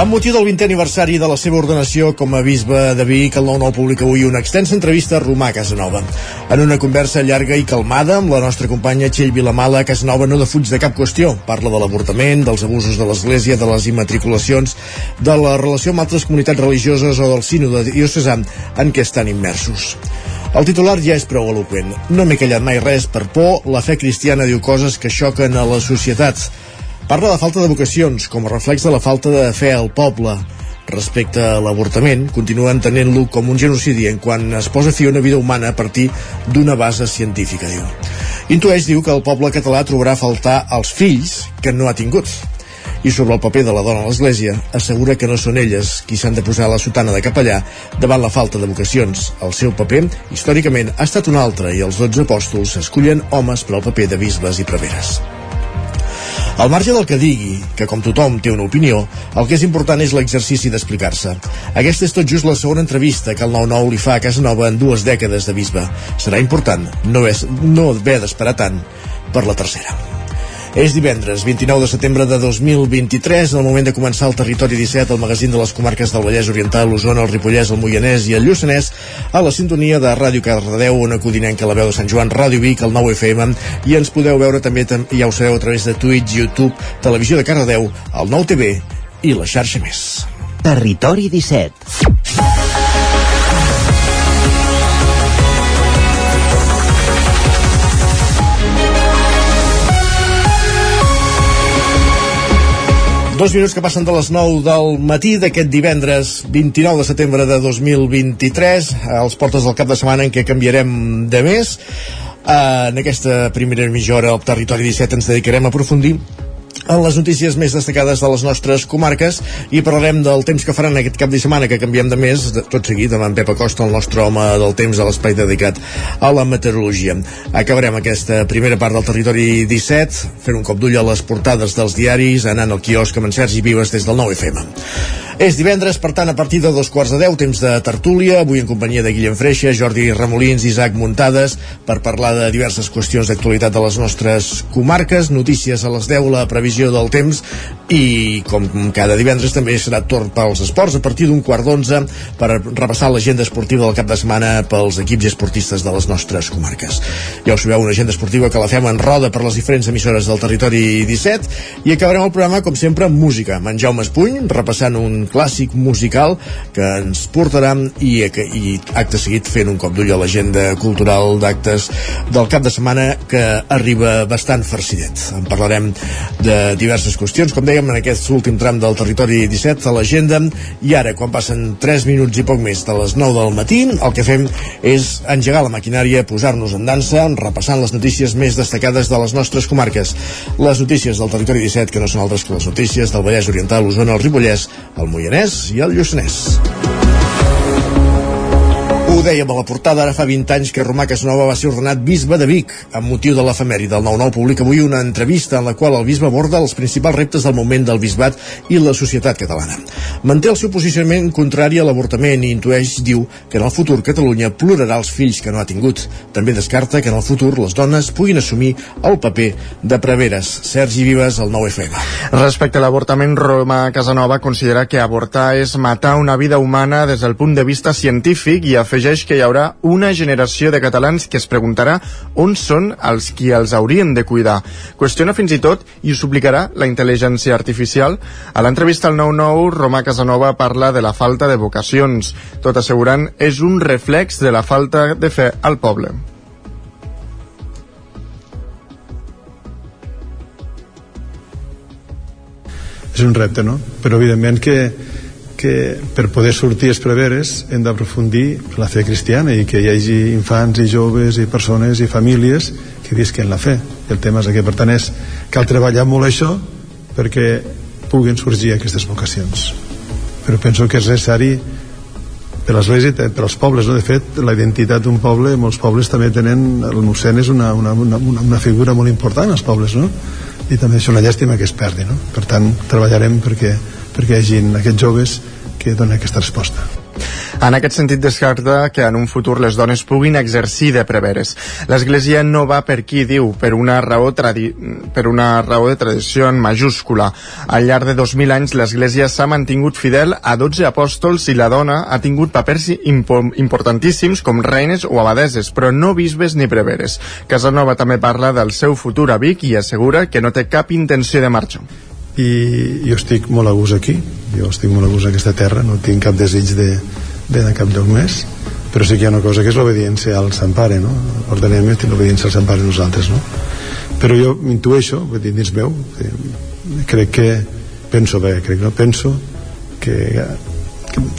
Amb motiu del 20è aniversari de la seva ordenació com a bisbe de Vic, el 9-9 publica avui una extensa entrevista a Romà Casanova. En una conversa llarga i calmada amb la nostra companya Txell Vilamala, Casanova no defuig de cap qüestió. Parla de l'avortament, dels abusos de l'Església, de les immatriculacions, de la relació amb altres comunitats religioses o del sínode diocesà en què estan immersos. El titular ja és prou eloquent. No m'he callat mai res per por, la fe cristiana diu coses que xoquen a la societat Parla de falta de vocacions, com a reflex de la falta de fe al poble. Respecte a l'avortament, continua entenent-lo com un genocidi en quan es posa fi a una vida humana a partir d'una base científica, diu. Intueix, diu, que el poble català trobarà a faltar els fills que no ha tingut. I sobre el paper de la dona a l'Església, assegura que no són elles qui s'han de posar la sotana de capellà davant la falta de vocacions. El seu paper, històricament, ha estat un altre i els dotze apòstols escullen homes per al paper de bisbes i preveres. Al marge del que digui, que com tothom té una opinió, el que és important és l'exercici d'explicar-se. Aquesta és tot just la segona entrevista que el 9-9 li fa a Casa Nova en dues dècades de bisbe. Serà important no, és, no haver d'esperar tant per la tercera. És divendres, 29 de setembre de 2023, el moment de començar el Territori 17, el magazín de les comarques del Vallès Oriental, l'Osona, el Ripollès, el Moianès i el Lluçanès, a la sintonia de Ràdio Cardedeu, una codinenca la veu de Sant Joan, Ràdio Vic, el 9 FM, i ens podeu veure també, ja ho sabeu, a través de Twitch, YouTube, Televisió de Cardedeu, el 9 TV i la xarxa més. Territori 17 Dos minuts que passen de les 9 del matí d'aquest divendres 29 de setembre de 2023, als portes del cap de setmana en què canviarem de mes. En aquesta primera mitja hora al Territori 17 ens dedicarem a aprofundir en les notícies més destacades de les nostres comarques i parlarem del temps que faran aquest cap de setmana que canviem de mes, tot seguit amb en Pep Acosta, el nostre home del temps a l'espai dedicat a la meteorologia. Acabarem aquesta primera part del territori 17 fent un cop d'ull a les portades dels diaris anant al quiosc amb en Sergi Vives des del 9 FM. És divendres, per tant, a partir de dos quarts de deu, temps de tertúlia, avui en companyia de Guillem Freixa, Jordi Ramolins, Isaac Muntades, per parlar de diverses qüestions d'actualitat de les nostres comarques, notícies a les 10, la previsió del temps, i com cada divendres també serà torn pels esports a partir d'un quart d'onze per repassar l'agenda esportiva del cap de setmana pels equips i esportistes de les nostres comarques. Ja us sabeu, una agenda esportiva que la fem en roda per les diferents emissores del territori 17 i acabarem el programa, com sempre, amb música. amb en Jaume Espuny, repassant un clàssic musical que ens portarà i, i acte seguit fent un cop d'ull a l'agenda cultural d'actes del cap de setmana que arriba bastant farcidet. En parlarem de diverses qüestions, com dèiem, en aquest últim tram del territori 17 a l'agenda i ara, quan passen 3 minuts i poc més de les 9 del matí, el que fem és engegar la maquinària, posar-nos en dansa, repassant les notícies més destacades de les nostres comarques. Les notícies del territori 17, que no són altres que les notícies del Vallès Oriental, l'Osona, el Ripollès, el Moianès i el Lluçanès. Ho dèiem a la portada, ara fa 20 anys que Romà Casanova va ser ordenat bisbe de Vic. Amb motiu de l'efemèri del 9-9 publica avui una entrevista en la qual el bisbe aborda els principals reptes del moment del bisbat i la societat catalana. Manté el seu posicionament contrari a l'avortament i intueix, diu, que en el futur Catalunya plorarà els fills que no ha tingut. També descarta que en el futur les dones puguin assumir el paper de preveres. Sergi Vives, el 9FM. Respecte a l'avortament, Romà Casanova considera que avortar és matar una vida humana des del punt de vista científic i afegeix afegeix que hi haurà una generació de catalans que es preguntarà on són els qui els haurien de cuidar. Qüestiona fins i tot i ho suplicarà la intel·ligència artificial. A l'entrevista al 9-9, Romà Casanova parla de la falta de vocacions, tot assegurant és un reflex de la falta de fe al poble. És un repte, no? Però evidentment que que per poder sortir els preveres hem d'aprofundir la fe cristiana i que hi hagi infants i joves i persones i famílies que visquen la fe. El tema és que, per tant, és, cal treballar molt això perquè puguen sorgir aquestes vocacions. Però penso que és necessari per l'Església i per als pobles. No? De fet, la identitat d'un poble, molts pobles també tenen... El mossèn és una, una, una, una figura molt important als pobles, no? I també és una llàstima que es perdi, no? Per tant, treballarem perquè, perquè hi hagi aquests joves que dona aquesta resposta. En aquest sentit descarta que en un futur les dones puguin exercir de preveres. L'Església no va per qui diu, per una raó, tradi per una raó de tradició en majúscula. Al llarg de 2.000 anys l'Església s'ha mantingut fidel a 12 apòstols i la dona ha tingut papers impo importantíssims com reines o abadeses, però no bisbes ni preveres. Casanova també parla del seu futur a Vic i assegura que no té cap intenció de marxar i jo estic molt a gust aquí jo estic molt a gust en aquesta terra no tinc cap desig de, de cap lloc més però sí que hi ha una cosa que és l'obediència al Sant Pare no? ordenament i l'obediència al Sant Pare nosaltres no? però jo m'intueixo dins meu crec que penso bé crec, no? penso que,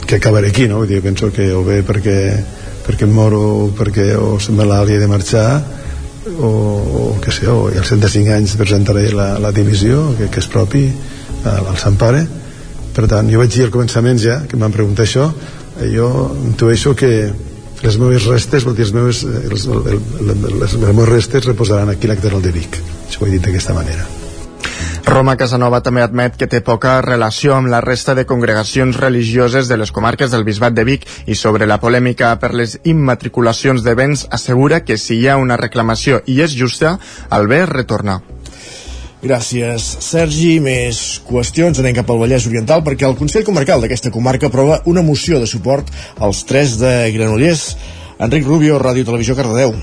que, acabaré aquí no? vull dir, penso que o bé perquè perquè em moro perquè o me l'àvia de marxar o, o què sé, o als 75 anys presentaré la, la divisió que, que és propi al, al Sant Pare. Per tant, jo vaig dir al començament ja que em van preguntar això eh, jo intueixo que les meves restes vol dir, les meves, els, el, el, les, les meves restes reposaran aquí a de Vic. Això ho he dit d'aquesta manera Roma Casanova també admet que té poca relació amb la resta de congregacions religioses de les comarques del Bisbat de Vic i sobre la polèmica per les immatriculacions de béns assegura que si hi ha una reclamació i és justa, el bé retorna. Gràcies, Sergi. Més qüestions. Anem cap al Vallès Oriental perquè el Consell Comarcal d'aquesta comarca aprova una moció de suport als tres de Granollers. Enric Rubio, Ràdio Televisió, Cardedeu.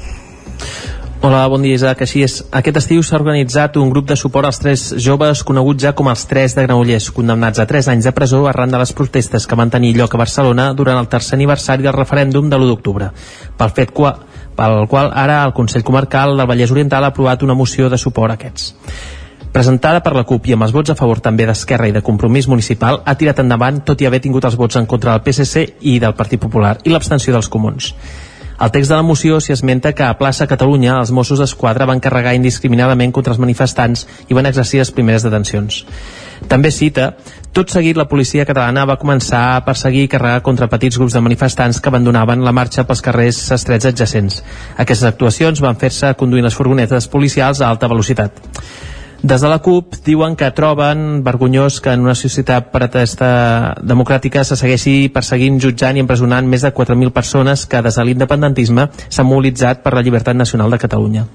Hola, bon dia Isaac. Així és, aquest estiu s'ha organitzat un grup de suport als tres joves coneguts ja com els tres de Granollers, condemnats a 3 anys de presó arran de les protestes que van tenir lloc a Barcelona durant el tercer aniversari del referèndum de l'1 d'octubre. Pel fet qua, pel qual ara el Consell Comarcal del Vallès Oriental ha aprovat una moció de suport a aquests presentada per la CUP i amb els vots a favor també d'Esquerra i de Compromís Municipal, ha tirat endavant tot i haver tingut els vots en contra del PSC i del Partit Popular i l'abstenció dels comuns. Al text de la moció s'hi esmenta que a plaça Catalunya els Mossos d'Esquadra van carregar indiscriminadament contra els manifestants i van exercir les primeres detencions. També cita tot seguit, la policia catalana va començar a perseguir i carregar contra petits grups de manifestants que abandonaven la marxa pels carrers estrets adjacents. Aquestes actuacions van fer-se conduint les furgonetes policials a alta velocitat. Des de la CUP diuen que troben vergonyós que en una societat pretesta democràtica se segueixi perseguint, jutjant i empresonant més de 4.000 persones que des de l'independentisme s'han mobilitzat per la llibertat nacional de Catalunya.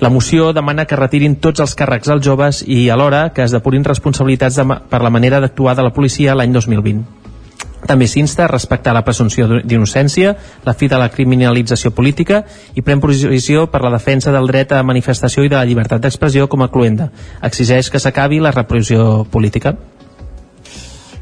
La moció demana que retirin tots els càrrecs als joves i alhora que es depurin responsabilitats de, per la manera d'actuar de la policia l'any 2020. També s'insta a respectar la presumpció d'innocència, la fi de la criminalització política i pren posició per la defensa del dret a manifestació i de la llibertat d'expressió com a cluenda. Exigeix que s'acabi la repressió política.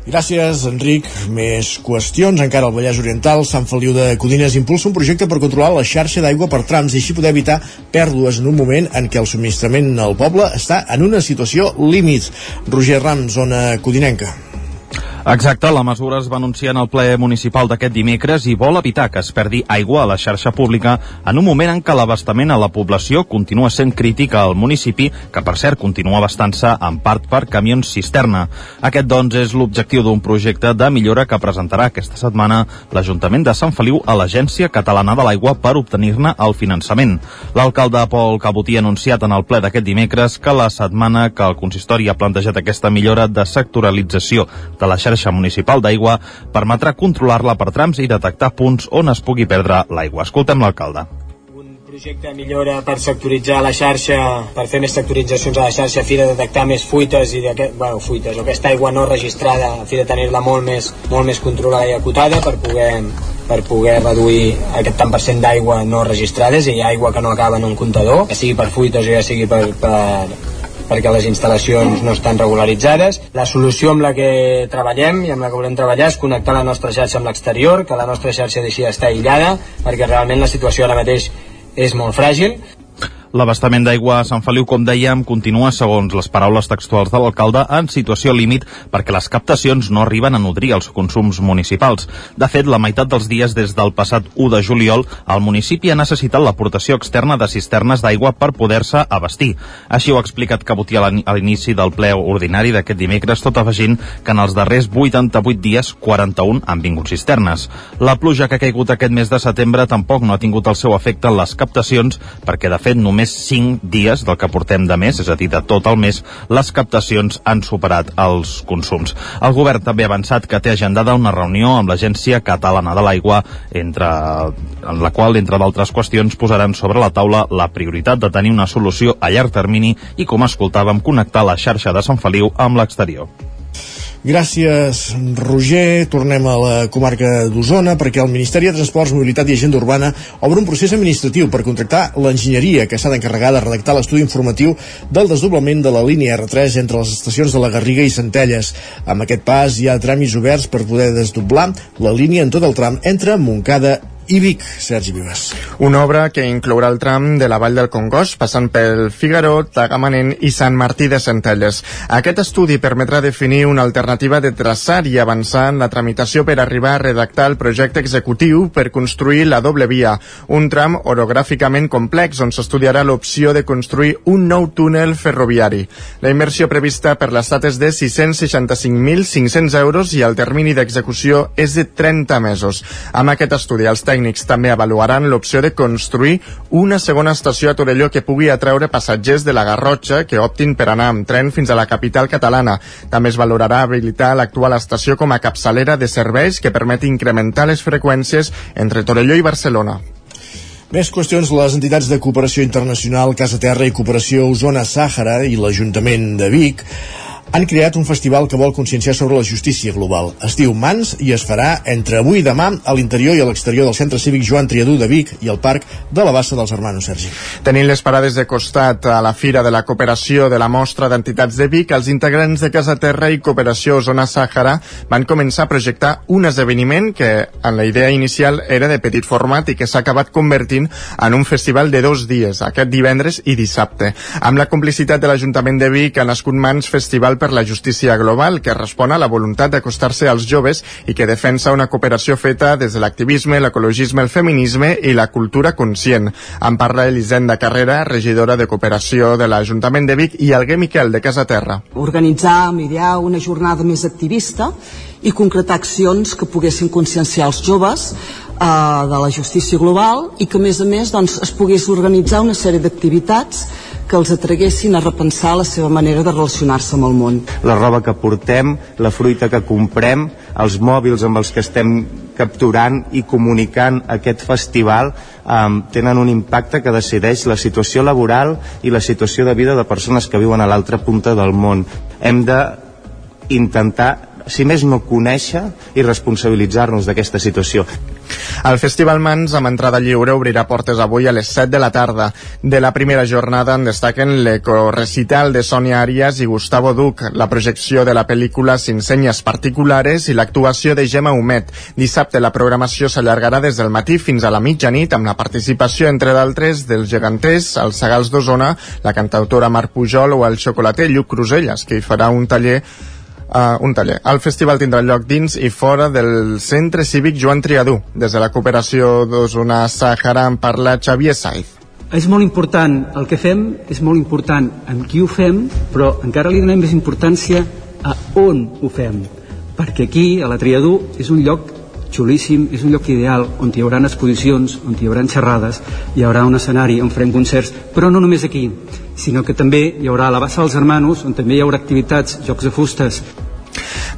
Gràcies, Enric. Més qüestions. Encara al Vallès Oriental, Sant Feliu de Codines impulsa un projecte per controlar la xarxa d'aigua per trams i així poder evitar pèrdues en un moment en què el subministrament al poble està en una situació límit. Roger Ram, zona codinenca. Exacte, la mesura es va anunciar en el ple municipal d'aquest dimecres i vol evitar que es perdi aigua a la xarxa pública en un moment en què l'abastament a la població continua sent crític al municipi, que per cert continua abastant-se en part per camions cisterna. Aquest, doncs, és l'objectiu d'un projecte de millora que presentarà aquesta setmana l'Ajuntament de Sant Feliu a l'Agència Catalana de l'Aigua per obtenir-ne el finançament. L'alcalde Pol Cabotí ha anunciat en el ple d'aquest dimecres que la setmana que el consistori ha plantejat aquesta millora de sectoralització de la xarxa xarxa municipal d'aigua permetrà controlar-la per trams i detectar punts on es pugui perdre l'aigua. Escoltem l'alcalde projecte de millora per sectoritzar la xarxa, per fer més sectoritzacions a la xarxa, a fi de detectar més fuites i bueno, fuites, o aquesta aigua no registrada, a fi de tenir-la molt més, molt més controlada i acotada per poder, per poder reduir aquest tant per cent d'aigua no registrades i aigua que no acaba en un comptador, ja sigui per fuites o ja sigui per, per, perquè les instal·lacions no estan regularitzades. La solució amb la que treballem i amb la que volem treballar és connectar la nostra xarxa amb l'exterior, que la nostra xarxa deixi d'estar aïllada, perquè realment la situació ara mateix és molt fràgil L'abastament d'aigua a Sant Feliu, com dèiem, continua, segons les paraules textuals de l'alcalde, en situació límit perquè les captacions no arriben a nodrir els consums municipals. De fet, la meitat dels dies des del passat 1 de juliol, el municipi ha necessitat l'aportació externa de cisternes d'aigua per poder-se abastir. Així ho ha explicat Cabotí a l'inici del ple ordinari d'aquest dimecres, tot afegint que en els darrers 88 dies, 41 han vingut cisternes. La pluja que ha caigut aquest mes de setembre tampoc no ha tingut el seu efecte en les captacions, perquè de fet només només 5 dies del que portem de mes, és a dir, de tot el mes, les captacions han superat els consums. El govern també ha avançat que té agendada una reunió amb l'Agència Catalana de l'Aigua, entre, en la qual, entre d'altres qüestions, posaran sobre la taula la prioritat de tenir una solució a llarg termini i, com escoltàvem, connectar la xarxa de Sant Feliu amb l'exterior. Gràcies, Roger. Tornem a la comarca d'Osona perquè el Ministeri de Transports, Mobilitat i Agenda Urbana obre un procés administratiu per contractar l'enginyeria que s'ha d'encarregar de redactar l'estudi informatiu del desdoblament de la línia R3 entre les estacions de la Garriga i Centelles. Amb aquest pas hi ha tràmits oberts per poder desdoblar la línia en tot el tram entre Montcada i Vic, Sergi Vives. Una obra que inclourà el tram de la Vall del Congost, passant pel Figaró, Tagamanent i Sant Martí de Centelles. Aquest estudi permetrà definir una alternativa de traçar i avançar en la tramitació per arribar a redactar el projecte executiu per construir la doble via, un tram orogràficament complex on s'estudiarà l'opció de construir un nou túnel ferroviari. La inversió prevista per l'estat és de 665.500 euros i el termini d'execució és de 30 mesos. Amb aquest estudi, els tècnics tècnics també avaluaran l'opció de construir una segona estació a Torelló que pugui atreure passatgers de la Garrotxa que optin per anar amb tren fins a la capital catalana. També es valorarà habilitar l'actual estació com a capçalera de serveis que permeti incrementar les freqüències entre Torelló i Barcelona. Més qüestions, les entitats de cooperació internacional Casa Terra i Cooperació Osona Sàhara i l'Ajuntament de Vic han creat un festival que vol conscienciar sobre la justícia global. Es diu Mans i es farà entre avui i demà a l'interior i a l'exterior del Centre Cívic Joan Triadú de Vic i al Parc de la Bassa dels Hermanos Sergi. Tenint les parades de costat a la Fira de la Cooperació de la Mostra d'Entitats de Vic, els integrants de Casa Terra i Cooperació Zona Sàhara van començar a projectar un esdeveniment que en la idea inicial era de petit format i que s'ha acabat convertint en un festival de dos dies, aquest divendres i dissabte. Amb la complicitat de l'Ajuntament de Vic ha nascut Mans Festival per la Justícia Global, que respon a la voluntat d'acostar-se als joves i que defensa una cooperació feta des de l'activisme, l'ecologisme, el feminisme i la cultura conscient. En parla Elisenda Carrera, regidora de cooperació de l'Ajuntament de Vic, i Alguer Miquel, de Casa Terra. Organitzar, mediar una jornada més activista i concretar accions que poguessin conscienciar els joves eh, de la justícia global i que a més a més doncs, es pogués organitzar una sèrie d'activitats que els atraguessin a repensar la seva manera de relacionar-se amb el món. La roba que portem, la fruita que comprem, els mòbils amb els que estem capturant i comunicant aquest festival um, tenen un impacte que decideix la situació laboral i la situació de vida de persones que viuen a l'altra punta del món. Hem de intentar si més no conèixer i responsabilitzar-nos d'aquesta situació. El Festival Mans amb entrada lliure obrirà portes avui a les 7 de la tarda. De la primera jornada en destaquen l'ecorecital de Sònia Arias i Gustavo Duc, la projecció de la pel·lícula Sin senyes particulars i l'actuació de Gemma Humet. Dissabte la programació s'allargarà des del matí fins a la mitjanit amb la participació, entre d'altres, dels geganters, els Segals d'Osona, la cantautora Marc Pujol o el xocolater Lluc Cruselles, que hi farà un taller uh, un taller. El festival tindrà lloc dins i fora del Centre Cívic Joan Triadú. Des de la cooperació d'Osona Sàhara en parla Xavier Saiz. És molt important el que fem, és molt important amb qui ho fem, però encara li donem més importància a on ho fem. Perquè aquí, a la Triadú, és un lloc xulíssim, és un lloc ideal on hi haurà exposicions, on hi haurà xerrades, hi haurà un escenari on farem concerts, però no només aquí, sinó que també hi haurà la Bassa dels Hermanos, on també hi haurà activitats, jocs de fustes,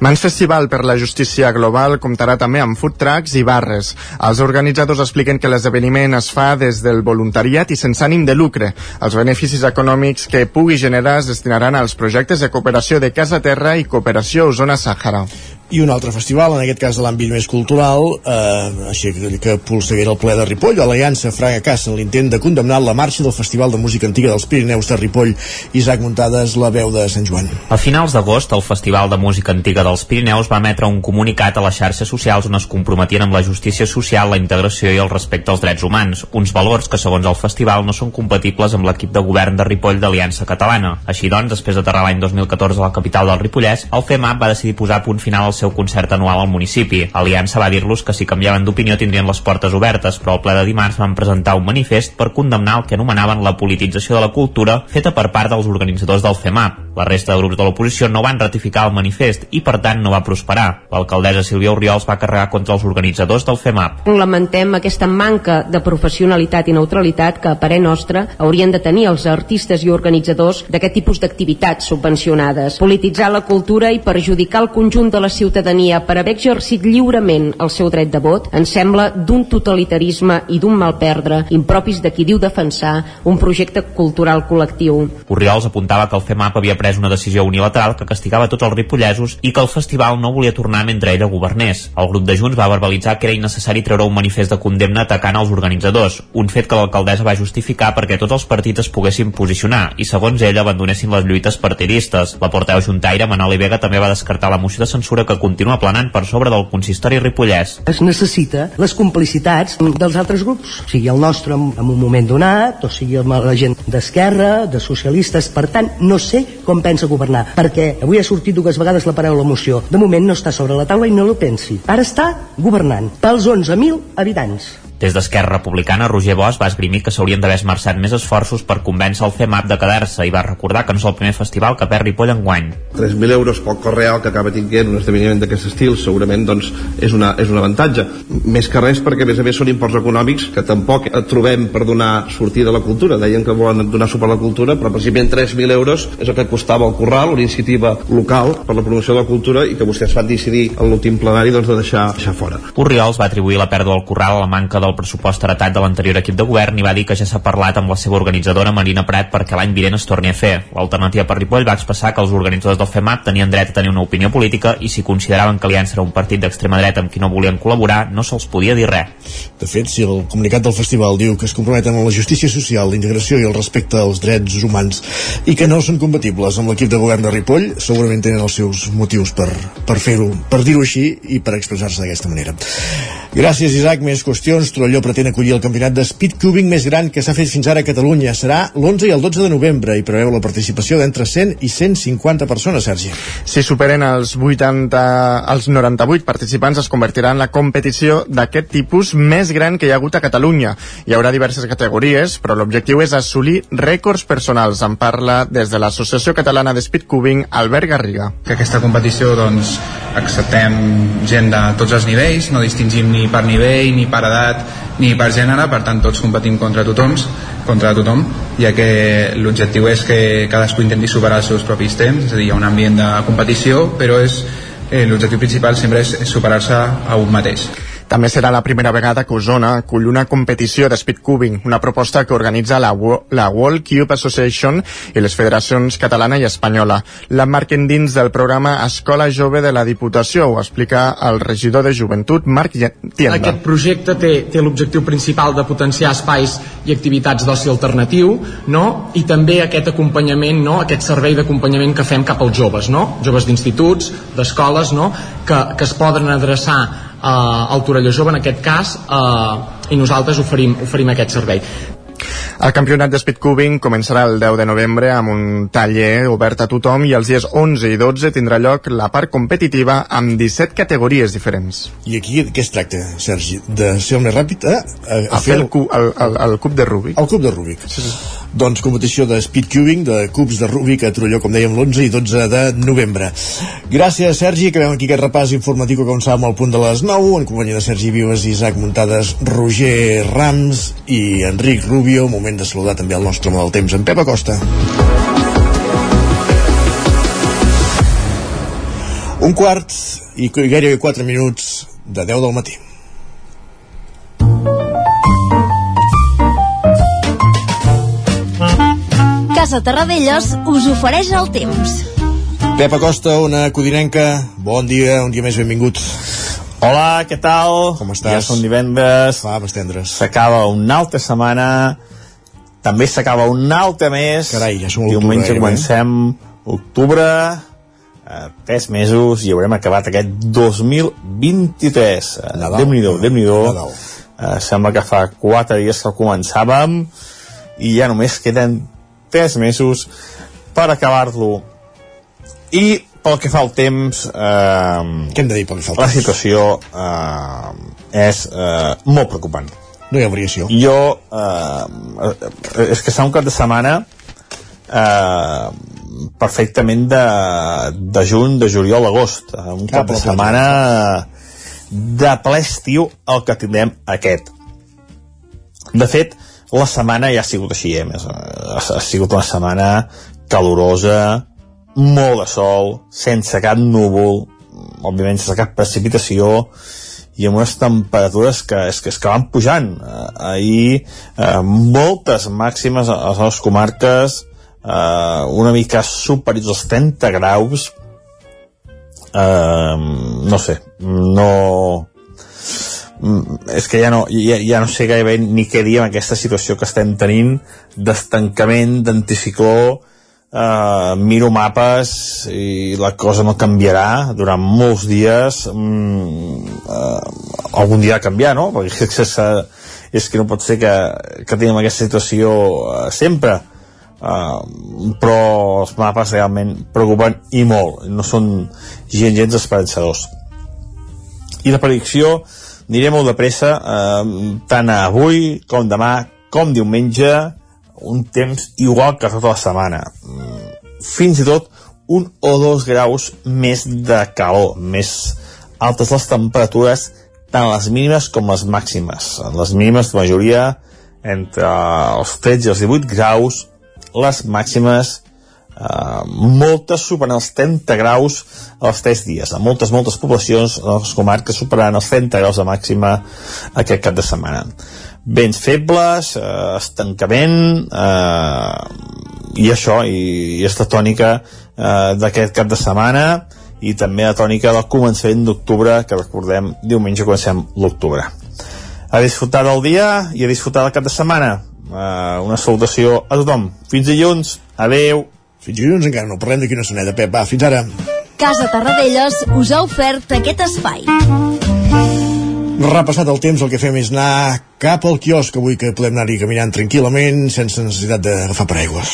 Mans Festival per la Justícia Global comptarà també amb food trucks i barres. Els organitzadors expliquen que l'esdeveniment es fa des del voluntariat i sense ànim de lucre. Els beneficis econòmics que pugui generar es destinaran als projectes de cooperació de Casa Terra i Cooperació Osona Sàhara i un altre festival, en aquest cas de l'àmbit més cultural, eh, així que, que polseguera el ple de Ripoll, Aliança Fraga Casa, en l'intent de condemnar la marxa del Festival de Música Antiga dels Pirineus de Ripoll. Isaac Muntades, la veu de Sant Joan. A finals d'agost, el Festival de Música Antiga dels Pirineus va emetre un comunicat a les xarxes socials on es comprometien amb la justícia social, la integració i el respecte als drets humans, uns valors que, segons el festival, no són compatibles amb l'equip de govern de Ripoll d'Aliança Catalana. Així doncs, després d'aterrar l'any 2014 a la capital del Ripollès, el FEMAP va decidir posar punt final al seu concert anual al municipi. Aliança va dir-los que si canviaven d'opinió tindrien les portes obertes, però al ple de dimarts van presentar un manifest per condemnar el que anomenaven la politització de la cultura feta per part dels organitzadors del FEMAP. La resta de grups de l'oposició no van ratificar el manifest i, per tant, no va prosperar. L'alcaldessa Sílvia Oriols va carregar contra els organitzadors del FEMAP. Lamentem aquesta manca de professionalitat i neutralitat que, a parer nostre, haurien de tenir els artistes i organitzadors d'aquest tipus d'activitats subvencionades. Polititzar la cultura i perjudicar el conjunt de la ciutadania per haver exercit lliurement el seu dret de vot ens sembla d'un totalitarisme i d'un mal perdre impropis de qui diu defensar un projecte cultural col·lectiu. Oriols apuntava que el FEMAP havia pres una decisió unilateral que castigava tots els ripollesos i que el festival no volia tornar mentre ella governés. El grup de Junts va verbalitzar que era innecessari treure un manifest de condemna atacant els organitzadors, un fet que l'alcaldessa va justificar perquè tots els partits es poguessin posicionar i, segons ella, abandonessin les lluites partidistes. La portaveu juntaire, Manoli Vega, també va descartar la moció de censura que continua planant per sobre del consistori ripollès. Es necessita les complicitats dels altres grups, sigui el nostre en un moment donat, o sigui la gent d'esquerra, de socialistes, per tant, no sé com pensa governar, perquè avui ha sortit dues vegades la paraula moció. De moment no està sobre la taula i no lo pensi. Ara està governant pels 11.000 habitants. Des d'Esquerra Republicana, Roger Bosch va esgrimir que s'haurien d'haver esmerçat més esforços per convèncer el CEMAP de quedar-se i va recordar que no és el primer festival que perd Ripoll enguany. 3.000 euros pel Correal que acaba tinguent un esdeveniment d'aquest estil segurament doncs, és, una, és un avantatge. Més que res perquè a més a més són imports econòmics que tampoc trobem per donar sortida a la cultura. Deien que volen donar suport a la cultura, però precisament 3.000 euros és el que costava el Corral, una iniciativa local per la promoció de la cultura i que vostès van decidir en l'últim plenari doncs, de deixar, deixar fora. Oriols va atribuir la pèrdua del Corral a la manca del pressupost heretat de l'anterior equip de govern i va dir que ja s'ha parlat amb la seva organitzadora Marina Prat perquè l'any vinent es torni a fer. L'alternativa per Ripoll va expressar que els organitzadors del FEMAP tenien dret a tenir una opinió política i si consideraven que Aliança era un partit d'extrema dreta amb qui no volien col·laborar, no se'ls podia dir res. De fet, si el comunicat del festival diu que es comprometen a la justícia social, l'integració i el respecte als drets humans i que no són compatibles amb l'equip de govern de Ripoll, segurament tenen els seus motius per, per fer-ho, per dir-ho així i per expressar-se d'aquesta manera. Gràcies, Isaac. Més qüestions. Trolló pretén acollir el campionat de speedcubing més gran que s'ha fet fins ara a Catalunya. Serà l'11 i el 12 de novembre i preveu la participació d'entre 100 i 150 persones, Sergi. Si superen els 80, els 98 participants es convertirà en la competició d'aquest tipus més gran que hi ha hagut a Catalunya. Hi haurà diverses categories, però l'objectiu és assolir rècords personals. En parla des de l'Associació Catalana de Speedcubing, Albert Garriga. Que aquesta competició doncs, acceptem gent de tots els nivells, no distingim ni per nivell, ni per edat, ni per gènere, per tant tots competim contra tothom, contra tothom, ja que l'objectiu és que cadascú intenti superar els seus propis temps, és a dir, hi ha un ambient de competició, però és eh, l'objectiu principal sempre és, superar-se a un mateix. També serà la primera vegada que Osona acull una competició de speedcubing, una proposta que organitza la, la World Cube Association i les federacions catalana i espanyola. L'emmarquen dins del programa Escola Jove de la Diputació, ho explica el regidor de Joventut, Marc Tienda. Aquest projecte té, té l'objectiu principal de potenciar espais i activitats d'oci alternatiu, no? i també aquest acompanyament, no? aquest servei d'acompanyament que fem cap als joves, no? joves d'instituts, d'escoles, no? que, que es poden adreçar eh, al Torelló Jove en aquest cas eh, i nosaltres oferim, oferim aquest servei el campionat de speedcubing començarà el 10 de novembre amb un taller obert a tothom i els dies 11 i 12 tindrà lloc la part competitiva amb 17 categories diferents. I aquí què es tracta, Sergi? De ser més ràpid a, a, a fer el, cu, el, el, el cub de Rubik. El cub de Rubik. Sí, sí. Doncs competició de speedcubing, de cubs de Rubik a Trolló, com dèiem, l'11 i 12 de novembre. Gràcies, Sergi. Acabem aquí aquest repàs informatiu que començàvem al punt de les 9, en companyia de Sergi Vives, Isaac Muntades, Roger Rams i Enric Rubio. Moment de saludar també el nostre home del temps, en Pep Acosta. Un quart i gairebé 4 minuts de 10 del matí. Casa Terradellos us ofereix el temps. Pep Acosta, una codinenca, bon dia, un dia més benvingut. Hola, què tal? Com estàs? Ja són divendres. Va, més tendres. S'acaba una altra setmana. També s'acaba un altre mes. Carai, ja som. Diumenge eh, comencem octubre. Eh, tres mesos i haurem acabat aquest 2023. Eh. Déu-n'hi-do, déu nhi déu Nadal. eh, Sembla que fa quatre dies que començàvem i ja només queden tres mesos per acabar-lo. I pel que fa al temps eh, què hem de dir pel que fa al la temps? situació eh, és eh, molt preocupant no hi ha variació. Jo eh, eh, és que està un cap de setmana eh, perfectament de, de juny, de juliol, agost. Eh, un cap Cap a de setmana de ple estiu el que tindrem aquest. De fet, la setmana ja ha sigut així, eh? Més, ha, ha sigut una setmana calorosa, molt de sol, sense cap núvol, òbviament sense cap precipitació, i amb unes temperatures que, és, que, és que van pujant. Eh, ahir, eh, moltes màximes a les nostres comarques, eh, una mica superiors als 30 graus, eh, no sé, no mm, és que ja no, ja, ja no sé gairebé ni què dir amb aquesta situació que estem tenint d'estancament, d'anticicló eh, miro mapes i la cosa no canviarà durant molts dies. Mm, eh, algun dia canviar no? perquè és, és, és que no pot ser que, que tinguem aquesta situació eh, sempre. Eh, però els mapes realment preocupen i molt. No són gens, gens esperançadors. I la predicció aniré molt de pressa eh, tant avui com demà com diumenge un temps igual que tota la setmana. Mm, fins i tot un o dos graus més de calor més altes les temperatures tant les mínimes com les màximes. Les mínimes de majoria entre els 13 i els 18 graus les màximes Uh, moltes superen els 30 graus als 3 dies. A moltes, moltes poblacions, les comarques, superaran els 30 graus de màxima aquest cap de setmana. Vents febles, uh, estancament, uh, i això, i, i és la tònica uh, d'aquest cap de setmana, i també la tònica del començament d'octubre, que recordem, diumenge comencem l'octubre. A disfrutar del dia i a disfrutar del cap de setmana. Uh, una salutació a tothom. Fins dilluns. Adeu. Fins dilluns encara no parlem d'aquí una soneta. Pep, va, fins ara. Casa Tarradellas us ha ofert aquest espai. Repassat el temps, el que fem és anar cap al quiosc avui que podem anar-hi caminant tranquil·lament sense necessitat d'agafar paraigües.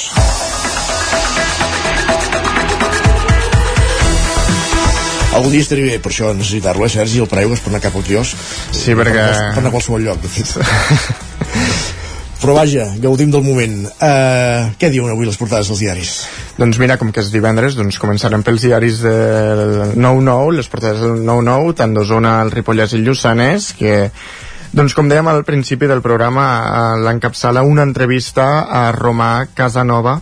Algun dia estaria bé per això necessitar-lo, eh, Sergi, el paraigües per anar cap al quiosc. Sí, perquè... Per anar a qualsevol lloc, de fet. Però vaja, gaudim del moment. Uh, què diuen avui les portades dels diaris? Doncs mira, com que és divendres, doncs començarem pels diaris del 9-9, les portades del 9-9, tant d'Osona, el Ripollès i el Lluçanès, que doncs com dèiem al principi del programa, eh, l'encapçala una entrevista a Romà Casanova,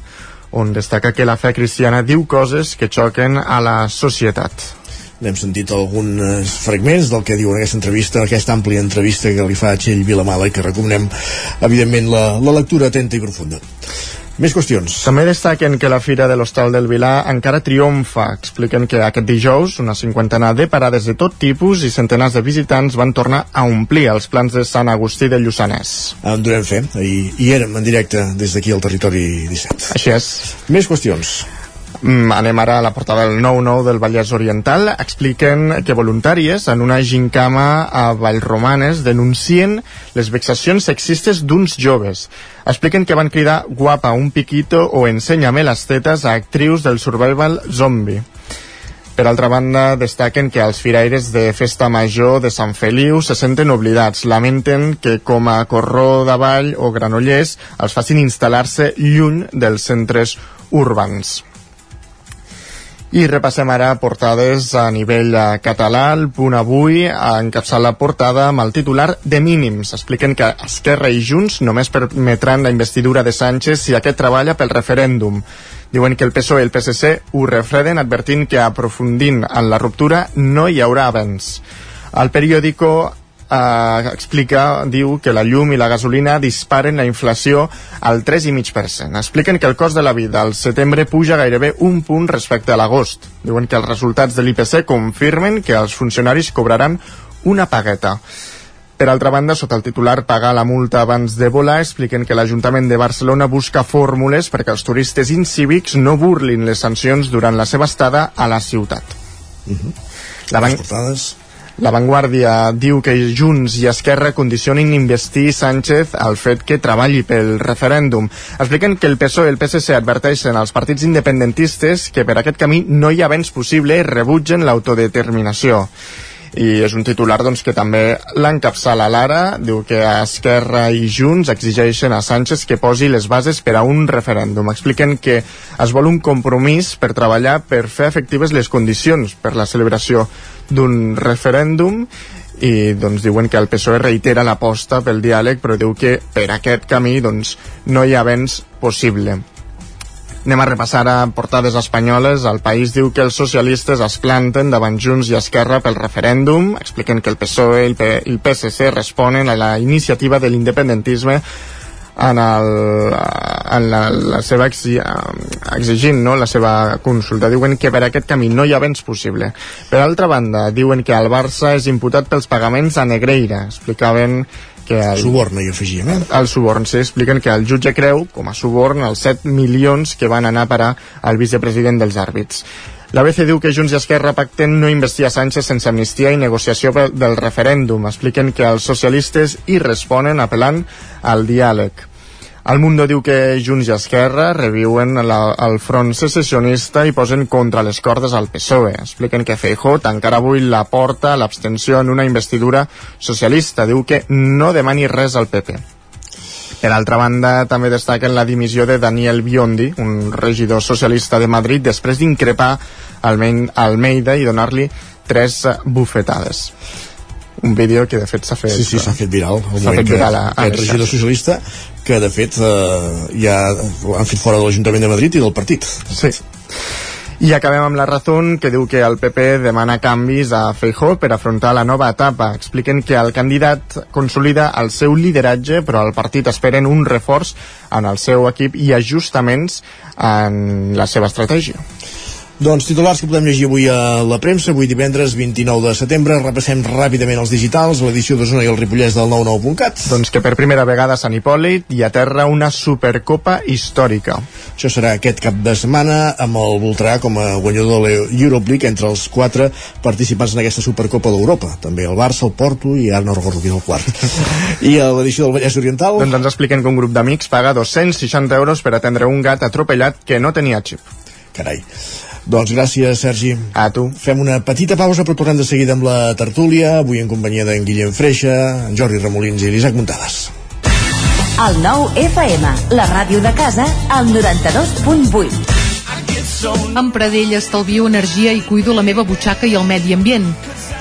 on destaca que la fe cristiana diu coses que xoquen a la societat. N'hem sentit alguns fragments del que diu en aquesta entrevista, aquesta àmplia entrevista que li fa a Txell Vilamala i que recomanem, evidentment, la, la lectura atenta i profunda. Més qüestions. També destaquen que la Fira de l'Hostal del Vilà encara triomfa. Expliquen que aquest dijous una cinquantena de parades de tot tipus i centenars de visitants van tornar a omplir els plans de Sant Agustí de Lluçanès. En durem fer, i, i érem en directe des d'aquí al territori 17. Així és. Més qüestions. Mm, anem ara a la portada del 9-9 del Vallès Oriental. Expliquen que voluntàries en una gincama a Vallromanes denuncien les vexacions sexistes d'uns joves. Expliquen que van cridar guapa un piquito o ensenyame les tetes a actrius del survival zombie. Per altra banda, destaquen que els firaires de Festa Major de Sant Feliu se senten oblidats. Lamenten que com a Corró de Vall o Granollers els facin instal·lar-se lluny dels centres urbans. I repassem ara portades a nivell eh, català. El punt avui ha encapçat la portada amb el titular de mínims. Expliquen que Esquerra i Junts només permetran la investidura de Sánchez si aquest treballa pel referèndum. Diuen que el PSOE i el PSC ho refreden advertint que aprofundint en la ruptura no hi haurà avenç. El periòdico eh, explica, diu que la llum i la gasolina disparen la inflació al 3,5%. Expliquen que el cost de la vida al setembre puja gairebé un punt respecte a l'agost. Diuen que els resultats de l'IPC confirmen que els funcionaris cobraran una pagueta. Per altra banda, sota el titular Pagar la multa abans de volar, expliquen que l'Ajuntament de Barcelona busca fórmules perquè els turistes incívics no burlin les sancions durant la seva estada a la ciutat. Uh -huh. La banc... portades? La Vanguardia diu que Junts i Esquerra condicionin investir Sánchez al fet que treballi pel referèndum. Expliquen que el PSOE i el PSC adverteixen als partits independentistes que per aquest camí no hi ha vents possible i rebutgen l'autodeterminació i és un titular doncs, que també l'encapçala l'ara, diu que Esquerra i Junts exigeixen a Sánchez que posi les bases per a un referèndum. Expliquen que es vol un compromís per treballar per fer efectives les condicions per la celebració d'un referèndum i doncs diuen que el PSOE reitera l'aposta pel diàleg però diu que per aquest camí doncs no hi ha avenç possible Anem a repassar a portades espanyoles. El país diu que els socialistes es planten davant Junts i Esquerra pel referèndum. Expliquen que el PSOE i el PSC responen a la iniciativa de l'independentisme en, el, en la, la seva exi, exigint no, la seva consulta. Diuen que per aquest camí no hi ha vents possible. Per altra banda, diuen que el Barça és imputat pels pagaments a Negreira. Explicaven que el, suborn, hi afegíem, eh? El suborn, sí, expliquen que el jutge creu, com a suborn, els 7 milions que van anar a parar al vicepresident dels àrbits. L'ABC diu que Junts i Esquerra pacten no investir a Sánchez sense amnistia i negociació del referèndum. Expliquen que els socialistes hi responen apel·lant al diàleg. El Mundo diu que Junts i Esquerra reviuen la, el front secessionista i posen contra les cordes al PSOE. Expliquen que Feijó tancarà avui la porta a l'abstenció en una investidura socialista. Diu que no demani res al PP. Per altra banda, també destaquen la dimissió de Daniel Biondi, un regidor socialista de Madrid, després d'increpar Almeida i donar-li tres bufetades un vídeo que de fet s'ha fet sí, sí, s'ha fet viral s'ha fet viral a, a regidor socialista que de fet eh, ja han fet fora de l'Ajuntament de Madrid i del partit sí i acabem amb la raó que diu que el PP demana canvis a Feijó per afrontar la nova etapa. Expliquen que el candidat consolida el seu lideratge, però al partit esperen un reforç en el seu equip i ajustaments en la seva estratègia. Doncs titulars que podem llegir avui a la premsa, avui divendres 29 de setembre, repassem ràpidament els digitals, l'edició d'Osona i el Ripollès del 99.cat. Doncs que per primera vegada a Sant Hipòlit hi aterra una Supercopa històrica. Això serà aquest cap de setmana amb el Voltregà com a guanyador de l'Europe League entre els quatre participants en aquesta Supercopa d'Europa. També el Barça, el Porto i ara no recordo quin el quart. I a l'edició del Vallès Oriental... Doncs ens expliquen que un grup d'amics paga 260 euros per atendre un gat atropellat que no tenia xip. Carai. Doncs gràcies, Sergi. A tu. Fem una petita pausa, però tornem de seguida amb la tertúlia, avui en companyia d'en Guillem Freixa, en Jordi Remolins i l'Isaac Muntades. El nou FM, la ràdio de casa, al 92.8. Amb Pradell estalvio energia i cuido la meva butxaca i el medi ambient.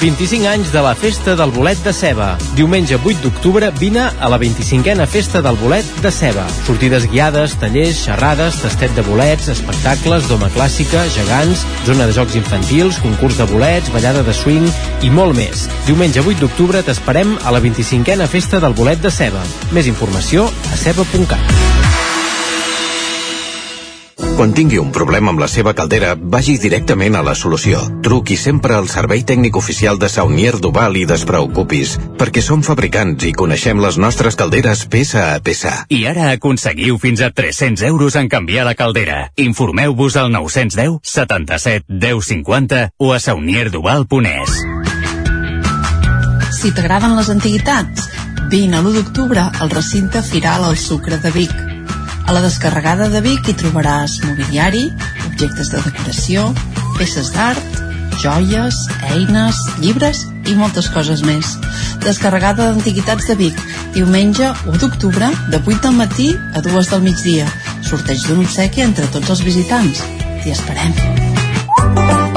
25 anys de la Festa del Bolet de Ceba. Diumenge 8 d'octubre vine a la 25a Festa del Bolet de Ceba. Sortides guiades, tallers, xerrades, tastet de bolets, espectacles, doma clàssica, gegants, zona de jocs infantils, concurs de bolets, ballada de swing i molt més. Diumenge 8 d'octubre t'esperem a la 25a Festa del Bolet de Ceba. Més informació a ceba.cat. Quan tingui un problema amb la seva caldera, vagi directament a la solució. Truqui sempre al servei tècnic oficial de Saunier Duval i despreocupis, perquè som fabricants i coneixem les nostres calderes peça a peça. I ara aconseguiu fins a 300 euros en canviar la caldera. Informeu-vos al 910 77 10 50 o a saunierduval.es. Si t'agraden les antiguitats, vine l'1 d'octubre al recinte Firal al Sucre de Vic A la descarregada de Vic hi trobaràs mobiliari, objectes de decoració, peces d'art, joies, eines, llibres i moltes coses més. Descarregada d'Antiguitats de Vic, diumenge 1 d'octubre, de 8 del matí a 2 del migdia. Sorteig d'un obsequi entre tots els visitants. T'hi esperem.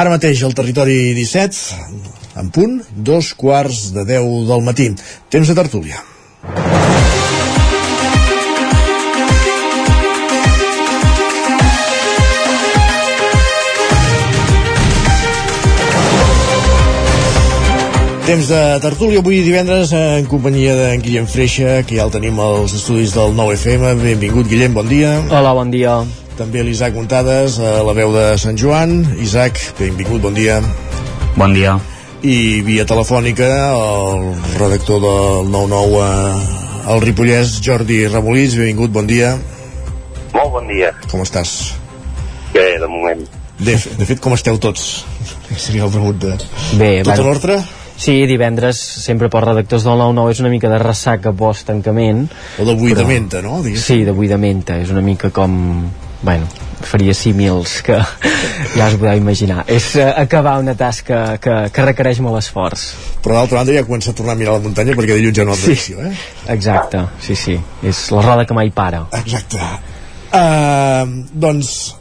Ara mateix al territori 17, en punt, dos quarts de 10 del matí. Temps de tertúlia. Temps de tertúlia avui divendres en companyia d'en Guillem Freixa, que ja el tenim als estudis del 9FM. Benvingut, Guillem, bon dia. Hola, bon dia. També l'Isaac Montades, a la veu de Sant Joan. Isaac, benvingut, bon dia. Bon dia. I via telefònica, el redactor del 9-9 eh, al Ripollès, Jordi Remolins, benvingut, bon dia. Molt bon dia. Com estàs? Bé, de moment. De, de fet, com esteu tots? Seria la pregunta. Bé, Tot en bueno. ordre? Sí, divendres, sempre pels redactors del 9-9 és una mica de ressaca post-tancament. O de buidamenta, no? Diguéssim. Sí, de buidamenta. És una mica com... Bueno, faria símils que ja us podeu imaginar. És uh, acabar una tasca que, que requereix molt esforç. Però d'altra banda ja comença a tornar a mirar la muntanya perquè dilluns ja no Sí. tradició, eh? Exacte, sí, sí. És la roda que mai para. Exacte. Uh, doncs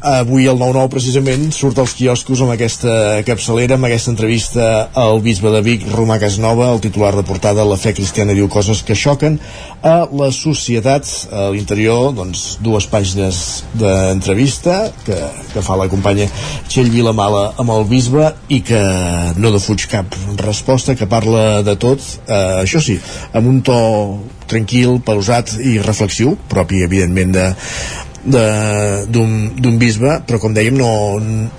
avui el 9-9 precisament surt als quioscos amb aquesta capçalera amb aquesta entrevista al bisbe de Vic Romà Casnova, el titular de portada La fe cristiana diu coses que xoquen a la societat a l'interior doncs dues pàgines d'entrevista que, que fa la companya Txell Vilamala amb el bisbe i que no defuig cap resposta que parla de tot eh, això sí, amb un to tranquil, pausat i reflexiu propi evidentment de d'un bisbe però com dèiem no,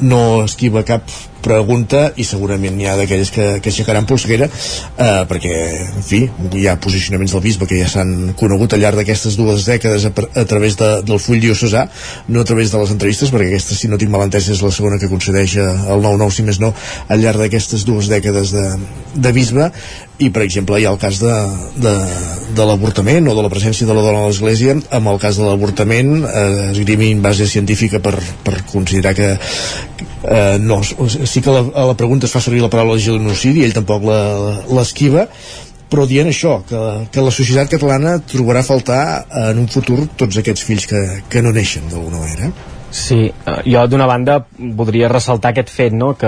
no esquiva cap pregunta i segurament n'hi ha d'aquelles que, que aixecaran polseguera eh, perquè, en fi, hi ha posicionaments del bisbe que ja s'han conegut al llarg d'aquestes dues dècades a, a través de, del full diocesà, no a través de les entrevistes perquè aquesta, si no tinc mal entès, és la segona que concedeix eh, el 9-9, si més no al llarg d'aquestes dues dècades de, de bisbe i per exemple hi ha el cas de, de, de l'avortament o de la presència de la dona a l'església. Amb el cas de l'avortament eh, esgrimint base científica per, per considerar que eh, no, sí que la, la pregunta es fa servir la paraula genocidi ell tampoc l'esquiva però dient això, que, que la societat catalana trobarà a faltar en un futur tots aquests fills que, que no neixen d'alguna manera Sí, eh, jo d'una banda voldria ressaltar aquest fet, no?, que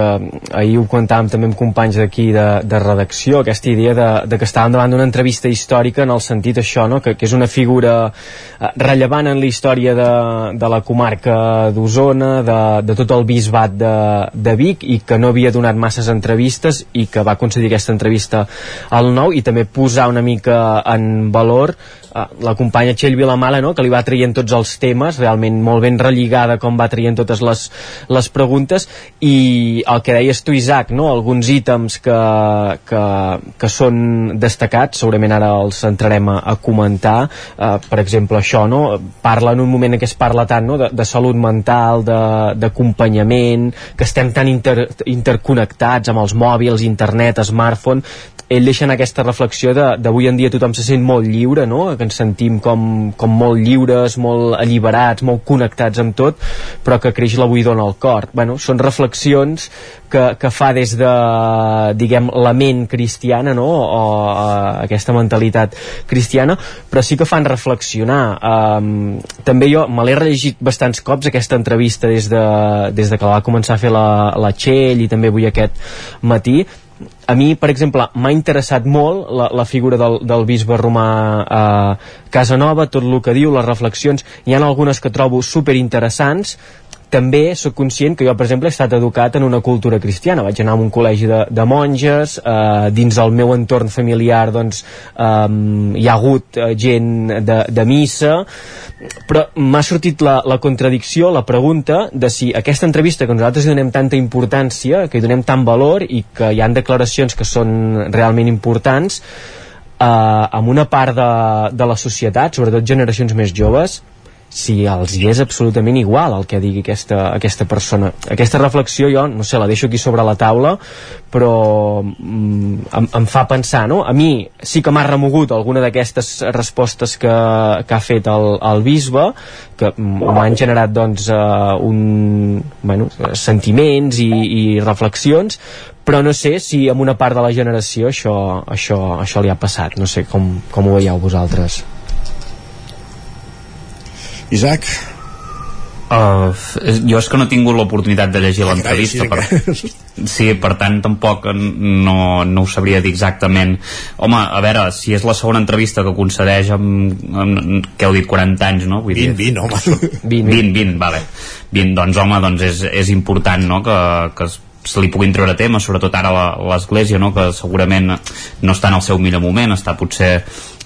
ahir ho comentàvem també amb companys d'aquí de, de redacció, aquesta idea de, de que estàvem davant d'una entrevista històrica en el sentit això, no?, que, que és una figura eh, rellevant en la història de, de la comarca d'Osona, de, de tot el bisbat de, de Vic i que no havia donat masses entrevistes i que va concedir aquesta entrevista al nou i també posar una mica en valor eh, la companya Txell Vilamala no? que li va traient tots els temes realment molt ben relligada com va traient totes les, les preguntes i el que deies tu Isaac no? alguns ítems que, que, que són destacats segurament ara els entrarem a, a comentar eh, per exemple això no? parla en un moment en què es parla tant no? de, de salut mental de- d'acompanyament que estem tan inter, interconnectats amb els mòbils, internet, smartphone ell deixa en aquesta reflexió de- d'avui en dia tothom se sent molt lliure, no? que ens sentim com, com molt lliures, molt alliberats, molt connectats amb tot, però que creix la buidor en el cor. Bueno, són reflexions que, que fa des de, diguem, la ment cristiana, no? o uh, aquesta mentalitat cristiana, però sí que fan reflexionar. Um, també jo me l'he rellegit bastants cops aquesta entrevista des de, des de que la va començar a fer la, la Txell i també avui aquest matí, a mi, per exemple, m'ha interessat molt la, la figura del, del bisbe romà eh, Casanova, tot el que diu, les reflexions, hi ha algunes que trobo super interessants, també sóc conscient que jo, per exemple, he estat educat en una cultura cristiana. Vaig anar a un col·legi de, de monges, eh, dins del meu entorn familiar doncs, eh, hi ha hagut eh, gent de, de missa, però m'ha sortit la, la contradicció, la pregunta de si aquesta entrevista que nosaltres hi donem tanta importància, que hi donem tant valor i que hi han declaracions que són realment importants, eh, amb una part de, de la societat, sobretot generacions més joves, si els hi és absolutament igual el que digui aquesta, aquesta persona. Aquesta reflexió jo, no sé, la deixo aquí sobre la taula, però mm, em, em fa pensar, no? A mi sí que m'ha remogut alguna d'aquestes respostes que, que ha fet el, el bisbe, que mm, m'han generat, doncs, uh, un, bueno, sentiments i, i reflexions, però no sé si amb una part de la generació això, això, això li ha passat. No sé com, com ho veieu vosaltres. Isaac? Uh, jo és que no he tingut l'oportunitat de llegir l'entrevista sí, per... sí, per tant tampoc no, no ho sabria dir exactament home, a veure, si és la segona entrevista que concedeix amb, amb que heu dit 40 anys, no? Vull 20, 20, home 20, 20, 20, vale 20, doncs home, doncs és, és important no? que, que es se li puguin treure temes, sobretot ara l'Església, no? que segurament no està en el seu millor moment, està potser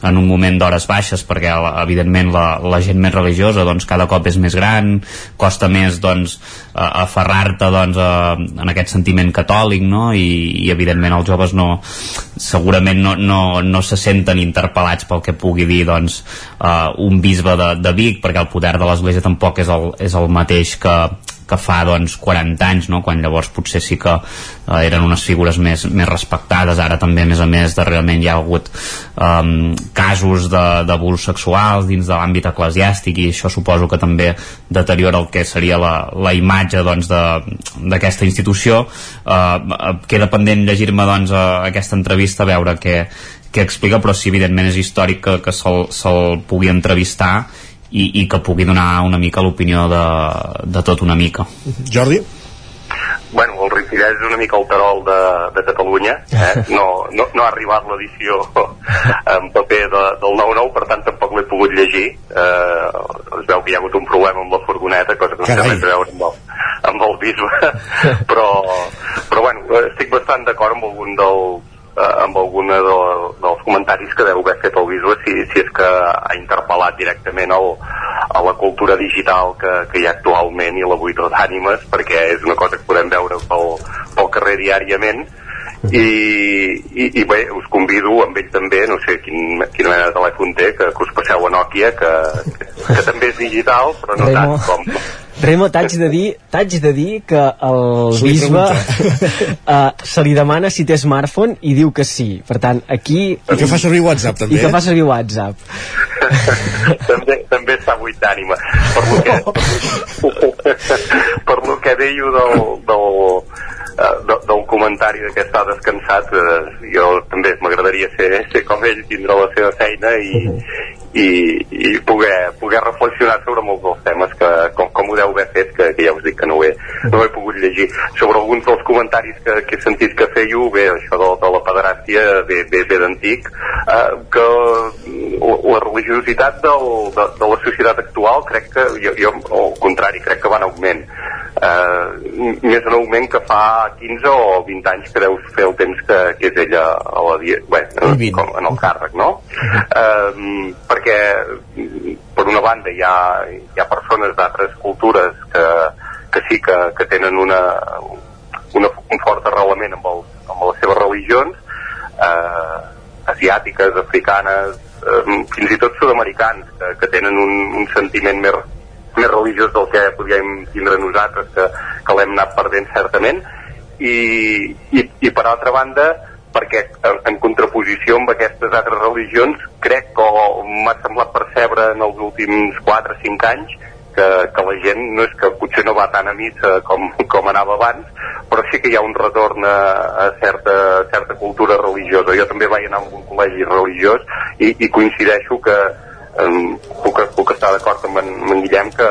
en un moment d'hores baixes perquè evidentment la, la gent més religiosa doncs cada cop és més gran costa més doncs aferrar-te doncs a, en aquest sentiment catòlic no? I, i evidentment els joves no segurament no, no, no se senten interpel·lats pel que pugui dir doncs uh, un bisbe de, de Vic perquè el poder de l'església tampoc és el, és el mateix que, que fa doncs 40 anys no? quan llavors potser sí que eh, eren unes figures més, més respectades ara també a més a més darrerament hi ha hagut um, casos d'abús sexuals dins de l'àmbit eclesiàstic i això suposo que també deteriora el que seria la, la imatge d'aquesta doncs, institució uh, queda pendent llegir-me doncs, aquesta entrevista a veure què, què explica però sí evidentment és històric que, que se'l se pugui entrevistar i, i que pugui donar una mica l'opinió de, de tot una mica. Jordi? Bueno, el Ripollès és una mica el tarol de, de Catalunya, eh? no, no, no ha arribat l'edició en paper de, del 9-9, per tant tampoc l'he pogut llegir. Eh, es veu que hi ha hagut un problema amb la furgoneta, cosa que no té res a veure amb el, amb el bisbe, però, però bueno, estic bastant d'acord amb algun dels eh, amb alguna de, dels comentaris que deu haver fet el bisbe si, si és que ha interpel·lat directament el, a la cultura digital que, que hi ha actualment i la buita d'ànimes perquè és una cosa que podem veure pel, pel carrer diàriament i, i, i bé, us convido amb ell també, no sé quin, quina mena de telèfon té, que, que us passeu a Nokia que, que, que també és digital però no Remo. tant com, Remo, t'haig de dir, t'haig de dir que el li bisbe uh, se li demana si té smartphone i diu que sí. Per tant, aquí... I que fa servir WhatsApp, també. I que fa servir WhatsApp. també, també està buit d'ànima per lo que per lo que deio del, del, del comentari de que està descansat eh, jo també m'agradaria ser, ser com ell tindre la seva feina i, i, i poder, poder reflexionar sobre molts dels temes que, com, com ho deu haver fet que, que ja us dic que no ho he, no ho he pogut llegir. Sobre alguns dels comentaris que, que he sentit que fèieu bé, això de, de la pederàstia ve, ve, ve d'antic eh, que la, la religiositat del, de, de la societat actual crec que jo, jo al contrari crec que va en augment. Eh, més en augment que fa 15 o 20 anys que deus fer el temps que, que és ella a la dia, bé, com, en el càrrec, no? Eh, perquè per una banda hi ha, hi ha persones d'altres cultures que, que sí que, que tenen una, una, un fort arrelament amb, el, amb les seves religions eh, asiàtiques, africanes eh, fins i tot sud-americans que, que tenen un, un sentiment més més religiós del que podíem tindre nosaltres que, que l'hem anat perdent certament. I, i, i per altra banda perquè en, en contraposició amb aquestes altres religions crec que m'ha semblat percebre en els últims 4 o 5 anys que, que la gent no és que potser no va tant a missa com, com anava abans però sí que hi ha un retorn a, a certa, certa cultura religiosa. Jo també vaig anar a un col·legi religiós i, i coincideixo que, um, puc, puc estar d'acord amb, amb en Guillem que,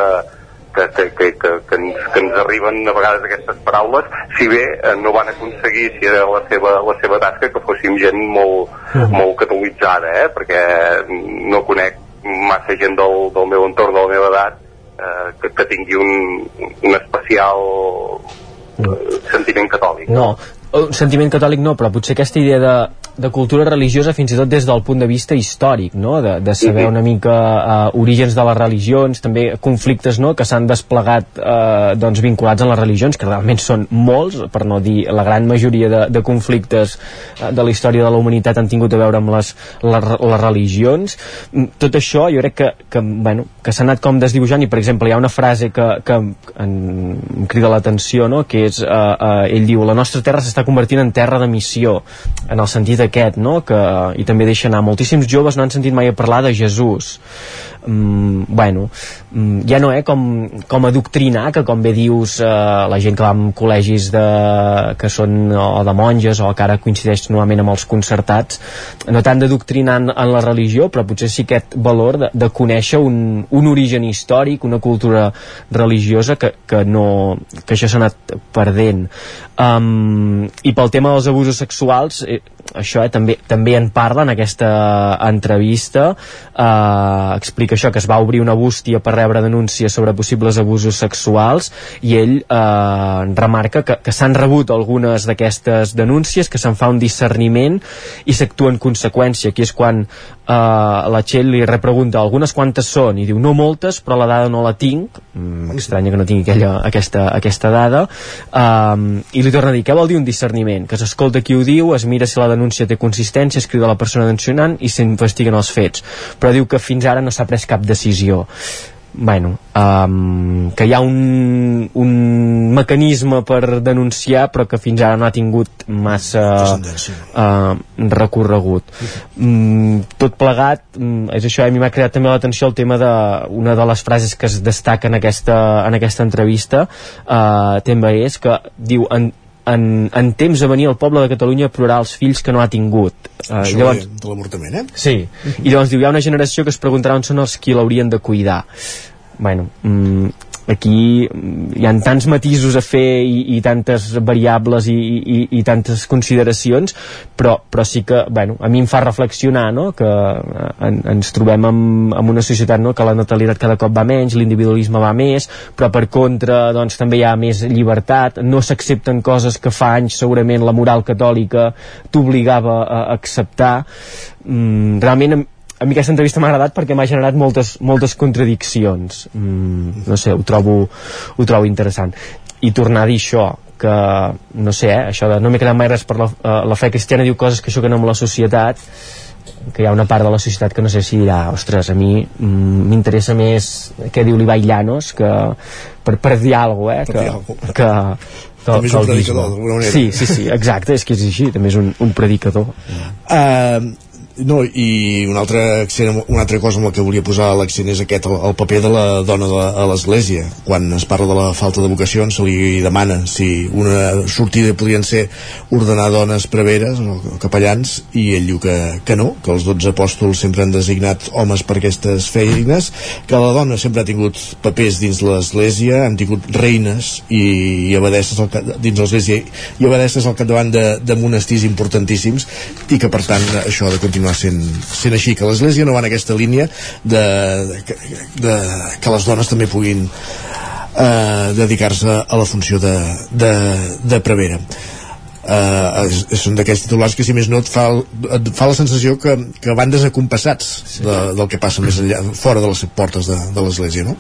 que, que, que, que, que, ens, que ens arriben a vegades aquestes paraules si bé eh, no van aconseguir si era la seva, la seva tasca que fóssim gent molt, molt catolitzada eh? perquè no conec massa gent del, del meu entorn de la meva edat eh, que, que tingui un, un especial eh, sentiment catòlic. No, un sentiment catòlic no, però potser aquesta idea de, de cultura religiosa fins i tot des del punt de vista històric, no? de, de saber una mica uh, orígens de les religions, també conflictes no? que s'han desplegat uh, doncs, vinculats a les religions, que realment són molts, per no dir la gran majoria de, de conflictes uh, de la història de la humanitat han tingut a veure amb les, les, les religions. Mm, Tot això jo crec que, que, bueno, que s'ha anat com desdibuixant i per exemple hi ha una frase que, que em, em crida l'atenció, no? que és, uh, uh, ell diu, la nostra terra s'està convertint en terra de missió, en el sentit aquest, no? que, i també deixa anar, moltíssims joves no han sentit mai a parlar de Jesús. Mm, bueno, mm, ja no, eh, com, com adoctrinar, que com bé dius, eh, la gent que va en col·legis de, que són o de monges o que ara coincideix normalment amb els concertats, no tant d'adoctrinar en, en la religió, però potser sí aquest valor de, de conèixer un, un origen històric, una cultura religiosa que, que, no, que això s'ha anat perdent. Um, I pel tema dels abusos sexuals, eh, això eh, també, també en parla en aquesta entrevista eh, explica això, que es va obrir una bústia per rebre denúncies sobre possibles abusos sexuals i ell eh, remarca que, que s'han rebut algunes d'aquestes denúncies, que se'n fa un discerniment i s'actua en conseqüència aquí és quan eh, la Txell li repregunta algunes quantes són? I diu no moltes però la dada no la tinc. Mm, m'estranya que no tingui aquella, aquesta, aquesta dada. Eh, i li torna a dir què vol dir un discerniment? que s'escolta qui ho diu, es mira si la denúncia té consistència, es crida la persona denuncionant i s'investiguen els fets. Però diu que fins ara no s'ha pres cap decisió bueno, um, que hi ha un, un mecanisme per denunciar però que fins ara no ha tingut massa uh, recorregut. Mm, tot plegat mm, és això, a mi m'ha creat també l'atenció el tema de una de les frases que es destaca en aquesta, en aquesta entrevista uh, també és que diu en, en, en temps a venir el poble de Catalunya plorarà els fills que no ha tingut uh, Això llavors, de, de l'avortament, eh? Sí, i llavors diu, hi ha una generació que es preguntarà on són els qui l'haurien de cuidar. Bueno, mm, aquí mm, hi han tants matisos a fer i, i tantes variables i, i, i tantes consideracions, però, però sí que, bueno, a mi em fa reflexionar, no?, que eh, en, ens trobem amb, amb una societat, no?, que la natalitat cada cop va menys, l'individualisme va més, però per contra, doncs, també hi ha més llibertat, no s'accepten coses que fa anys segurament la moral catòlica t'obligava a acceptar. Mm, realment a mi aquesta entrevista m'ha agradat perquè m'ha generat moltes, moltes contradiccions mm, no sé, ho trobo, ho trobo interessant i tornar a dir això que, no sé, eh, això de no m'he quedat mai res per la, uh, la fe cristiana diu coses que xoquen amb la societat que hi ha una part de la societat que no sé si dirà ostres, a mi mm, m'interessa més què diu l'Ibai Llanos que per, per dir alguna cosa eh, que, que, que, També és un el predicador, bisbe. d'alguna manera. Sí, sí, sí, exacte, és que és així, també és un, un predicador. Uh, no, i una altra, accent, una altra cosa amb la que volia posar l'accent és aquest, el, el paper de la dona de, a l'església. Quan es parla de la falta de vocacions, se li demana si una sortida podrien ser ordenar dones preveres o capellans, i ell diu que, que no, que els 12 apòstols sempre han designat homes per aquestes feines, que la dona sempre ha tingut papers dins l'església, han tingut reines i, i abadesses al, dins l'església i abadesses al capdavant de, de monestirs importantíssims i que per tant això ha de continuar sent, sent així, que l'església no va en aquesta línia de, de, de que les dones també puguin eh, dedicar-se a la funció de, de, de prevera eh, és, són d'aquests titulars que si més no et fa, et fa la sensació que, que van desacompassats sí. de, del que passa més enllà, fora de les portes de, de l'església no?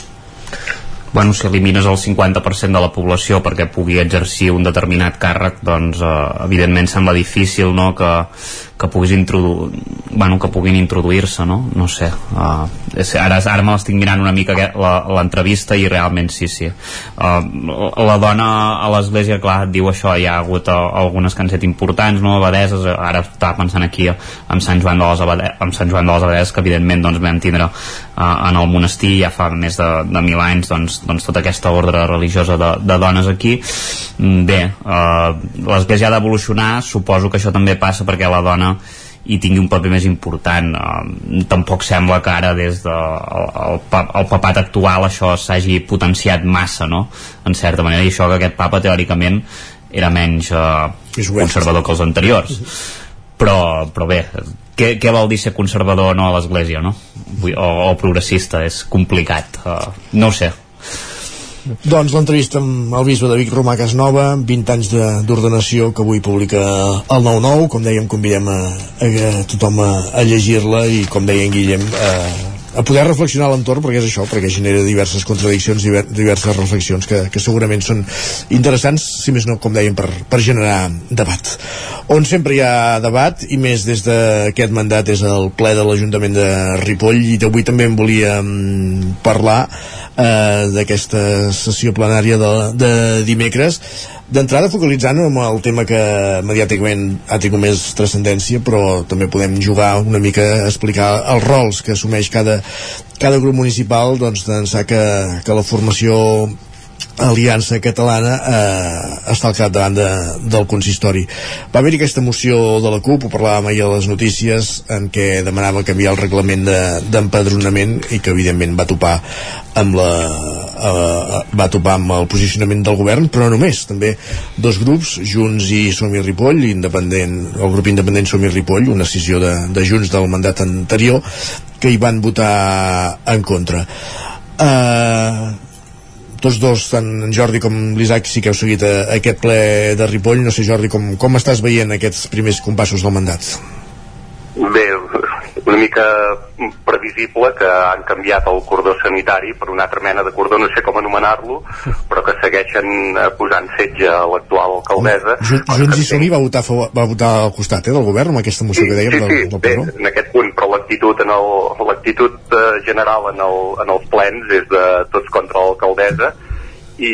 bueno, si elimines el 50% de la població perquè pugui exercir un determinat càrrec, doncs eh, evidentment sembla difícil no, que, que puguis introdu... bueno, que puguin introduir-se, no? No sé. Uh, ara, ara me l'estic mirant una mica l'entrevista i realment sí, sí. Uh, la dona a l'església, clar, diu això, hi ha hagut uh, algunes que han set importants, no? Abadeses, ara estava pensant aquí amb Sant Joan de les Abadeses, amb Sant Joan de les Abadeses, que evidentment doncs, vam tindre uh, en el monestir ja fa més de, de mil anys doncs, doncs tota aquesta ordre religiosa de, de dones aquí Mm, bé, uh, l'església ha d'evolucionar suposo que això també passa perquè la dona hi tingui un paper més important. Uh, tampoc sembla que ara des del de, el, el, pa- el papat actual això s'hagi potenciat massa no? en certa manera i això que aquest papa teòricament era menys uh, conservador que els anteriors. Però, però bé què, què vol dir ser conservador o no a l'església no? O, o progressista és complicat uh, no ho sé Doncs l'entrevista amb el bisbe de Vic Romà Casnova, 20 anys de- d'ordenació que avui publica el 9-9, com dèiem convidem a, a, a tothom a, a llegir-la i com deia en Guillem a, a poder reflexionar l'entorn perquè és això, perquè genera diverses contradiccions diver, diverses reflexions que, que segurament són interessants, si més no com dèiem per, per generar debat. On sempre hi ha debat i més des d'aquest mandat és el ple de l'Ajuntament de Ripoll i d'avui també en volíem parlar eh, d'aquesta sessió plenària de, de dimecres d'entrada focalitzant en el tema que mediàticament ha tingut més transcendència però també podem jugar una mica a explicar els rols que assumeix cada, cada grup municipal doncs d'ençà que, que la formació Aliança Catalana eh, està al capdavant de, del consistori. Va haver-hi aquesta moció de la CUP, ho parlàvem ahir a les notícies, en què demanava canviar el reglament de- d'empadronament de, i que evidentment va topar amb la, eh, va topar amb el posicionament del govern, però no només, també dos grups, Junts i Som i Ripoll, independent, el grup independent Som i Ripoll, una decisió de, de Junts del mandat anterior, que hi van votar en contra. Eh, tots dos, tant en Jordi com l'Isaac, sí que heu seguit a, a aquest ple de Ripoll. No sé, Jordi, com, com estàs veient aquests primers compassos del mandat? Bé, una mica previsible que han canviat el cordó sanitari per una altra mena de cordó, no sé com anomenar-lo, però que segueixen eh, posant setge a l'actual alcaldessa. Junts, Junts i Somni va votar, va votar al costat eh, del govern amb aquesta moció que dèiem sí, del, sí, del bé, Pedro. en aquest punt, però l'actitud en l'actitud eh, general en, el, en els plens és de tots contra l'alcaldessa i,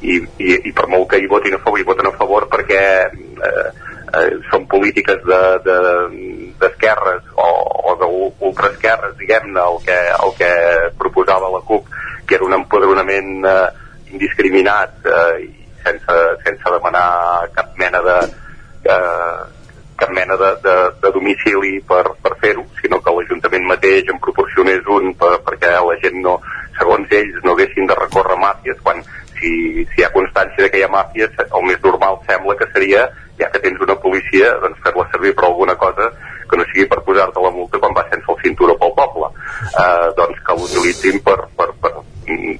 i, i, i per molt que hi votin a favor, hi voten a favor perquè eh, eh, són polítiques de, de, d'esquerres o, o d'ultraesquerres, diguem-ne, el que, el que proposava la CUP, que era un empadronament eh, indiscriminat eh, i sense, sense demanar cap mena de, eh, cap mena de, de, de domicili per, per fer-ho, sinó que l'Ajuntament mateix en proporcionés un per, perquè la gent no, segons ells, no haguessin de recórrer màfies, quan si, si hi ha constància que hi ha màfies, el més normal sembla que seria, ja que tens una policia, doncs fer-la servir per alguna cosa que no sigui per posar-te la multa quan va sense el cinturó pel poble. Eh, doncs que l'utilitzin per, per, per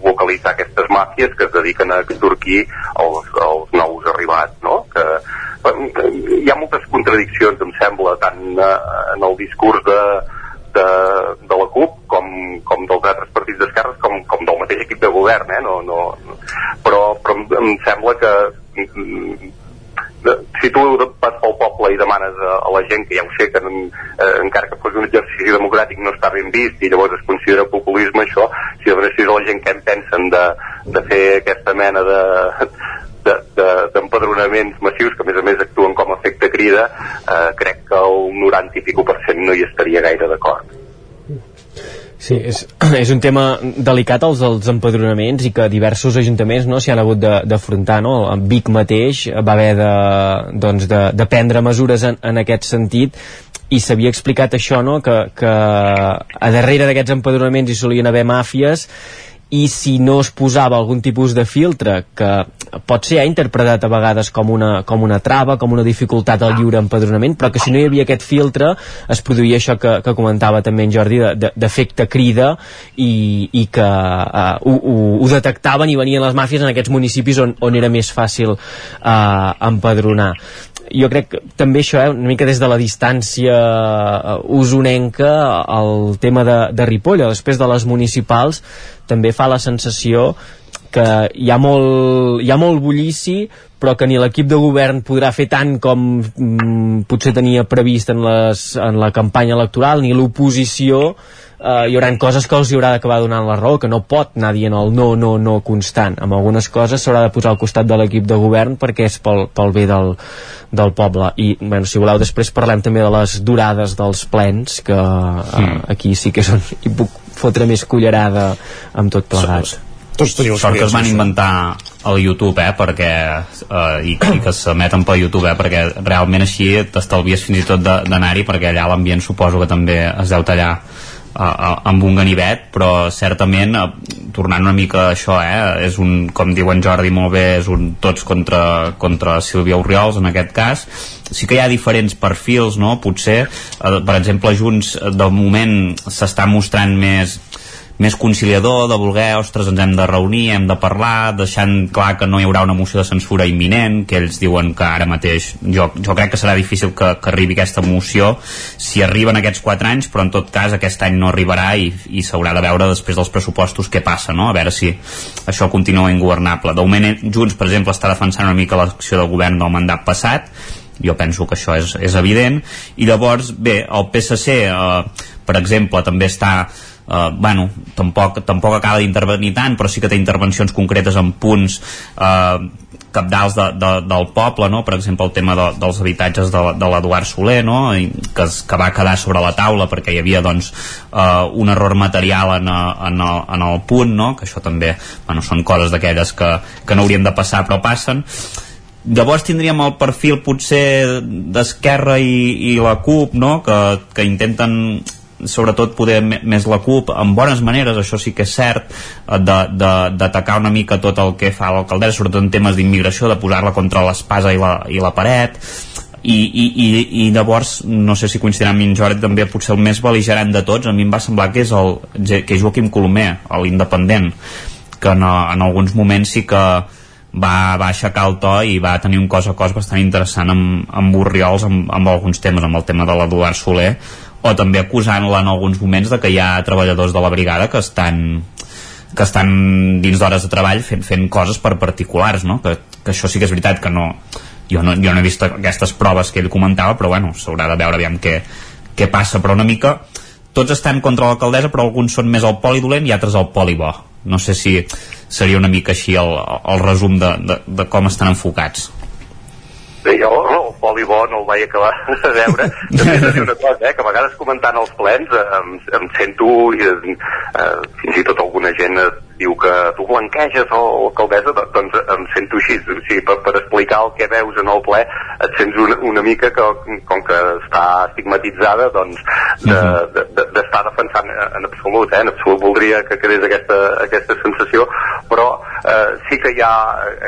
localitzar aquestes màfies que es dediquen a extorquir els, els nous arribats, no? Que, eh, hi ha moltes contradiccions, em sembla, tant eh, en el discurs de, de, de la CUP com, com dels altres partits d'esquerres com, com del mateix equip de govern, eh? no, no, no. Però, però em, em sembla que mm, si tu vas pel poble i demanes a, a la gent, que ja ho sé, que en, eh, encara que fos un exercici democràtic no està ben vist i llavors es considera populisme això, si demanessis a la gent què en pensen de, de fer aquesta mena de de- de- d'empadronaments massius que a més a més actuen com a efecte crida eh, crec que el 90 i pico per cent no hi estaria gaire d'acord Sí, és, és un tema delicat els dels empadronaments i que diversos ajuntaments no, s'hi han hagut de- d'afrontar. No? En Vic mateix va haver de, doncs de, de prendre mesures en, en aquest sentit i s'havia explicat això, no? que, que a darrere d'aquests empadronaments hi solien haver màfies i si no es posava algun tipus de filtre que pot ser eh, interpretat a vegades com una, com una trava, com una dificultat al lliure empadronament, però que si no hi havia aquest filtre es produïa això que, que comentava també en Jordi de- de- d'efecte crida i, i que uh, ho, ho, ho detectaven i venien les màfies en aquests municipis on, on era més fàcil uh, empadronar jo crec que també això, eh, una mica des de la distància eh, usonenca, el tema de, de Ripoll, després de les municipals, també fa la sensació que hi ha molt, hi ha molt bullici però que ni l'equip de govern podrà fer tant com mm, potser tenia previst en, les, en la campanya electoral ni l'oposició eh, hi haurà coses que els hi haurà d'acabar donant la raó que no pot anar dient el no, no, no constant. Amb algunes coses s'haurà de posar al costat de l'equip de govern perquè és pel, pel bé del, del poble. I bueno, si voleu després parlem també de les durades dels plens que eh, aquí sí que són, hi puc fotre més cullerada amb tot plegat. Tots teniu Sort que es van inventar el YouTube, eh, perquè, eh, i, i que s'emeten per YouTube, eh, perquè realment així t'estalvies fins i tot de- d'anar-hi, perquè allà l'ambient suposo que també es deu tallar eh, amb un ganivet, però certament, eh, tornant una mica a això, eh, és un, com diu en Jordi molt bé, és un tots contra, contra Sílvia Oriols, en aquest cas, sí que hi ha diferents perfils, no?, potser, eh, per exemple, Junts, eh, de moment s'està mostrant més més conciliador, de voler, ostres, ens hem de reunir, hem de parlar, deixant clar que no hi haurà una moció de censura imminent, que ells diuen que ara mateix, jo, jo crec que serà difícil que, que arribi aquesta moció si arriben aquests 4 anys, però en tot cas aquest any no arribarà i, i s'haurà de veure després dels pressupostos què passa, no? a veure si això continua ingovernable. De moment, Junts, per exemple, està defensant una mica l'acció del govern del mandat passat, jo penso que això és, és evident i llavors, bé, el PSC eh, per exemple, també està eh, bueno, tampoc, tampoc acaba d'intervenir tant, però sí que té intervencions concretes en punts eh, capdals de, de, del poble, no? per exemple el tema de, dels habitatges de, de l'Eduard Soler no? I que, es, que va quedar sobre la taula perquè hi havia doncs, eh, un error material en, en, el, en el punt no? que això també bueno, són coses d'aquelles que, que no haurien de passar però passen llavors tindríem el perfil potser d'Esquerra i, i la CUP no? que, que intenten sobretot poder més la CUP amb bones maneres, això sí que és cert d'atacar una mica tot el que fa l'alcaldessa, sobretot en temes d'immigració de posar-la contra l'espasa i, la, i la paret. I, i, i, i llavors no sé si coincidirà amb mi en Jordi també potser el més beligerant de tots a mi em va semblar que és, el, que és Joaquim Colomer l'independent que en, en alguns moments sí que va, va aixecar el to i va tenir un cos a cos bastant interessant amb, amb Borriols amb, amb alguns temes, amb el tema de l'Eduard Soler o també acusant-la en alguns moments de que hi ha treballadors de la brigada que estan que estan dins d'hores de treball fent, fent coses per particulars no? que, que això sí que és veritat que no jo no, jo no he vist aquestes proves que ell comentava però bueno, s'haurà de veure aviam què, què passa, però una mica tots estan contra l'alcaldessa però alguns són més el poli dolent i altres el poli bo no sé si seria una mica així el, el resum de, de, de com estan enfocats jo el polibó no el vaig acabar de veure. També he de dir una cosa, eh, que a vegades comentant els plens eh, em, em sento, i, eh, fins i tot alguna gent diu que tu blanqueges o alcaldessa, doncs em sento així. O sigui, per, per explicar el que veus en el ple et sents una, una mica que, com que està estigmatitzada, doncs d'estar de, de, de, defensant en absolut, eh? en absolut voldria que quedés aquesta, aquesta sensació, però eh, sí que hi ha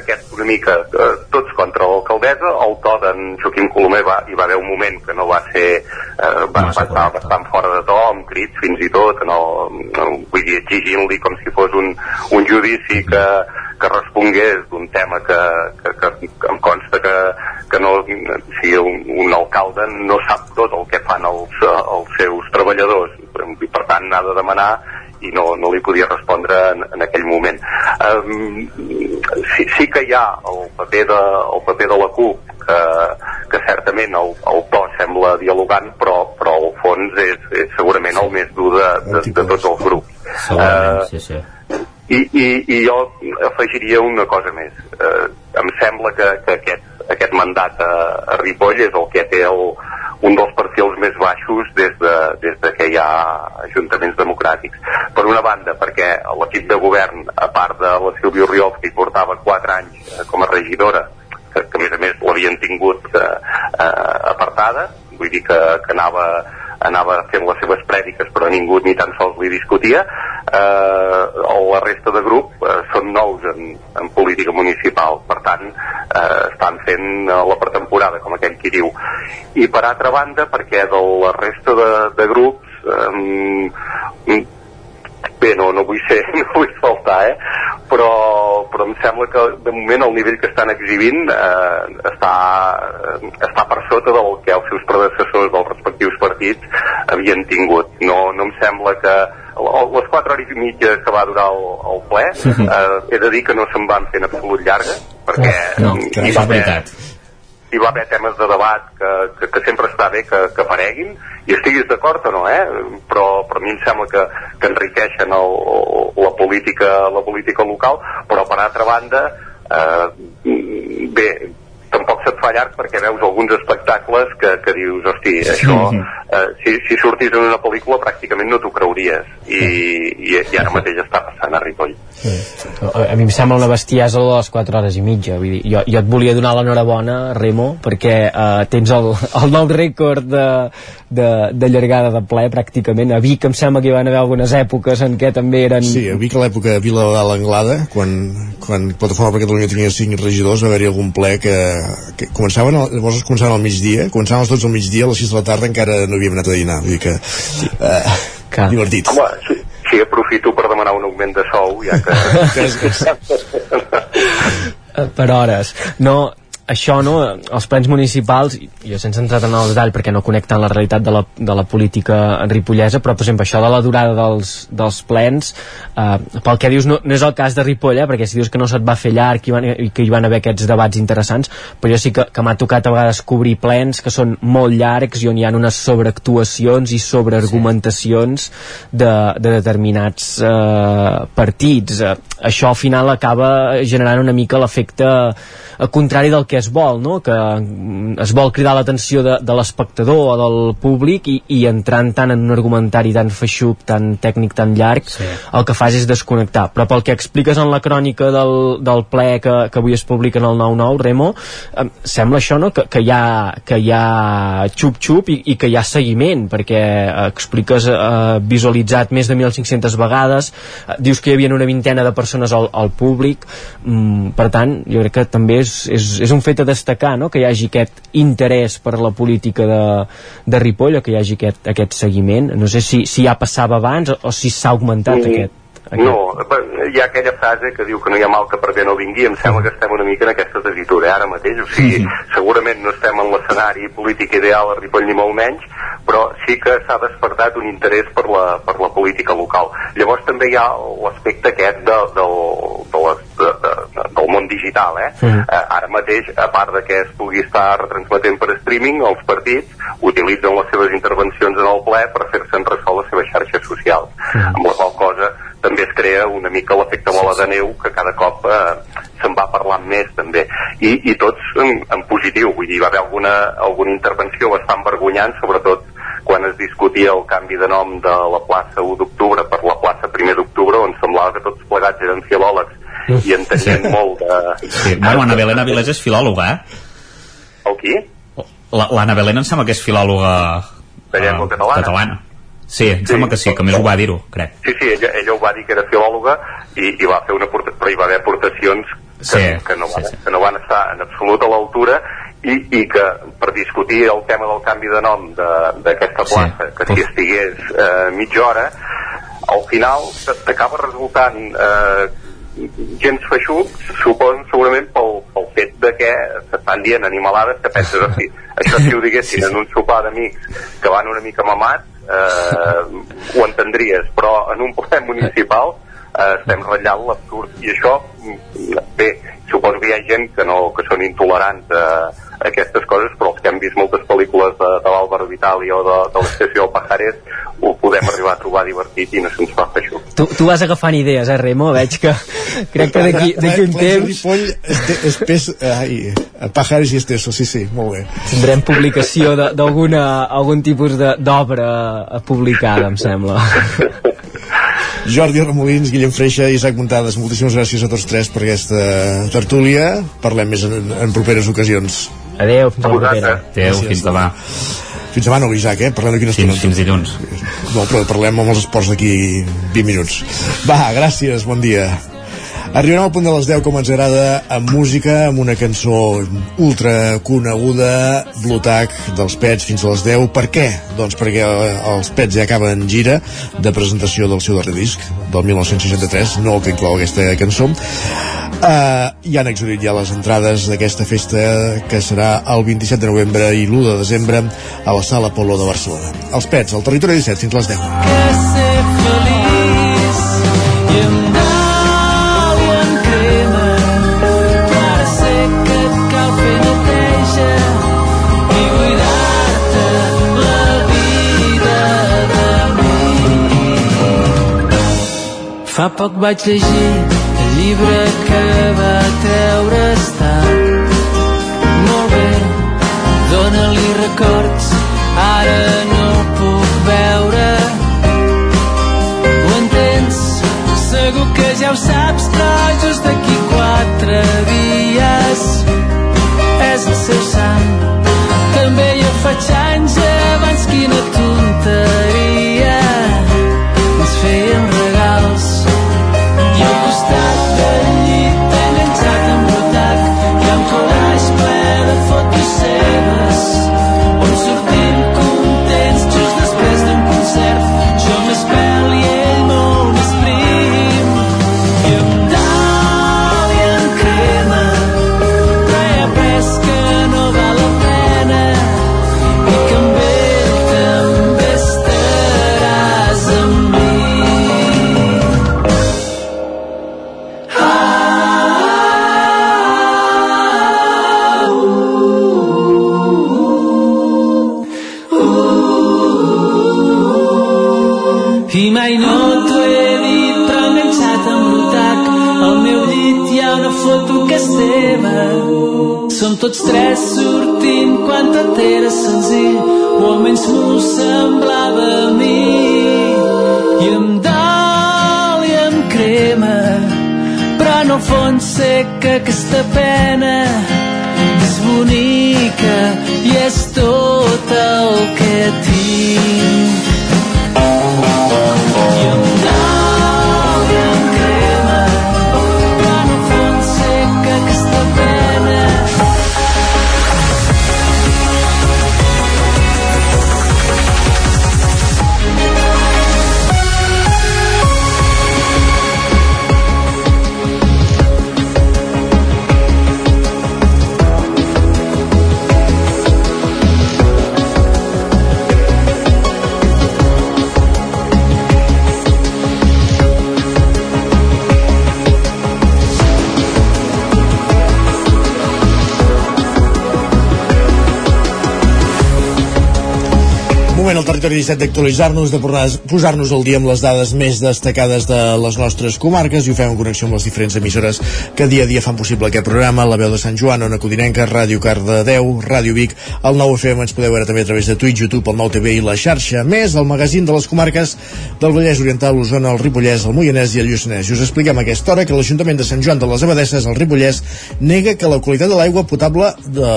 aquest una mica eh, tots contra l'alcaldessa, el to d'en Joaquim Colomer va, hi va haver un moment que no va ser eh, va, va estar bastant fora de to, amb crits fins i tot, no, no, vull dir, exigint-li com si fos un, un judici que, que respongués d'un tema que, que, que, em consta que, que no, si un, un alcalde no sap tot el que fan els, els seus treballadors i per tant ha de demanar i no, no li podia respondre en, en aquell moment. Um, sí, sí que hi ha el paper de, el paper de la CUP que, que certament el, el to sembla dialogant però, però el fons és, és segurament el més dur de, de, de tots els grups. uh, sí, sí i, i, i jo afegiria una cosa més. Eh, em sembla que, que aquest, aquest mandat a, a Ripoll és el que té el, un dels perfils més baixos des de, des de que hi ha ajuntaments democràtics. Per una banda, perquè l'equip de govern, a part de la Sílvia Oriol, que hi portava 4 anys eh, com a regidora, que, que a més a més l'havien tingut eh, eh, apartada, vull dir que, que anava anava fent les seves prèdiques però ningú ni tan sols li discutia. Eh, la resta de grup eh, són nous en, en política municipal. Per tant eh, estan fent eh, la pretemporada com aquell qui diu. I per altra banda perquè de la resta de, de grups eh, bé, no, no vull ser, no vull faltar, eh? però, però em sembla que de moment el nivell que estan exhibint eh, està, eh, està per sota del que els seus predecessors dels respectius partits havien tingut. No, no em sembla que les quatre hores i mitja que va durar el, el ple, eh, he de dir que no se'n van en absolut llarga, perquè no, hi va haver, hi va haver temes de debat que, que, que sempre està bé que, que apareguin i estiguis d'acord o no, eh? però, però a mi em sembla que, que enriqueixen el, la, política, la política local però per altra banda eh, bé, tampoc se't fa llarg perquè veus alguns espectacles que, que dius, hosti, això eh, si, si sortís en una pel·lícula pràcticament no t'ho creuries. I, i, i ara mateix està passant a Ripoll sí. a mi em sembla una bestiesa de les 4 hores i mitja vull dir, jo, jo et volia donar l'enhorabona Remo perquè eh, tens el, el nou rècord de, de, de llargada de ple pràcticament a Vic em sembla que hi van haver algunes èpoques en què també eren Sí, a Vic a l'època de Vila de l'Anglada quan, quan Plataforma per Catalunya tenia 5 regidors va haver-hi algun ple que, que començaven, llavors començaven al migdia començaven els 12 al migdia, a les 6 de la tarda encara no havíem anat a dinar vull dir que eh, Clar. divertit Home, sí, sí, aprofito demanar un augment de sou, ja que... Per hores. No, això, no, els plens municipals, jo sense entrar en el detall perquè no connecten la realitat de la, de la política ripollesa, però per exemple això de la durada dels, dels plens, eh, pel que dius no, no és el cas de Ripoll, eh, perquè si dius que no se't va fer llarg i, van, i que hi van haver aquests debats interessants, però jo sí que, que m'ha tocat a vegades cobrir plens que són molt llargs i on hi ha unes sobreactuacions i sobreargumentacions de, de determinats eh, partits. Eh, això al final acaba generant una mica l'efecte eh, contrari del que es vol, no? que es vol cridar l'atenció de, de l'espectador o del públic i, i entrant tant en un argumentari tan feixuc, tan tècnic, tan llarg, sí. el que fas és desconnectar. Però pel que expliques en la crònica del, del ple que, que avui es publica en el 9-9, Remo, eh, sembla això, no?, que, que, hi ha, que hi ha xup-xup i, i que hi ha seguiment, perquè eh, expliques eh, visualitzat més de 1.500 vegades, eh, dius que hi havia una vintena de persones al, al públic, mm, per tant, jo crec que també és, és, és un fet a destacar, no?, que hi hagi aquest interès per la política de, de Ripoll o que hi hagi aquest, aquest seguiment. No sé si, si ja passava abans o, o si s'ha augmentat Mm. aquest, aquest... No, hi ha aquella frase que diu que no hi ha mal que per bé no vingui, em sembla que estem una mica en aquesta tesitura ara mateix, o sigui, segurament no estem en l'escenari polític ideal a Ripoll ni molt menys, però sí que s'ha despertat un interès per la, per la política local. Llavors també hi ha l'aspecte aquest de, del, de les, de, de, de, del món digital, eh? Mm. eh? Ara mateix, a part de que es pugui estar retransmetent per streaming, els partits utilitzen les seves intervencions en el ple per fer-se'n ressò les seves xarxes socials, amb la qual cosa també es crea una mica l'efecte bola de neu que cada cop eh, se'n va parlant més també i, i tots en, en positiu vull dir, hi va haver alguna, alguna intervenció bastant vergonyant sobretot quan es discutia el canvi de nom de la plaça 1 d'octubre per la plaça 1 d'octubre on semblava que tots plegats eren filòlegs i entenien molt de... Sí, bueno, Anna Belén Avilés és filòloga, eh? El qui? La- L'Anna Belén em sembla que és filòloga De llengua eh, catalana. catalana. Sí, em sembla que sí, que més ho va dir-ho, crec. Sí, sí, ella, ella ho va dir que era filòloga i, i va fer una però hi va haver aportacions que, Sí, que, no van, que no van estar en absolut a l'altura i, i que per discutir el tema del canvi de nom d'aquesta plaça, que si estigués eh, mitja hora, al final t'acaba resultant eh, gens feixuc, suposo segurament pel, pel fet de que s'estan dient animalades que penses, hosti, això si ho diguessin en un sopar d'amics que van una mica mamats, eh, ho entendries, però en un ple municipal eh, estem ratllant l'absurd. I això, bé, suposo que hi ha gent que, no, que són intolerants a, a aquestes coses, però els que han vist moltes pel·lícules de, de l'Àlvaro Vitali o de, de l'estació del Pajares ho podem arribar a trobar divertit i no se'ns fa feixuc. Tu, tu vas agafant idees, eh, Remo? Veig que crec que d'aquí un temps Ripoll, este, espès, ai, Pajares i Esteso, sí, sí, molt bé. tindrem publicació de- d'alguna algun tipus de- d'obra eh, publicada, em sembla. Jordi Remolins, Guillem Freixa i Isaac Muntades, moltíssimes gràcies a tots tres per aquesta tertúlia. Parlem més en, en properes ocasions. Adéu, fins a la propera. Adéu, fins demà. Fins demà no, Isaac, eh? Parlem d'aquí una Fins, estona. fins dilluns. No, però parlem amb els esports d'aquí 20 minuts. Va, gràcies, bon dia. Arribarem al punt de les 10 com ens agrada amb música, amb una cançó ultra coneguda, Blue Tag dels Pets fins a les 10. Per què? Doncs perquè eh, els Pets ja acaben gira de presentació del seu darrer disc, del 1963, no el que inclou aquesta cançó. Uh, hi han exhibit ja les entrades d'aquesta festa que serà el 27 de novembre i l'1 de desembre a la Sala Polo de Barcelona. Els Pets, al territori 17, fins a les 10. ser feliç fa poc vaig llegir el llibre que va treure estat molt bé dóna-li records ara no el puc veure. Ho entens? Segur que ja ho saps però just d'aquí quatre dies és el seu sant. També jo faig anys abans quina tonteria observas. I mai no t'ho he dit, però enganxat amb l'otac, al meu llit hi ha una foto que és teva. Som tots tres sortint quan tot era senzill, o almenys m'ho semblava a mi. I em dol i em crema, però en el fons sé que aquesta pena és bonica i és tot el que tinc. 17 d'actualitzar-nos, de posar- posar-nos al dia amb les dades més destacades de les nostres comarques i ho fem en connexió amb les diferents emissores que dia a dia fan possible aquest programa. La veu de Sant Joan, Ona Codinenca, Ràdio Cardedeu, Ràdio Vic, el 9 FM ens podeu veure també a través de Twitch, YouTube, el 9 TV i la xarxa. Més, el magazín de les comarques del Vallès Oriental, l'Osona, el Ripollès, el Moianès i el Lluçanès. I us expliquem a aquesta hora que l'Ajuntament de Sant Joan de les Abadesses, al Ripollès, nega que la qualitat de l'aigua potable de,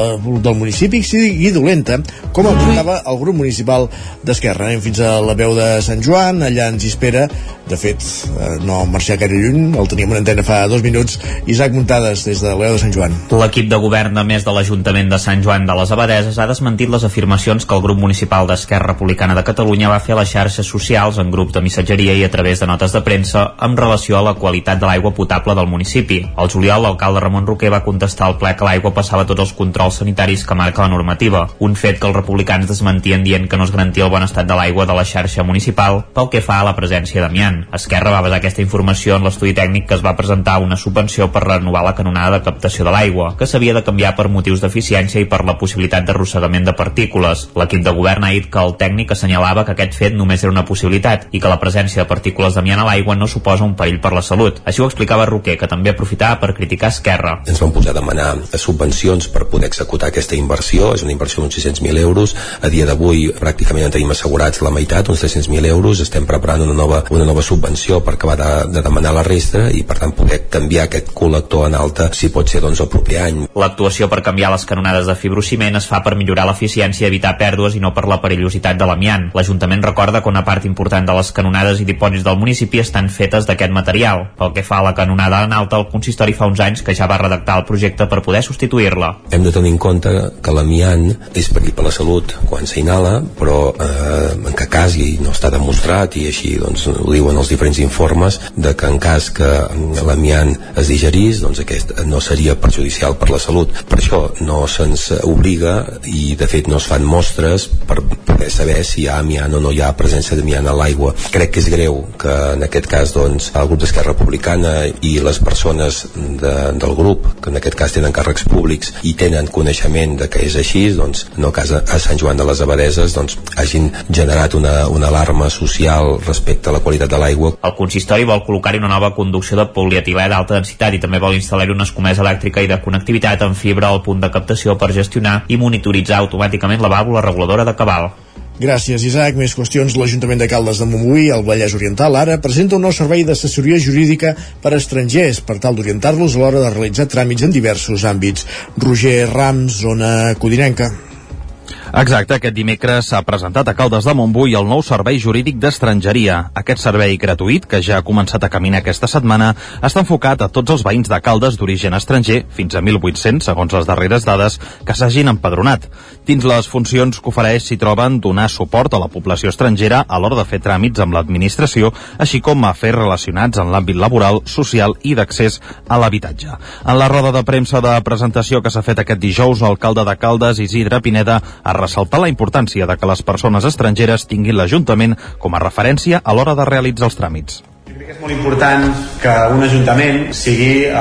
del municipi sigui dolenta, com apuntava el grup municipal d'Esquerra. Anem fins a la veu de Sant Joan, allà ens hi espera. De fet, eh, no marxar gaire lluny, el teníem en antena fa dos minuts. Isaac Muntades, des de la veu de Sant Joan. L'equip de govern a més de l'Ajuntament de Sant Joan de les Abadeses ha desmentit les afirmacions que el grup municipal d'Esquerra Republicana de Catalunya va fer a les xarxes socials en grups de missatgeria i a través de notes de premsa amb relació a la qualitat de l'aigua potable del municipi. Al juliol, l'alcalde Ramon Roquer va contestar al ple que l'aigua passava tots els controls sanitaris que marca la normativa, un fet que els republicans desmentien dient que no es garantia el bon estat de l'aigua de la xarxa municipal pel que fa a la presència d'amiant. Esquerra va basar aquesta informació en l'estudi tècnic que es va presentar una subvenció per renovar la canonada de captació de l'aigua, que s'havia de canviar per motius d'eficiència i per la possibilitat d'arrossegament de partícules. L'equip de govern ha dit que el tècnic assenyalava que aquest fet només era una possibilitat i que la presència de partícules d'amiant a l'aigua no suposa un perill per la salut. Així ho explicava Roquer, que també aprofitava per criticar Esquerra. ens vam posar a demanar subvencions per poder executar aquesta inversió, és una inversió d'uns 600.000 euros, a dia d'avui pràcticament en tenim assegurats la meitat, uns 300.000 euros, estem preparant una nova, una nova subvenció per acabar de, de demanar la resta i per tant poder canviar aquest col·lector en alta si pot ser doncs el proper any. L'actuació per canviar les canonades de fibrociment es fa per millorar l'eficiència i evitar pèrdues i no per la perillositat de l'amiant. L'Ajuntament recorda que una part important de les canonades i dipòsits del municipi estan fetes d'aquest material. Pel que fa a la canonada en alta, el consistori fa uns anys que ja va redactar el projecte per poder substituir-la. Hem de tenir en compte que l'amiant és perill per la salut quan s'inhala, però eh, en que cas, i no està demostrat, i així doncs, ho diuen els diferents informes, de que en cas que l'amiant es digerís, doncs aquest no seria perjudicial per la salut. Per això no se'ns obliga i de fet no es fan mostres per poder saber si hi ha amiant o no hi ha presència d'amiant a l'aigua. Crec que és greu que en aquest cas doncs, el grup d'Esquerra Republicana i les persones de, del grup, que en aquest cas tenen càrrecs públics i tenen coneixement de que és així, doncs, no cas a, a Sant Joan de les Abadeses, doncs, hagin generat una, una alarma social respecte a la qualitat de l'aigua. El consistori vol col·locar-hi una nova conducció de polietilè d'alta densitat i també vol instal·lar-hi una escomesa elèctrica i de connectivitat amb fibra al punt de captació per gestionar i monitoritzar automàticament la vàlvula reguladora de cabal. Gràcies, Isaac. Més qüestions. L'Ajuntament de Caldes de Montbui, al Vallès Oriental, ara presenta un nou servei d'assessoria jurídica per a estrangers per tal d'orientar-los a l'hora de realitzar tràmits en diversos àmbits. Roger Rams, zona codinenca. Exacte, aquest dimecres s'ha presentat a Caldes de Montbui el nou servei jurídic d'estrangeria. Aquest servei gratuït, que ja ha començat a caminar aquesta setmana, està enfocat a tots els veïns de Caldes d'origen estranger, fins a 1.800, segons les darreres dades, que s'hagin empadronat. Dins les funcions que ofereix s'hi troben donar suport a la població estrangera a l'hora de fer tràmits amb l'administració, així com a fer relacionats en l'àmbit laboral, social i d'accés a l'habitatge. En la roda de premsa de presentació que s'ha fet aquest dijous, l'alcalde de Caldes, Isidre Pineda, ha ressaltar la importància de que les persones estrangeres tinguin l'Ajuntament com a referència a l'hora de realitzar els tràmits. És molt important que un ajuntament sigui eh,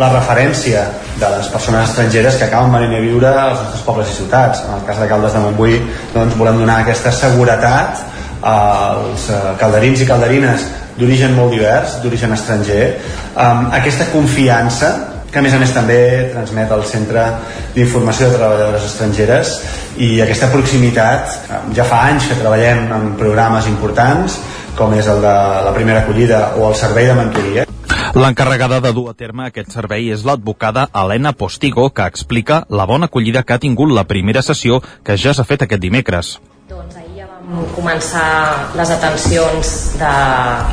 la referència de les persones estrangeres que acaben venint a viure als nostres pobles i ciutats. En el cas de Caldes de Montbui doncs, volem donar aquesta seguretat als eh, calderins i calderines d'origen molt divers, d'origen estranger, eh, aquesta confiança que a més a més també transmet el Centre d'Informació de Treballadores Estrangeres i aquesta proximitat, ja fa anys que treballem en programes importants com és el de la primera acollida o el servei de mentoria. L'encarregada de dur a terme aquest servei és l'advocada Helena Postigo, que explica la bona acollida que ha tingut la primera sessió que ja s'ha fet aquest dimecres. Començar les atencions de,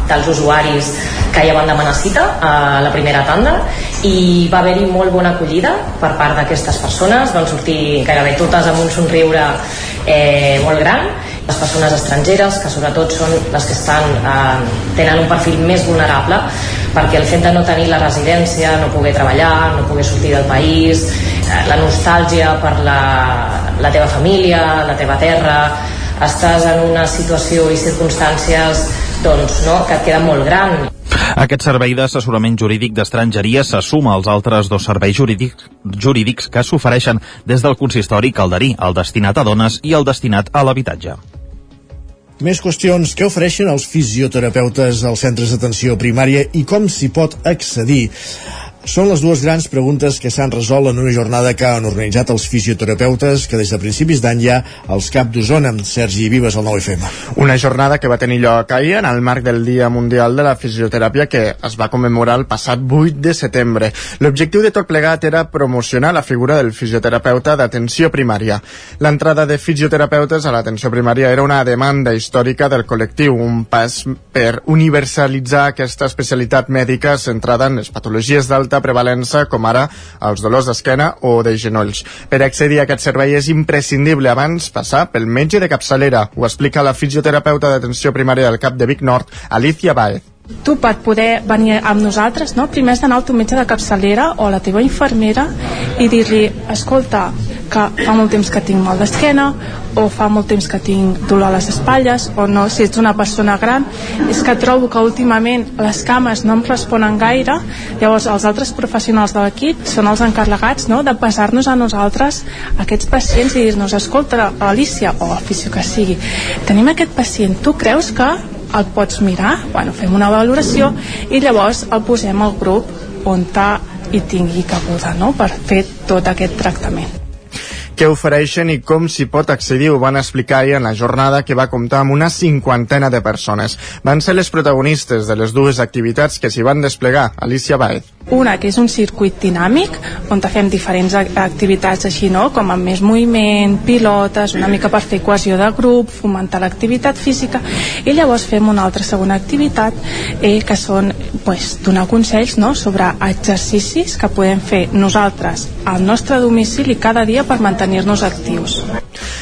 dels usuaris que ja van demanar cita a la primera tanda. I va haver-hi molt bona acollida per part d'aquestes persones, van sortir gairebé totes amb un somriure eh, molt gran. Les persones estrangeres, que sobretot són les que estan, eh, tenen un perfil més vulnerable, perquè el fet de no tenir la residència, no poder treballar, no poder sortir del país, eh, la nostàlgia per la, la teva família, la teva terra, estàs en una situació i circumstàncies doncs, no, que et queda molt gran aquest servei d'assessorament jurídic d'estrangeria se suma als altres dos serveis jurídics, jurídics que s'ofereixen des del consistori calderí, el destinat a dones i el destinat a l'habitatge. Més qüestions que ofereixen els fisioterapeutes als centres d'atenció primària i com s'hi pot accedir. Són les dues grans preguntes que s'han resolt en una jornada que han organitzat els fisioterapeutes que des de principis d'any ja als Cap d'Osona amb Sergi Vives al 9FM. Una jornada que va tenir lloc ahir en el marc del Dia Mundial de la Fisioteràpia que es va commemorar el passat 8 de setembre. L'objectiu de tot plegat era promocionar la figura del fisioterapeuta d'atenció primària. L'entrada de fisioterapeutes a l'atenció primària era una demanda històrica del col·lectiu, un pas per universalitzar aquesta especialitat mèdica centrada en les patologies d'alta d'alta prevalença, com ara els dolors d'esquena o de genolls. Per accedir a aquest servei és imprescindible abans passar pel metge de capçalera. Ho explica la fisioterapeuta d'atenció primària del CAP de Vic Nord, Alicia Baez tu per poder venir amb nosaltres no? primer has d'anar al teu metge de capçalera o a la teva infermera i dir-li escolta, que fa molt temps que tinc mal d'esquena o fa molt temps que tinc dolor a les espatlles o no, si ets una persona gran és que trobo que últimament les cames no em responen gaire llavors els altres professionals de l'equip són els encarregats no, de passar-nos a nosaltres aquests pacients i dir-nos escolta Alicia o el fisio que sigui tenim aquest pacient, tu creus que el pots mirar, bueno, fem una valoració i llavors el posem al grup on hi tingui cabuda no? per fer tot aquest tractament què ofereixen i com s'hi pot accedir ho van explicar ahir en la jornada que va comptar amb una cinquantena de persones. Van ser les protagonistes de les dues activitats que s'hi van desplegar. Alicia Baez. Una, que és un circuit dinàmic, on fem diferents activitats així, no? com amb més moviment, pilotes, una mica per fer cohesió de grup, fomentar l'activitat física, i llavors fem una altra segona activitat, eh, que són pues, donar consells no? sobre exercicis que podem fer nosaltres al nostre domicili cada dia per mantenir-nos actius.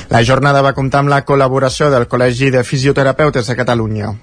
La jornada va comptar amb la col·laboració del Col·legi de Fisioterapeutes de Catalunya.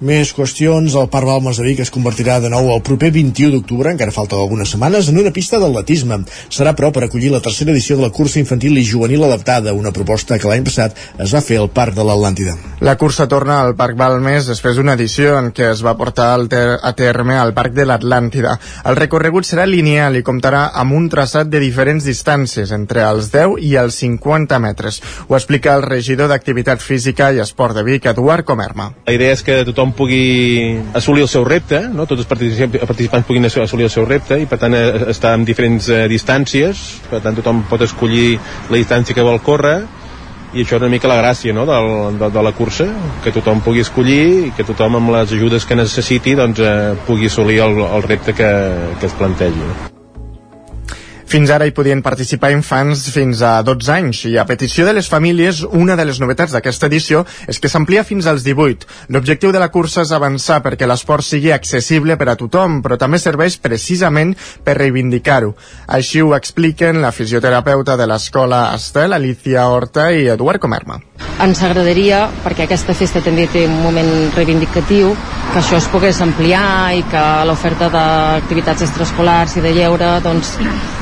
Més qüestions, el Parc Balmes de Vic es convertirà de nou el proper 21 d'octubre, encara falta algunes setmanes, en una pista d'atletisme. Serà, però, per acollir la tercera edició de la cursa infantil i juvenil adaptada, una proposta que l'any passat es va fer al Parc de l'Atlàntida. La cursa torna al Parc Balmes després d'una edició en què es va portar ter a terme al Parc de l'Atlàntida. El recorregut serà lineal i comptarà amb un traçat de diferents distàncies, entre els 10 i els 50 metres. Ho explica el regidor d'Activitat Física i Esport de Vic, Eduard Comerma. La idea és que tothom tothom pugui assolir el seu repte, no? tots els participants, puguin assolir el seu repte i per tant eh, està en diferents eh, distàncies, per tant tothom pot escollir la distància que vol córrer i això és una mica la gràcia no? de, de, de la cursa, que tothom pugui escollir i que tothom amb les ajudes que necessiti doncs, eh, pugui assolir el, el repte que, que es plantegi. Fins ara hi podien participar infants fins a 12 anys i a petició de les famílies, una de les novetats d'aquesta edició és que s'amplia fins als 18. L'objectiu de la cursa és avançar perquè l'esport sigui accessible per a tothom, però també serveix precisament per reivindicar-ho. Així ho expliquen la fisioterapeuta de l'escola Estel, Alicia Horta i Eduard Comerma. Ens agradaria, perquè aquesta festa també té un moment reivindicatiu, que això es pogués ampliar i que l'oferta d'activitats extraescolars i de lleure doncs,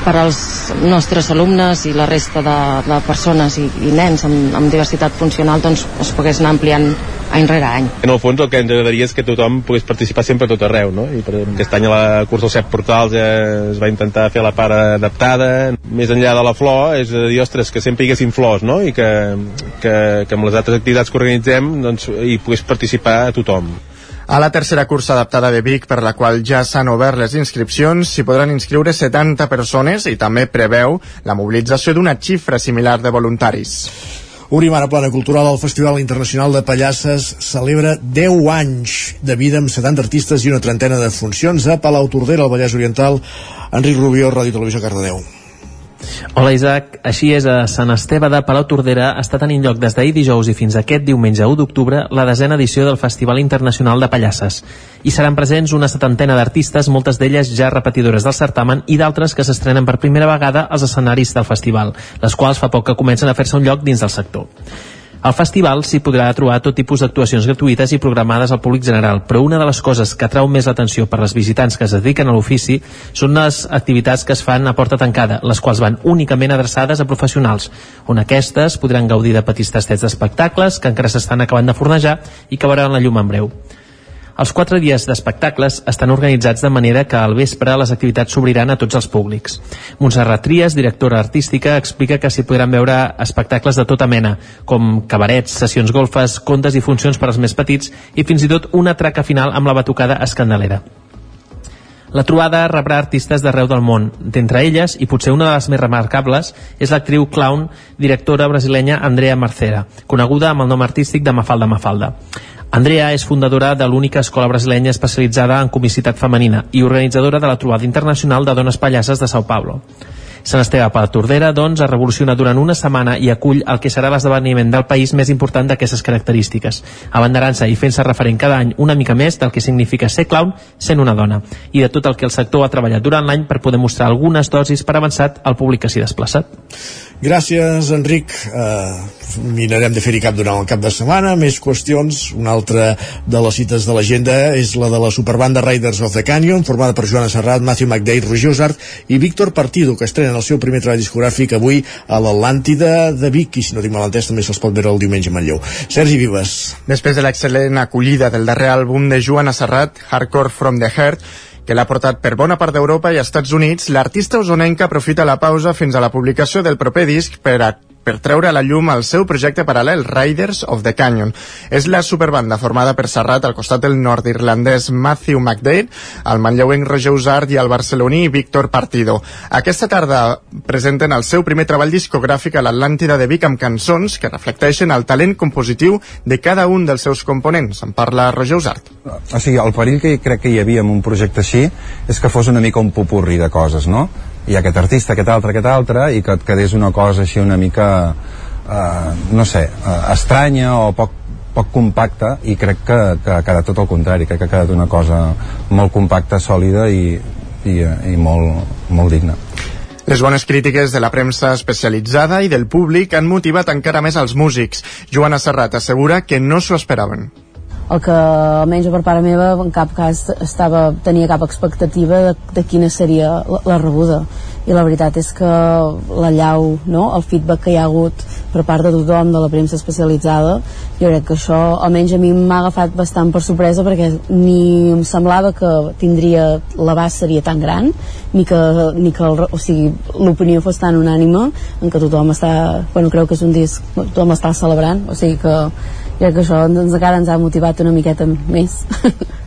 per als nostres alumnes i la resta de, de persones i, i nens amb, amb diversitat funcional doncs, es pogués anar ampliant any rere any. En el fons el que ens agradaria és que tothom pogués participar sempre a tot arreu, no? I per aquest any a la cursa dels set portals ja es va intentar fer la part adaptada. Més enllà de la flor és a dir, ostres, que sempre hi haguessin flors, no? I que, que, que amb les altres activitats que organitzem doncs, hi pogués participar a tothom. A la tercera cursa adaptada de Vic, per la qual ja s'han obert les inscripcions, s'hi podran inscriure 70 persones i també preveu la mobilització d'una xifra similar de voluntaris. Obrim ara plana cultural. El Festival Internacional de Pallasses celebra 10 anys de vida amb 70 artistes i una trentena de funcions a Palau Tordera, al Vallès Oriental. Enric Rubió, Ràdio Televisió, Cardedeu. Hola Isaac, així és, a Sant Esteve de Palau Tordera està tenint lloc des d'ahir dijous i fins aquest diumenge 1 d'octubre la desena edició del Festival Internacional de Pallasses. Hi seran presents una setantena d'artistes, moltes d'elles ja repetidores del certamen i d'altres que s'estrenen per primera vegada als escenaris del festival, les quals fa poc que comencen a fer-se un lloc dins del sector. Al festival s'hi podrà trobar tot tipus d'actuacions gratuïtes i programades al públic general, però una de les coses que atrau més l'atenció per les visitants que es dediquen a l'ofici són les activitats que es fan a porta tancada, les quals van únicament adreçades a professionals, on aquestes podran gaudir de petits tastets d'espectacles que encara s'estan acabant de fornejar i que veuran la llum en breu. Els quatre dies d'espectacles estan organitzats de manera que al vespre les activitats s'obriran a tots els públics. Montserrat Trias, directora artística, explica que s'hi podran veure espectacles de tota mena, com cabarets, sessions golfes, contes i funcions per als més petits i fins i tot una traca final amb la batucada escandalera. La trobada rebrà artistes d'arreu del món. D'entre elles, i potser una de les més remarcables, és l'actriu clown directora brasilenya Andrea Marcera, coneguda amb el nom artístic de Mafalda Mafalda. Andrea és fundadora de l'única escola brasilenya especialitzada en comicitat femenina i organitzadora de la trobada internacional de dones pallasses de Sao Paulo. Sant Esteve per Tordera, doncs, es revoluciona durant una setmana i acull el que serà l'esdeveniment del país més important d'aquestes característiques, abanderant-se i fent-se referent cada any una mica més del que significa ser clown sent una dona, i de tot el que el sector ha treballat durant l'any per poder mostrar algunes dosis per avançat al públic que s'hi desplaçat. Gràcies, Enric. Uh, mirarem de fer-hi cap durant el cap de setmana. Més qüestions. Una altra de les cites de l'agenda és la de la superbanda Riders of the Canyon, formada per Joana Serrat, Matthew McDade, Roger Usart i Víctor Partido, que estrenen el seu primer treball discogràfic avui a l'Atlàntida de Vic, i si no tinc mal entès també se'ls pot veure el diumenge a Manlleu. Sergi Vives. Després de l'excel·lent acollida del darrer àlbum de Joana Serrat, Hardcore from the Heart, que l'ha portat per bona part d'Europa i Estats Units, l'artista usonenca aprofita la pausa fins a la publicació del proper disc per a per treure a la llum el seu projecte paral·lel Riders of the Canyon. És la superbanda formada per Serrat al costat del nord-irlandès Matthew McDade, el manlleuenc Roger Usart i el barceloní Víctor Partido. Aquesta tarda presenten el seu primer treball discogràfic a l'Atlàntida de Vic amb cançons que reflecteixen el talent compositiu de cada un dels seus components. En parla Roger Usart. O sigui, el perill que crec que hi havia en un projecte així és que fos una mica un popurri de coses, no? I aquest artista, aquest altre, aquest altre, i que et quedés una cosa així una mica, eh, no sé, eh, estranya o poc, poc compacta, i crec que, que ha quedat tot el contrari, crec que ha quedat una cosa molt compacta, sòlida i, i, i molt, molt digna. Les bones crítiques de la premsa especialitzada i del públic han motivat encara més els músics. Joana Serrat assegura que no s'ho esperaven el que almenys per part meva en cap cas estava, tenia cap expectativa de, de quina seria la, la rebuda i la veritat és que la llau, no? el feedback que hi ha hagut per part de tothom, de la premsa especialitzada jo crec que això almenys a mi m'ha agafat bastant per sorpresa perquè ni em semblava que tindria l'abast seria tan gran ni que, ni que el, o sigui, l'opinió fos tan unànima en què tothom està, bueno, creu que és un disc tothom està celebrant, o sigui que crec que això doncs, encara ens ha motivat una miqueta més.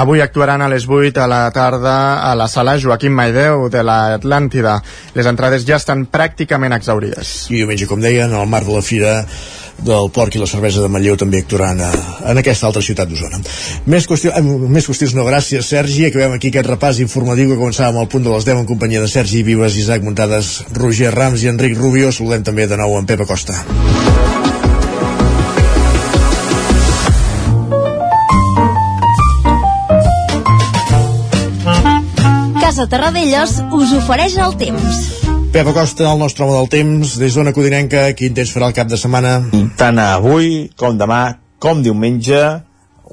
Avui actuaran a les 8 a la tarda a la sala Joaquim Maideu de l'Atlàntida. Les entrades ja estan pràcticament exaurides. I diumenge, com deien, al marc de la Fira del porc i la cervesa de Manlleu també actuaran a, en aquesta altra ciutat d'Osona. Més, qüestió, eh, més qüestions no, gràcies Sergi. Acabem aquí aquest repàs informatiu que començàvem al punt de les 10 en companyia de Sergi Vives, Isaac Muntades, Roger Rams i Enric Rubio. Saludem també de nou en Pepa Costa. Casa Terradellos us ofereix el temps. Pep Acosta, el nostre home del temps, des d'Ona Codinenca, quin temps farà el cap de setmana? Tant avui com demà, com diumenge,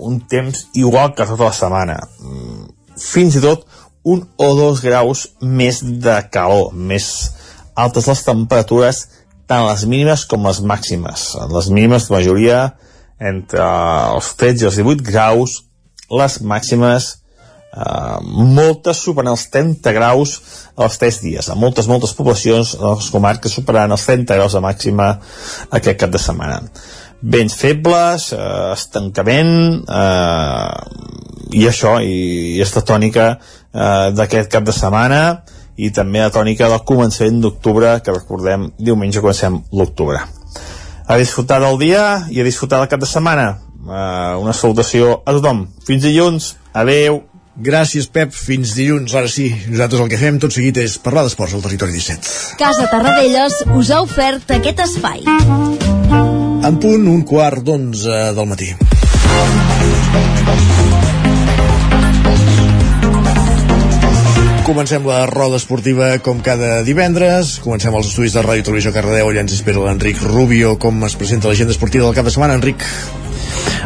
un temps igual que tota la setmana. Mm, fins i tot un o dos graus més de calor, més altes les temperatures, tant les mínimes com les màximes. Les mínimes de majoria entre els 13 i els 18 graus, les màximes Uh, moltes superen els 30 graus els 3 dies. A moltes, moltes poblacions, les comarques, superaran els 30 graus de màxima aquest cap de setmana. vents febles, eh, estancament, eh, i això, i, i esta tònica eh, d'aquest cap de setmana, i també la tònica del començament d'octubre, que recordem, diumenge comencem l'octubre. A disfrutar del dia i a disfrutar del cap de setmana. Uh, una salutació a tothom. Fins dilluns. Adeu. Gràcies, Pep. Fins dilluns. Ara sí, nosaltres el que fem tot seguit és parlar d'esports al territori 17. Casa Tarradellas us ha ofert aquest espai. En punt, un quart d'onze del matí. Comencem la roda esportiva com cada divendres. Comencem els estudis de Ràdio Televisió Cardedeu. Allà ens espera l'Enric Rubio. Com es presenta l'agenda esportiva del cap de setmana, Enric?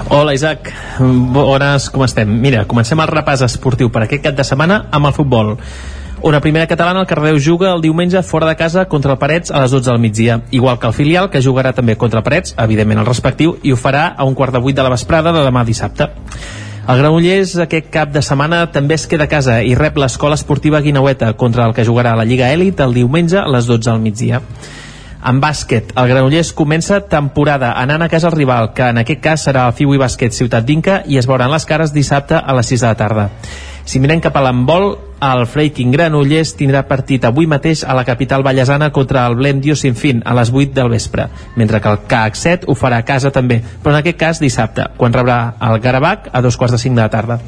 Hola Isaac, bones, com estem? Mira, comencem el repàs esportiu per aquest cap de setmana amb el futbol. Una primera catalana, el Cardeu juga el diumenge fora de casa contra el Parets a les 12 del migdia, igual que el filial, que jugarà també contra el Parets, evidentment el respectiu, i ho farà a un quart de vuit de la vesprada de demà dissabte. El Granollers aquest cap de setmana també es queda a casa i rep l'escola esportiva Guinaueta contra el que jugarà la Lliga Elit el diumenge a les 12 del migdia. En bàsquet, el Granollers comença temporada anant a casa al rival, que en aquest cas serà el Fiui Bàsquet Ciutat d'Inca i es veuran les cares dissabte a les 6 de la tarda. Si mirem cap a l'handbol, el Freiking Granollers tindrà partit avui mateix a la capital ballesana contra el Blem Diosinfin a les 8 del vespre, mentre que el CAC 7 ho farà a casa també, però en aquest cas dissabte, quan rebrà el Garabac a dos quarts de 5 de la tarda.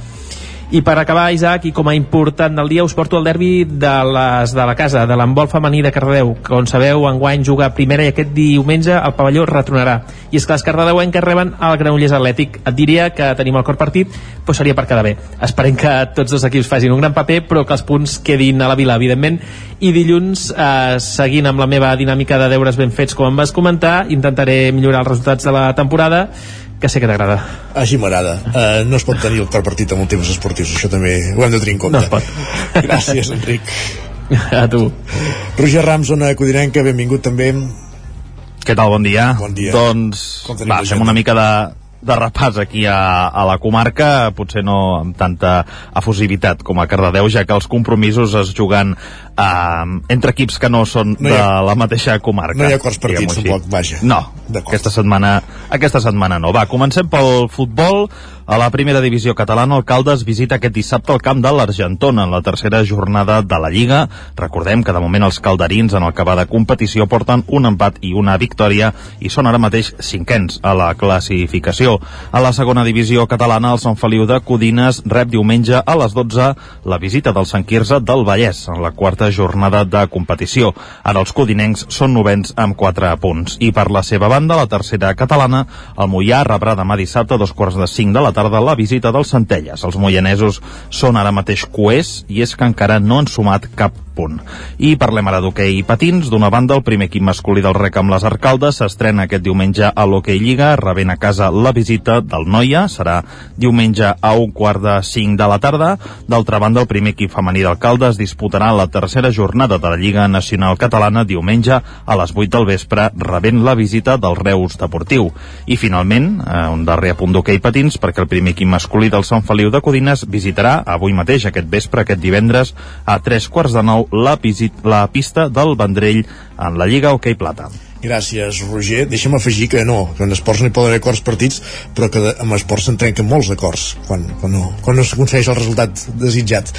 I per acabar, Isaac, i com a important del dia, us porto el derbi de, les, de la casa, de l'handbol femení de Cardedeu, que, com sabeu, enguany juga a primera i aquest diumenge el pavelló retronarà. I és que les cardedeuenques reben el Granollers Atlètic. Et diria que tenim el cor partit, però seria per quedar bé. Esperem que tots dos equips facin un gran paper, però que els punts quedin a la vila, evidentment. I dilluns, eh, seguint amb la meva dinàmica de deures ben fets, com em vas comentar, intentaré millorar els resultats de la temporada que sé que t'agrada. Així m'agrada. Uh, no es pot tenir el cor partit amb un temps esportius, això també ho hem de tenir en compte. No es pot. Gràcies, Enric. A tu. Roger Rams, zona codinenca, benvingut també. Què tal, bon dia? Bon dia. Doncs, va, fem una mica de, de repàs aquí a, a la comarca, potser no amb tanta efusivitat com a Cardedeu, ja que els compromisos es juguen eh, entre equips que no són No ha- de la mateixa comarca. No hi ha acords partits, tampoc, vaja. No, aquesta setmana, aquesta setmana no. Va, comencem pel futbol. A la primera divisió catalana, el Caldes visita aquest dissabte el camp de l'Argentona en la tercera jornada de la Lliga. Recordem que de moment els calderins en el que va de competició porten un empat i una victòria i són ara mateix cinquens a la classificació. A la segona divisió catalana, el Sant Feliu de Codines rep diumenge a les 12 la visita del Sant Quirze del Vallès en la quarta jornada de competició. Ara els codinencs són novens amb 4 punts. I per la seva banda, la tercera catalana, el Mollà rebrà demà dissabte a dos quarts de 5 de la tarda la visita dels Centelles. Els moianesos són ara mateix coers i és que encara no han sumat cap punt. I parlem ara d'hoquei i patins. D'una banda, el primer equip masculí del rec amb les Arcaldes s'estrena aquest diumenge a l'Hockey Lliga, rebent a casa la visita del Noia. Serà diumenge a un quart de cinc de la tarda. D'altra banda, el primer equip femení d'Alcaldes disputarà la tercera jornada de la Lliga Nacional Catalana diumenge a les 8 del vespre, rebent la visita del Reus Deportiu. I finalment, eh, un darrer apunt d'hoquei patins, perquè el primer equip masculí del Sant Feliu de Codines visitarà avui mateix, aquest vespre, aquest divendres, a tres quarts de nou, la, la pista del Vendrell en la Lliga Hoquei Plata. Gràcies, Roger. Deixa'm afegir que no, que en esports no hi poden haver acords partits, però que de, amb esports se'n trenquen molts acords quan, quan, no, quan no s'aconsegueix el resultat desitjat.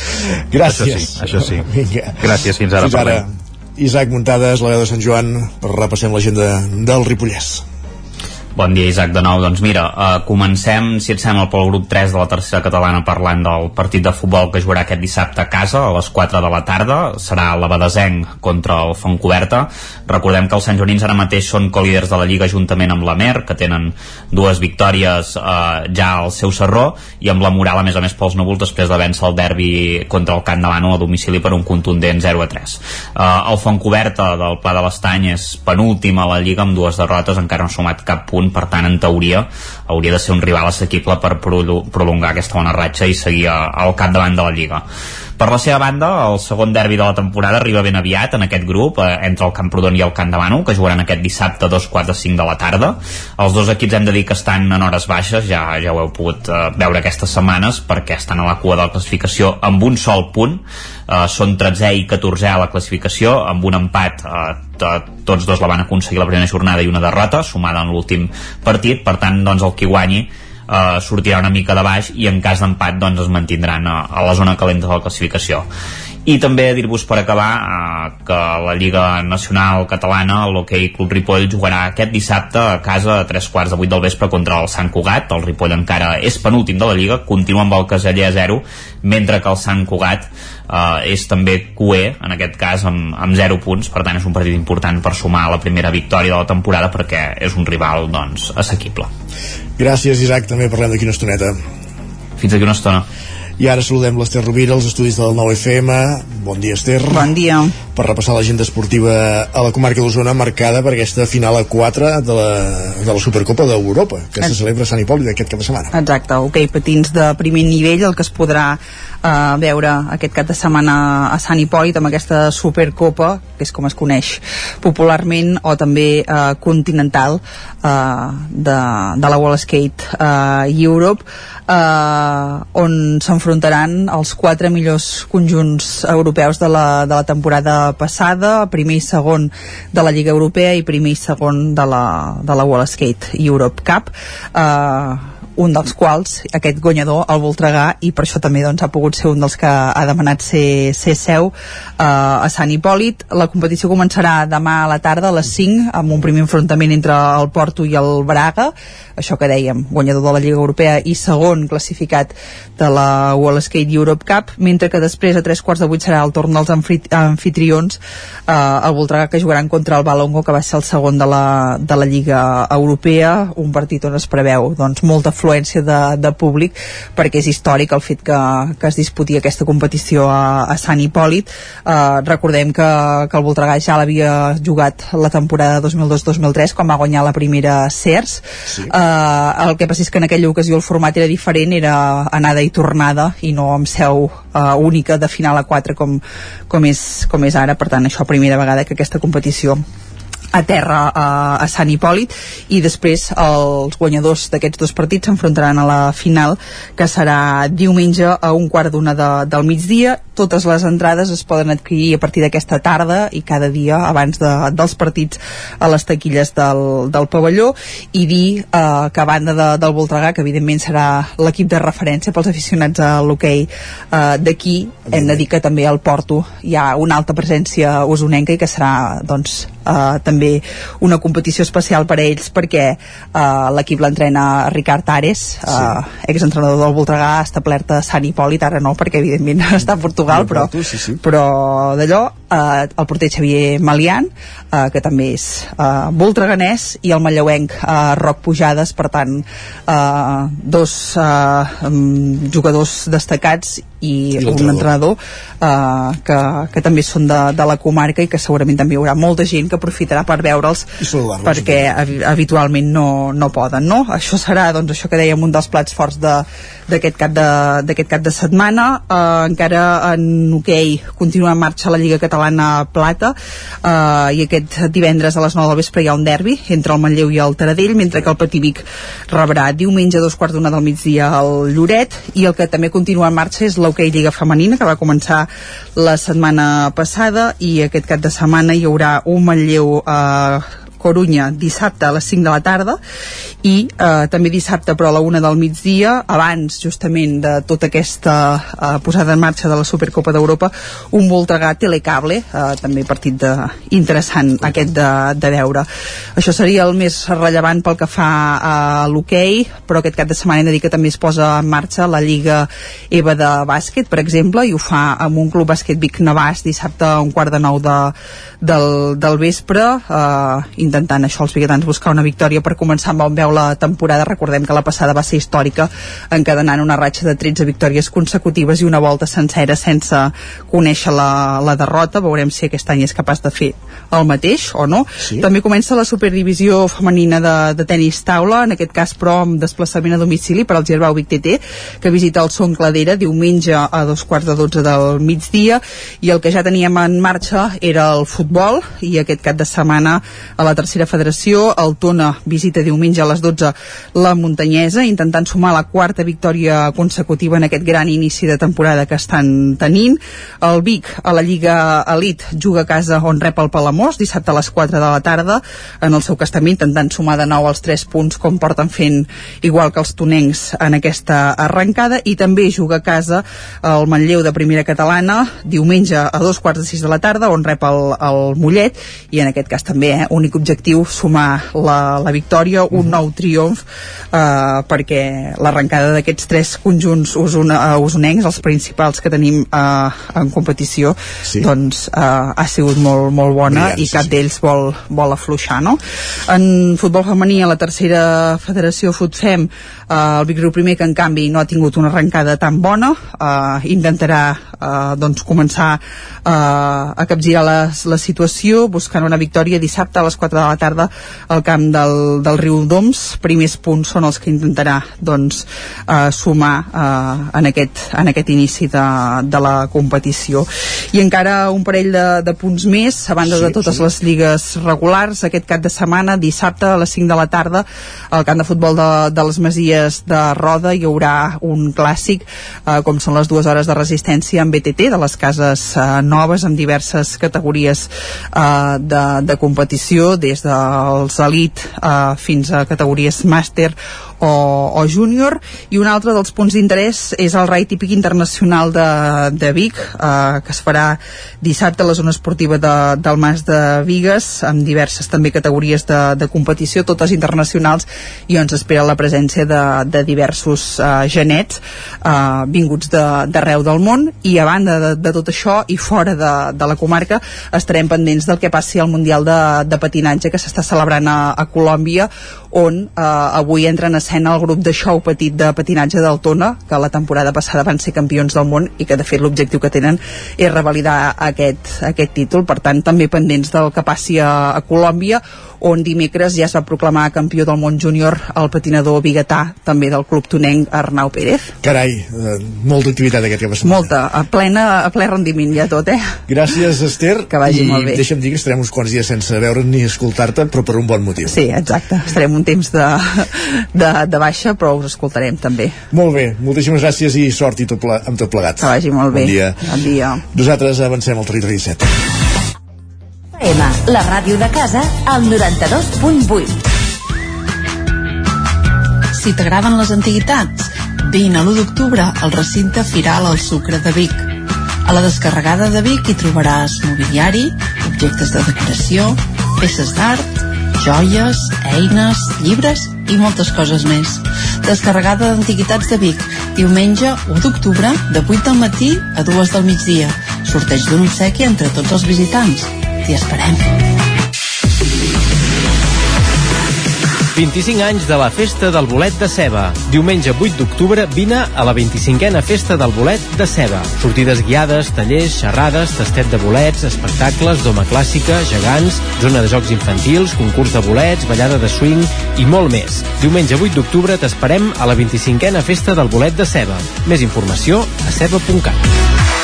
Gràcies. Això sí, això sí. Vinga. Gràcies, fins ara. Fins ara. parlem. Isaac Muntades, la veu de Sant Joan, repassem l'agenda del Ripollès. Bon dia, Isaac, de nou. Doncs mira, uh, comencem, si et sembla, pel grup 3 de la tercera catalana parlant del partit de futbol que jugarà aquest dissabte a casa a les 4 de la tarda. Serà l'Abadesenc contra el Fontcoberta. Recordem que els Sant Joanins ara mateix són colíders de la Lliga juntament amb la Mer, que tenen dues victòries uh, ja al seu serró, i amb la moral, a més a més, pels núvols després de vèncer el derbi contra el Camp de l'Ano a domicili per un contundent 0 a 3. Uh, el Fontcoberta del Pla de l'Estany és penúltim a la Lliga amb dues derrotes, encara no ha sumat cap punt, per tant, en teoria, hauria de ser un rival assequible per prolo- prolongar aquesta bona ratxa i seguir al capdavant de la Lliga. Per la seva banda, el segon derbi de la temporada arriba ben aviat en aquest grup, eh, entre el Camprodon i el Camp de Manu, que jugaran aquest dissabte a dos quarts de cinc de la tarda. Els dos equips hem de dir que estan en hores baixes, ja ja ho heu pogut eh, veure aquestes setmanes, perquè estan a la cua de la classificació amb un sol punt, eh, són 13è i 14è a la classificació, amb un empat eh, tots dos la van aconseguir la primera jornada i una derrota, sumada en l'últim partit, per tant, doncs, el qui guanyi eh, sortirà una mica de baix i en cas d'empat doncs es mantindran a, a la zona calenta de la classificació i també dir-vos per acabar eh, que la Lliga Nacional Catalana l'Hockey Club Ripoll jugarà aquest dissabte a casa a tres quarts de vuit del vespre contra el Sant Cugat, el Ripoll encara és penúltim de la Lliga, continua amb el caseller a 0 mentre que el Sant Cugat eh, és també QE en aquest cas amb, amb 0 punts. Per tant és un partit important per sumar la primera victòria de la temporada perquè és un rival doncs assequible. Gràcies Isaac, també parlem d'aquí una estoneta. Fins aquí una estona i ara saludem l'Ester Rovira, els estudis del 9FM. Bon dia, Ester. Bon dia. Per repassar l'agenda esportiva a la comarca d'Osona, marcada per aquesta final a 4 de la, de la Supercopa d'Europa, que es... se celebra a Sant Hipòlit aquest cap de setmana. Exacte, ok, patins de primer nivell, el que es podrà eh, veure aquest cap de setmana a Sant Hipòlit amb aquesta Supercopa, que és com es coneix popularment, o també eh, continental eh, de, de la Wall Skate eh, Europe, eh, on s'enfrontaran els quatre millors conjunts europeus de la, de la temporada passada, primer i segon de la Lliga Europea i primer i segon de la, de la Wall Skate Europe Cup. Eh, un dels quals, aquest guanyador, el Voltregà, i per això també doncs, ha pogut ser un dels que ha demanat ser, ser seu eh, a Sant Hipòlit. La competició començarà demà a la tarda a les 5, amb un primer enfrontament entre el Porto i el Braga, això que dèiem, guanyador de la Lliga Europea i segon classificat de la World Skate Europe Cup, mentre que després a tres quarts de vuit serà el torn dels anfitrions eh, el Voltregà que jugaran contra el Balongo, que va ser el segon de la, de la Lliga Europea, un partit on es preveu doncs, molta afluència de, de públic perquè és històric el fet que, que es disputi aquesta competició a, a Sant Hipòlit. Eh, recordem que, que el Voltregà ja l'havia jugat la temporada 2002-2003 quan va guanyar la primera CERS sí. eh, el que passa és que en aquella ocasió el format era diferent era anada i tornada i no amb seu eh, única de final a 4 com, com, és, com és ara. Per tant això primera vegada que aquesta competició a terra a, a Sant Hipòlit i després els guanyadors d'aquests dos partits s'enfrontaran a la final que serà diumenge a un quart d'una de, del migdia. Totes les entrades es poden adquirir a partir d'aquesta tarda i cada dia abans de, dels partits a les taquilles del, del pavelló. I dir eh, que a banda de, del Voltregà que evidentment serà l'equip de referència pels aficionats a l'hoquei eh, d'aquí hem de dir que també al Porto hi ha una alta presència usonenca i que serà doncs eh, també una competició especial per a ells perquè eh, l'equip l'entrena Ricard Ares eh, sí. exentrenador del Voltregà establert a Sant Hipòlit, ara no perquè evidentment està a Portugal però, sí, sí. però d'allò eh, el porter Xavier Malian eh, que també és eh, voltreganès i el mallauenc eh, Roc Pujades per tant eh, dos eh, jugadors destacats i, I un entrenador eh, que, que també són de, de la comarca i que segurament també hi haurà molta gent que aprofitarà per veure'ls perquè habitualment no, no poden no? això serà doncs això que dèiem un dels plats forts d'aquest cap, de, cap de setmana. Eh, encara en hoquei okay, continua en marxa la Lliga Catalana Plata. Eh, i aquest divendres a les 9 del vespre hi ha un derbi entre el Manlleu i el Taradell mentre que el Pativic rebrà diumenge a dos quarts d'una del migdia al Lloret. I el que també continua en marxa és l'hoquei Lliga Femenina que va començar la setmana passada i aquest cap de setmana hi haurà un Manlleu eh, Corunya dissabte a les 5 de la tarda i eh, també dissabte però a la 1 del migdia abans justament de tota aquesta eh, posada en marxa de la Supercopa d'Europa un Voltregà Telecable eh, també partit de, interessant aquest de, de veure. Això seria el més rellevant pel que fa a l'hoquei però aquest cap de setmana hem de dir que també es posa en marxa la Lliga EVA de bàsquet per exemple i ho fa amb un club bàsquet Vic Navàs dissabte a un quart de nou de, del, del vespre. Eh, intentant això els biguetans buscar una victòria per començar amb on veu la temporada. Recordem que la passada va ser històrica encadenant una ratxa de 13 victòries consecutives i una volta sencera sense conèixer la, la derrota. Veurem si aquest any és capaç de fer el mateix o no. Sí. també comença la superdivisió femenina de, de tenis taula en aquest cas però amb desplaçament a domicili per al Gerbau Vic TT que visita el Son Cladera diumenge a dos quarts de 12 del migdia. I el que ja teníem en marxa era el futbol i aquest cap de setmana a la tercera federació el Tona visita diumenge a les 12 la Muntanyesa intentant sumar la quarta victòria consecutiva en aquest gran inici de temporada que estan tenint. El Vic a la Lliga Elite juga a casa on rep el Palamós dissabte a les 4 de la tarda en el seu castament intentant sumar de nou els 3 punts com porten fent igual que els tonencs en aquesta arrencada. I també juga a casa el Manlleu de primera catalana diumenge a dos quarts de sis de la tarda on rep el, el Mollet. I en aquest cas també eh, únic objectiu sumar la, la victòria, un nou triomf eh, perquè l'arrencada d'aquests tres conjunts usona, uh, usonencs, els principals que tenim eh, en competició sí. doncs eh, ha sigut molt, molt bona Brillant, i cap sí, d'ells vol, vol afluixar no? en futbol femení a la tercera federació FUTFEM eh, el Vic Riu primer que en canvi no ha tingut una arrencada tan bona eh, intentarà eh, doncs començar eh, a capgirar la, la situació buscant una victòria dissabte a les 4 de la tarda al camp del, del riu Doms. Primers punts són els que intentarà doncs eh, sumar eh, en, aquest, en aquest inici de, de la competició. I encara un parell de, de punts més a banda sí, de totes sí. les lligues regulars aquest cap de setmana dissabte a les 5 de la tarda al camp de futbol de, de les Masies de Roda hi haurà un clàssic eh, com són les dues hores de resistència amb BTT de les cases eh, noves amb diverses categories eh, de, de competició des dels elit eh, fins a categories màster o, o júnior. I un altre dels punts d'interès és el Rai Típic Internacional de, de Vic eh, que es farà dissabte a la zona esportiva de, del Mas de Vigues amb diverses també categories de, de competició, totes internacionals i on s'espera la presència de, de diversos eh, genets eh, vinguts d'arreu de, del món. I a banda de, de tot això i fora de, de la comarca estarem pendents del que passi al Mundial de, de Patinatge que s'està celebrant a, a Colòmbia on eh, avui entren a escena el grup de show petit de patinatge d'Altona, que la temporada passada van ser campions del món i que de fet l'objectiu que tenen és revalidar aquest, aquest títol, per tant també pendents del que passi a, a Colòmbia on dimecres ja es va proclamar campió del món júnior el patinador biguetà també del club tonenc Arnau Pérez. Carai, eh, molta activitat aquest cap de setmana. Molta, a, plena, a ple rendiment ja tot, eh? Gràcies Esther. Que vagi i molt bé. deixa'm dir que estarem uns quants dies sense veure ni escoltar-te però per un bon motiu. Sí, exacte, estarem un temps de, de, de baixa però us escoltarem també. Molt bé, moltíssimes gràcies i sort i tot ple, amb tot plegat. Que vagi molt bon bé. dia. Bon dia. Nosaltres avancem al territori 17 FM, la ràdio de casa, al 92.8. Si t'agraden les antiguitats, vine a l'1 d'octubre al recinte Firal al Sucre de Vic. A la descarregada de Vic hi trobaràs mobiliari, objectes de decoració, peces d'art, joies, eines, llibres i moltes coses més. Descarregada d'Antiguitats de Vic, diumenge 1 d'octubre, de 8 del matí a 2 del migdia. Sorteig d'un obsequi entre tots els visitants. T'hi esperem. 25 anys de la Festa del Bolet de Ceba. Diumenge 8 d'octubre vine a la 25a Festa del Bolet de Ceba. Sortides guiades, tallers, xerrades, tastet de bolets, espectacles, doma clàssica, gegants, zona de jocs infantils, concurs de bolets, ballada de swing i molt més. Diumenge 8 d'octubre t'esperem a la 25a Festa del Bolet de Ceba. Més informació a ceba.cat.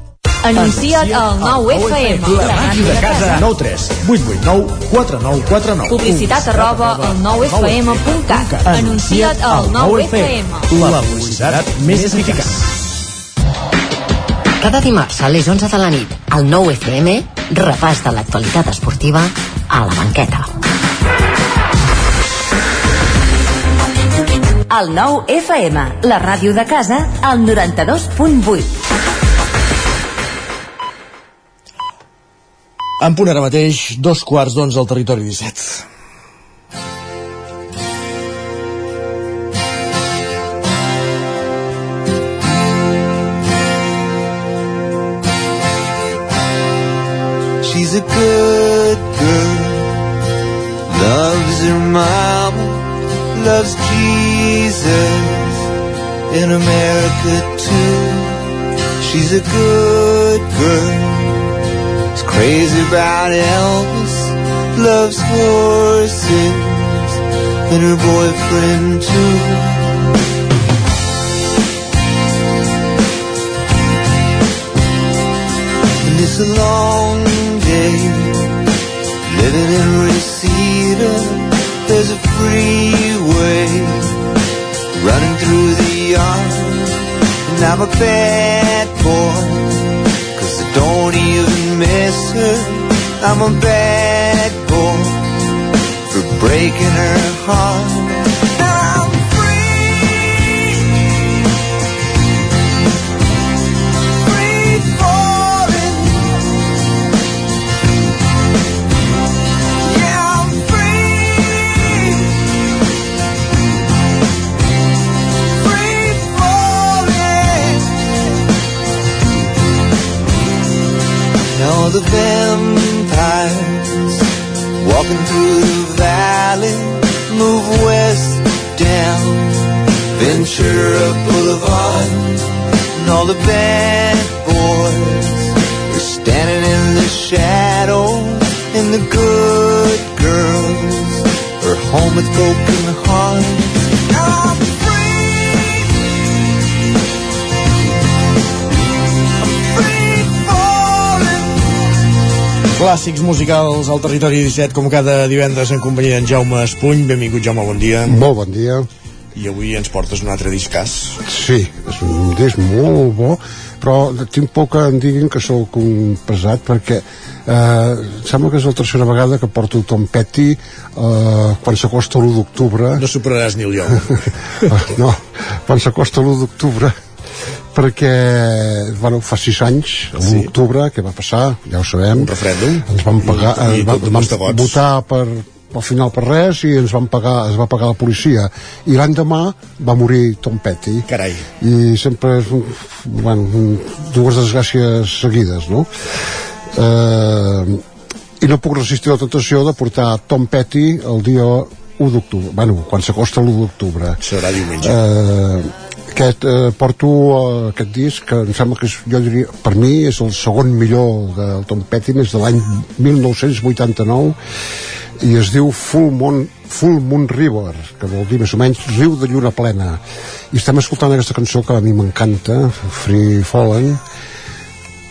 Anuncia't al 9FM. La màquina de casa. 9 3 8 8 9 4 9 4 9. Publicitat arroba al 9FM.cat. Anuncia't al 9FM. La publicitat més eficaç. Cada dimarts a les 11 de la nit, al 9FM, repàs de l'actualitat esportiva a la banqueta. El 9 FM, la ràdio de casa, al 92.8. En punt ara mateix, dos quarts d'onze al territori 17. She's a good girl, loves her mama, loves Jesus in America too. She's a good girl, is crazy about Elvis, loves horses and her boyfriend too. And it's a long day living in Reseda. There's a freeway running through the yard, and I'm a bad boy. Cause I don't even miss her. I'm a bad boy for breaking her heart. Vampires walking through the valley move west down Ventura Boulevard, and all the bad boys are standing in the shadow, and the good girls are home with broken hearts. Clàssics musicals al territori 17, com cada divendres en companyia d'en Jaume Espuny. Benvingut, Jaume, bon dia. Molt bon dia. I avui ens portes un altre discàs. Sí, és un disc molt bo, però tinc por que em diguin que sóc un pesat perquè eh, em sembla que és la tercera vegada que porto el Tom Petty eh, quan s'acosta l'1 d'octubre. No superaràs ni el lloc. no, quan s'acosta l'1 d'octubre perquè bueno, fa sis anys l'1 Sí. d'octubre, què va passar? Ja ho sabem. Un referèndum. Ens van pagar, I- i tot un vam votar per al final per res i ens van pagar, es va pagar la policia i l'endemà va morir Tom Petty Carai. i sempre és bueno, dues desgràcies seguides no? eh, i no puc resistir la tentació de portar Tom Petty el dia 1 d'octubre bueno, quan s'acosta l'1 d'octubre serà diumenge eh, aquest, eh, porto eh, aquest disc que em sembla que és, jo diria, per mi és el segon millor del Tom Petty és de l'any 1989 i es diu Full Moon, Full Moon River que vol dir més o menys riu de lluna plena. I estem escoltant aquesta cançó que a mi m'encanta Free Fallen eh,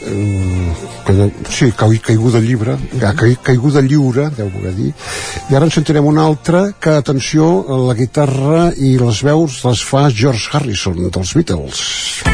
que, sí, ca- caiguda lliure ca- ca- caiguda lliure deu voler dir. I ara en sentirem una altra que atenció, la guitarra i les veus les fa George Harrison dels Beatles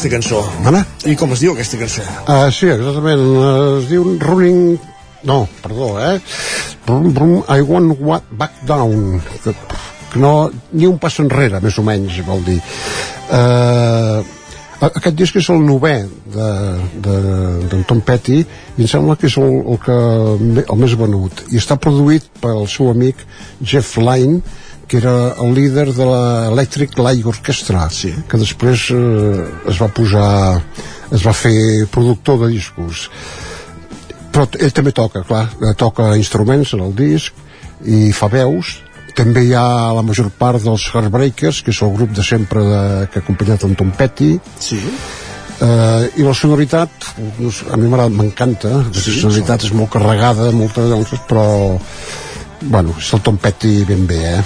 aquesta cançó? Mana? I com es diu aquesta cançó? Uh, sí, exactament. Es diu Running... No, perdó, eh? Brum, brum, I want what back down. Que, que no, ni un pas enrere, més o menys, vol dir. Uh, aquest disc és el novè d'en de, de, Tom Petty i em sembla que és el, el, que, el més venut i està produït pel seu amic Jeff Lynne que era el líder de l'Electric Light Orchestra sí. que després eh, es va posar es va fer productor de discos però ell també toca, clar, toca instruments en el disc i fa veus també hi ha la major part dels Heartbreakers que és el grup de sempre de, que ha acompanyat en Tom Petty sí. Uh, i la sonoritat no sé, a mi m'encanta sí, la sonoritat és molt carregada molta, però bueno, és el Tom Petty ben bé eh?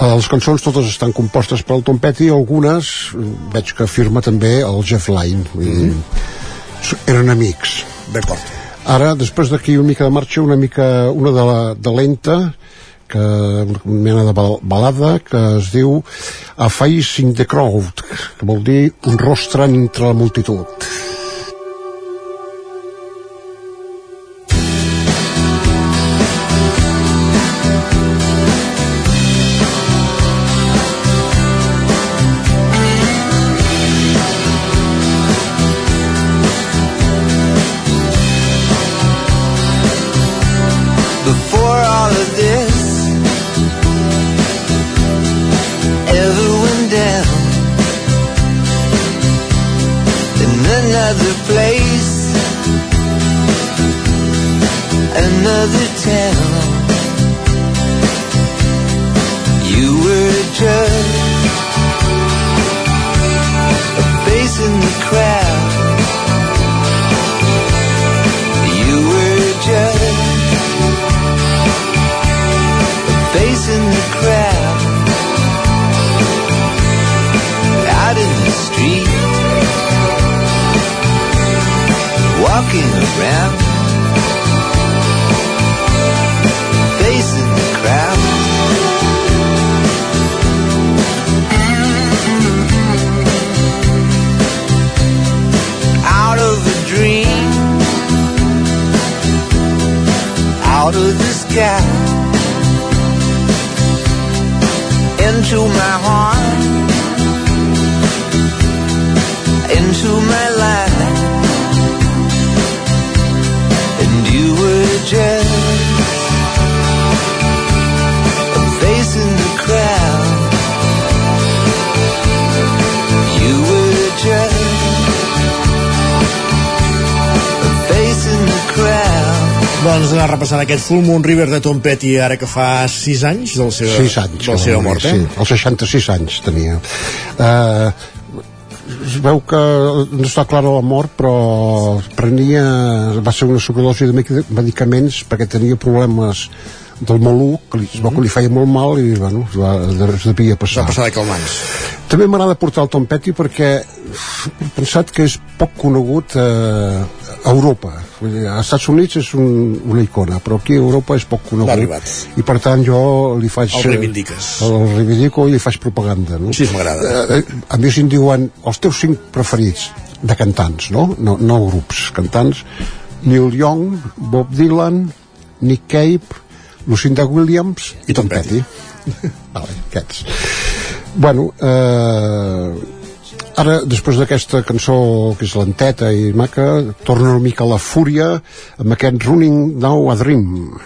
Les cançons totes estan compostes per el Tom Petty algunes veig que firma també el Jeff Lynne mm -hmm. eren amics. D'acord. Ara després d'aquí una mica de marxa una mica una de, la, de lenta que una mena de balada que es diu A Face in the Crowd que vol dir un rostre entre la multitud looking around, facing the crowd. Out of a dream, out of the sky, into my heart. Doncs anar repassant aquest Full Moon River de Tom Petty ara que fa 6 anys del seu, 6 anys, de la seva mort, eh? Sí, els 66 anys tenia. Uh, es veu que no està clara la mort però prenia va ser una sobredosi de medicaments perquè tenia problemes del maluc, que li, es veu que li feia molt mal i bueno, es, va, es devia passar. Va passar de calmants. També m'agrada portar el Tom Petty perquè he pensat que és poc conegut eh, a Europa. Vull dir, als Estats Units és un, una icona, però aquí a Europa és poc conegut. I per tant jo li faig... El reivindiques. El reivindico i li faig propaganda. No? Sí, m'agrada. Eh, eh, a més em diuen els teus cinc preferits de cantants, no? No, no grups, cantants. Neil Young, Bob Dylan, Nick Cave, Lucinda Williams i Tom Petty. vale, aquests. Bueno, eh, ara, després d'aquesta cançó que és lenteta i maca, torna una mica la fúria amb aquest Running Now a Dream.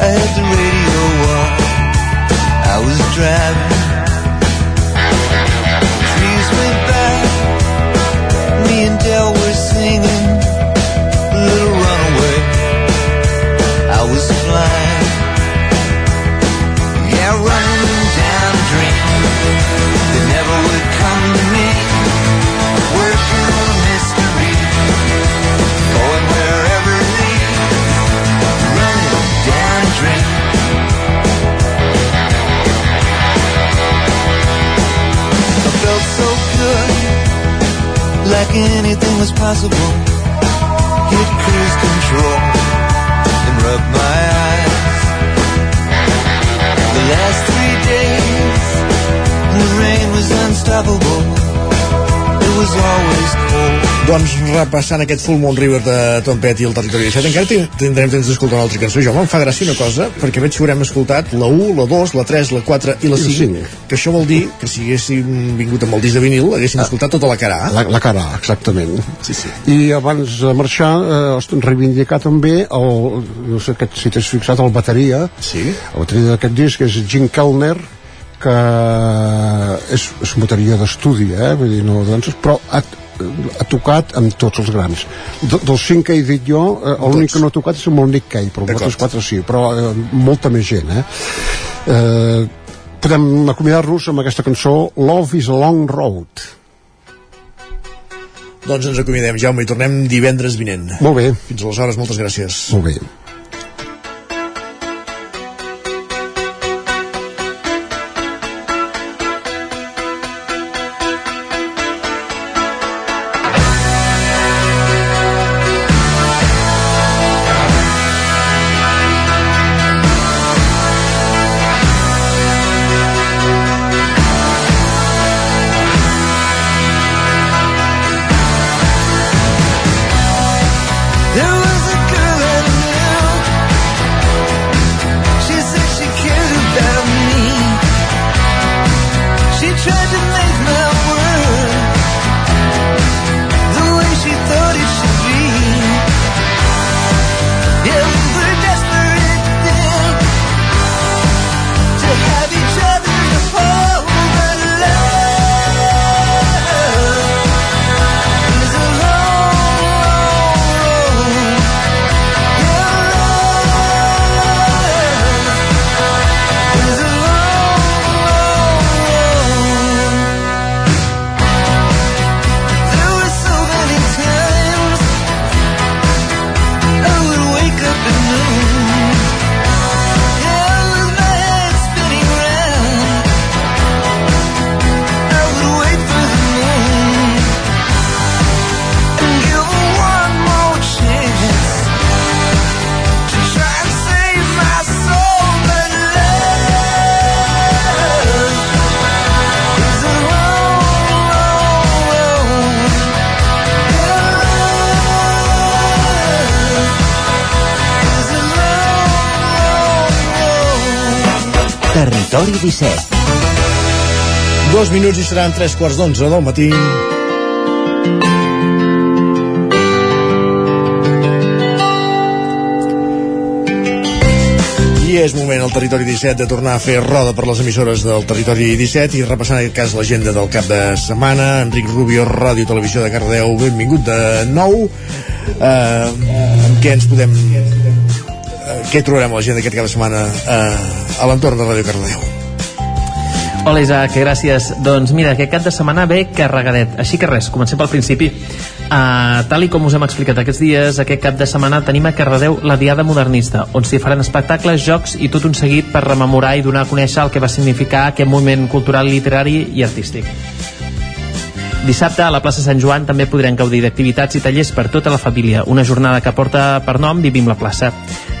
driving. Trees went by, me Trees way back, me and Dell anything was possible. Hit cruise control and rub my eyes. The last three days, the rain was unstoppable. It was always. Doncs repassant aquest Full Moon River de Tom Petty al territori 17, encara tin- tindrem temps d'escoltar una altra cançó. Jo em fa gràcia una cosa, perquè veig que haurem escoltat la 1, la 2, la 3, la 4 i la I la 5, que això vol dir que si haguéssim vingut amb el disc de vinil, haguéssim escoltat tota la cara A. La, la cara A, exactament. Sí, sí. I abans de marxar, eh, reivindicar també el, no sé aquest, si t'has fixat, el bateria. Sí. El bateria d'aquest disc és Jim Kellner, que és, és un bateria d'estudi, eh? Vull dir, no danses, però ha, ha tocat amb tots els grans. De, dels cinc que he dit jo, eh, l'únic que no ha tocat és amb el Nick Cave, però els quatre sí, però eh, molta més gent, eh? eh podem acomiadar-nos amb aquesta cançó Love is a Long Road. Doncs ens acomiadem, Jaume, i tornem divendres vinent. Molt bé. Fins aleshores, moltes gràcies. Molt bé. Seran tres quarts d'onze del matí. I és moment al Territori 17 de tornar a fer roda per les emissores del Territori 17 i repassant en aquest cas l'agenda del cap de setmana. Enric Rubio, Ràdio Televisió de Cardeu, benvingut de nou. Eh, amb què ens podem... Eh, què trobarem a l'agenda aquest cap de setmana eh, a l'entorn de Ràdio Cardeu? Hola Isaac, gràcies. Doncs mira, aquest cap de setmana ve carregadet. Així que res, comencem pel principi. Uh, tal i com us hem explicat aquests dies, aquest cap de setmana tenim a Cardedeu la Diada Modernista, on s'hi faran espectacles, jocs i tot un seguit per rememorar i donar a conèixer el que va significar aquest moviment cultural, literari i artístic. Dissabte a la plaça Sant Joan també podrem gaudir d'activitats i tallers per tota la família, una jornada que porta per nom Vivim la plaça.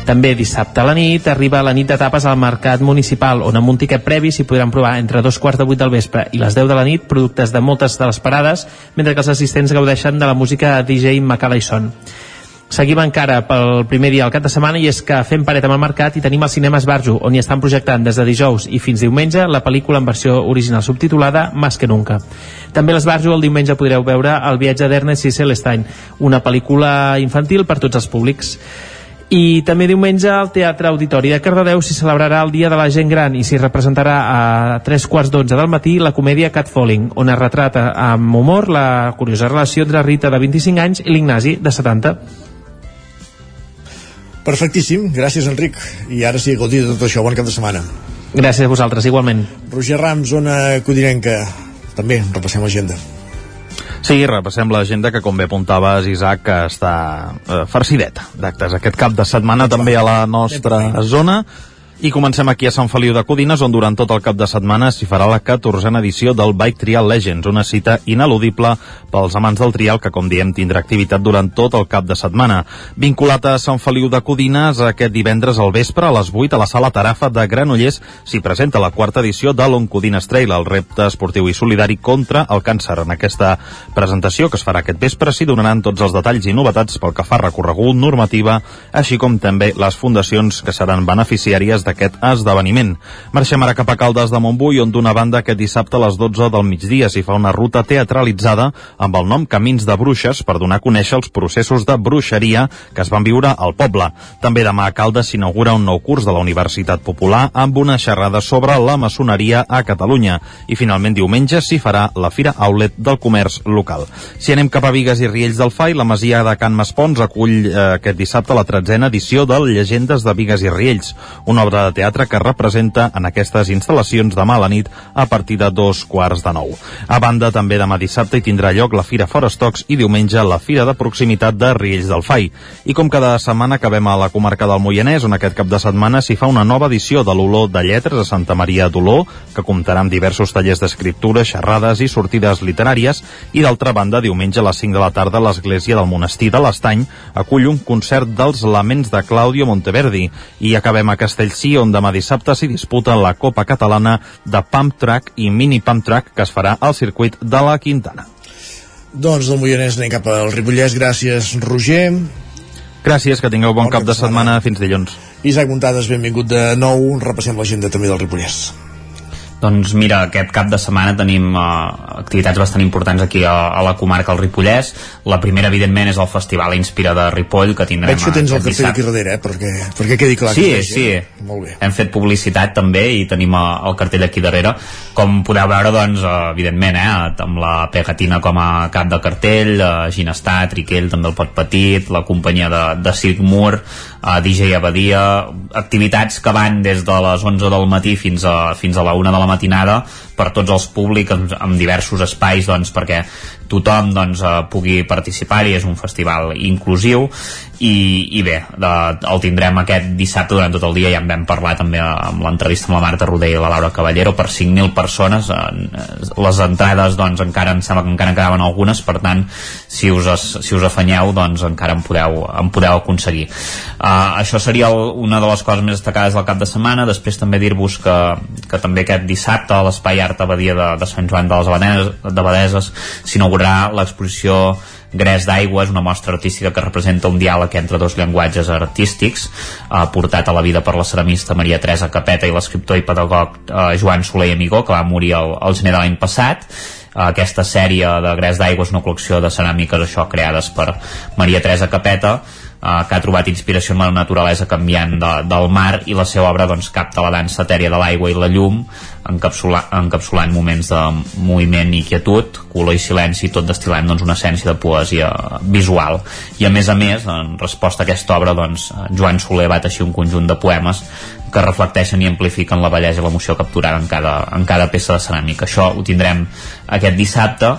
També dissabte a la nit arriba la nit de tapes al Mercat Municipal, on amb un tiquet previ s'hi podran provar entre dos quarts de vuit del vespre i les 10 de la nit productes de moltes de les parades, mentre que els assistents gaudeixen de la música DJ Macala i Son. Seguim encara pel primer dia del cap de setmana i és que fem paret amb el mercat i tenim el cinema Esbarjo, on hi estan projectant des de dijous i fins diumenge la pel·lícula en versió original subtitulada Más que nunca. També l'Esbarjo el diumenge podreu veure El viatge d'Ernest i Celestine, una pel·lícula infantil per tots els públics. I també diumenge al Teatre Auditori de Cardedeu s'hi celebrarà el Dia de la Gent Gran i s'hi representarà a tres quarts d'onze del matí la comèdia Catfalling, on es retrata amb humor la curiosa relació entre Rita de 25 anys i l'Ignasi de 70. Perfectíssim, gràcies Enric. I ara sí, gaudir de tot això. Bon cap de setmana. Gràcies a vosaltres, igualment. Roger Rams, zona codinenca. També, repassem l'agenda. Sí, repassem l'agenda que, com bé apuntaves, Isaac, que està eh, farcideta d'actes. Aquest cap de setmana també a la nostra zona I comencem aquí a Sant Feliu de Codines, on durant tot el cap de setmana s'hi farà la 14a edició del Bike Trial Legends, una cita ineludible pels amants del trial que, com diem, tindrà activitat durant tot el cap de setmana. Vinculat a Sant Feliu de Codines, aquest divendres al vespre a les 8 a la sala Tarafa de Granollers s'hi presenta la quarta edició de l'Oncodines Trail, el repte esportiu i solidari contra el càncer. En aquesta presentació que es farà aquest vespre s'hi donaran tots els detalls i novetats pel que fa recorregut, normativa, així com també les fundacions que seran beneficiàries d'aquest esdeveniment. Marxem ara cap a Caldes de Montbui, on d'una banda aquest dissabte a les 12 del migdia s'hi fa una ruta teatralitzada amb el nom Camins de Bruixes per donar a conèixer els processos de bruixeria que es van viure al poble. També demà a Caldes s'inaugura un nou curs de la Universitat Popular amb una xerrada sobre la maçoneria a Catalunya. I finalment diumenge s'hi farà la Fira Outlet del Comerç Local. Si anem cap a Vigues i Riells del Fai, la Masia de Can Maspons acull eh, aquest dissabte la tretzena edició del Llegendes de Vigues i Riells, una obra de teatre que representa en aquestes instal·lacions demà a la nit a partir de dos quarts de nou. A banda, també demà dissabte hi tindrà lloc la Fira Forestocs i diumenge la Fira de Proximitat de Riells del Fai. I com cada setmana acabem a la comarca del Moianès, on aquest cap de setmana s'hi fa una nova edició de l'Olor de Lletres a Santa Maria d'Olor, que comptarà amb diversos tallers d'escriptura, xerrades i sortides literàries, i d'altra banda, diumenge a les 5 de la tarda, l'església del monestir de l'Estany acull un concert dels Laments de Claudio Monteverdi. I acabem a Castellcí, on demà dissabte s'hi disputa la Copa Catalana de Pump Track i Mini Pump Track que es farà al circuit de la Quintana. Doncs del Moianès anem cap al Ripollès. Gràcies, Roger. Gràcies, que tingueu bon, bon cap de setmana. setmana. Fins dilluns. Isaac Montades, benvingut de nou. Repassem l'agenda també del Ripollès. Doncs mira, aquest cap de setmana tenim uh, activitats bastant importants aquí a, a la comarca del Ripollès. La primera, evidentment, és el Festival Inspira de Ripoll, que tindrem... Veig que tens el cartell aquí darrere, eh? perquè, perquè quedi clar. Sí, que sí. Eh? Molt bé. Hem fet publicitat també i tenim uh, el cartell aquí darrere. Com podeu veure, doncs, uh, evidentment, eh, amb la Pegatina com a cap de cartell, uh, Ginestar, Triquell, també el Pot Petit, la companyia de, de Circ Mur, uh, DJ Abadia, activitats que van des de les 11 del matí fins a, fins a la 1 de la matinada per tots els públics amb, amb diversos espais doncs, perquè tothom doncs, eh, pugui participar-hi, és un festival inclusiu. I, i bé, de, el tindrem aquest dissabte durant tot el dia, ja en vam parlar també amb l'entrevista amb la Marta Roder i la Laura Caballero per 5.000 persones eh, les entrades doncs encara em sembla que encara en quedaven algunes, per tant si us, si us afanyeu doncs encara en podeu, en podeu aconseguir. Uh, això seria el, una de les coses més destacades del cap de setmana, després també dir-vos que, que també aquest dissabte a l'Espai Art Abadia de, de Sant Joan de les Abadeses, de Badeses s'inaugurarà l'exposició Gres d'aigua. És una mostra artística que representa un diàleg entre dos llenguatges artístics eh, portat a la vida per la ceramista Maria Teresa Capeta i l'escriptor i pedagog eh, Joan Soler i Amigó que va morir el, el gener de l'any passat. Aquesta sèrie de Gres d'aigua és una col·lecció de ceràmiques això creades per Maria Teresa Capeta eh, que ha trobat inspiració en la naturalesa canviant de, del mar i la seva obra doncs, capta la dansa etèria de l'aigua i la llum encapsula, encapsulant moments de moviment i quietud, color i silenci tot destil·lant doncs, una essència de poesia visual. I a més a més en resposta a aquesta obra doncs, Joan Soler va teixir un conjunt de poemes que reflecteixen i amplifiquen la bellesa i l'emoció capturada en cada, en cada peça de ceràmica això ho tindrem aquest dissabte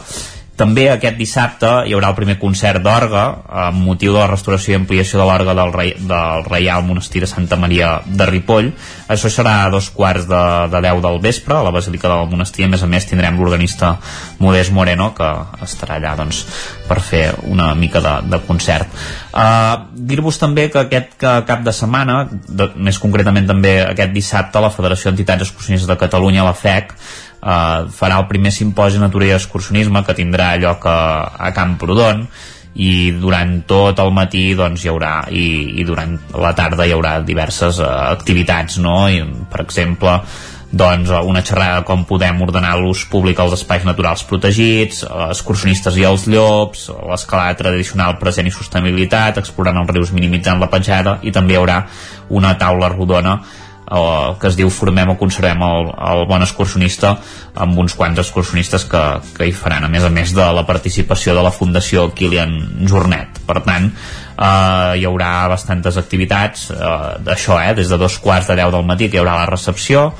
també aquest dissabte hi haurà el primer concert d'orga amb motiu de la restauració i ampliació de l'orga del, rei, del Reial Monestir de Santa Maria de Ripoll. Això serà a dos quarts de, de 10 del vespre a la Basílica del Monestir. A més a més tindrem l'organista Modest Moreno que estarà allà doncs, per fer una mica de, de concert. Uh, Dir-vos també que aquest que cap de setmana, de, més concretament també aquest dissabte, la Federació d'Entitats Excursionistes de Catalunya, la FEC, eh, farà el primer simposi de natura i excursionisme que tindrà lloc a, a Camprodon i durant tot el matí doncs, hi haurà i, i durant la tarda hi haurà diverses uh, activitats no? I, per exemple doncs una xerrada com podem ordenar l'ús públic als espais naturals protegits, excursionistes i els llops, l'escalada tradicional present i sostenibilitat, explorant els rius minimitzant la petjada i també hi haurà una taula rodona o, que es diu Formem o Conservem el, el bon excursionista amb uns quants excursionistes que, que hi faran, a més a més de la participació de la Fundació Kilian Jornet. Per tant, eh, hi haurà bastantes activitats eh, d'això, eh, des de dos quarts de deu del matí que hi haurà la recepció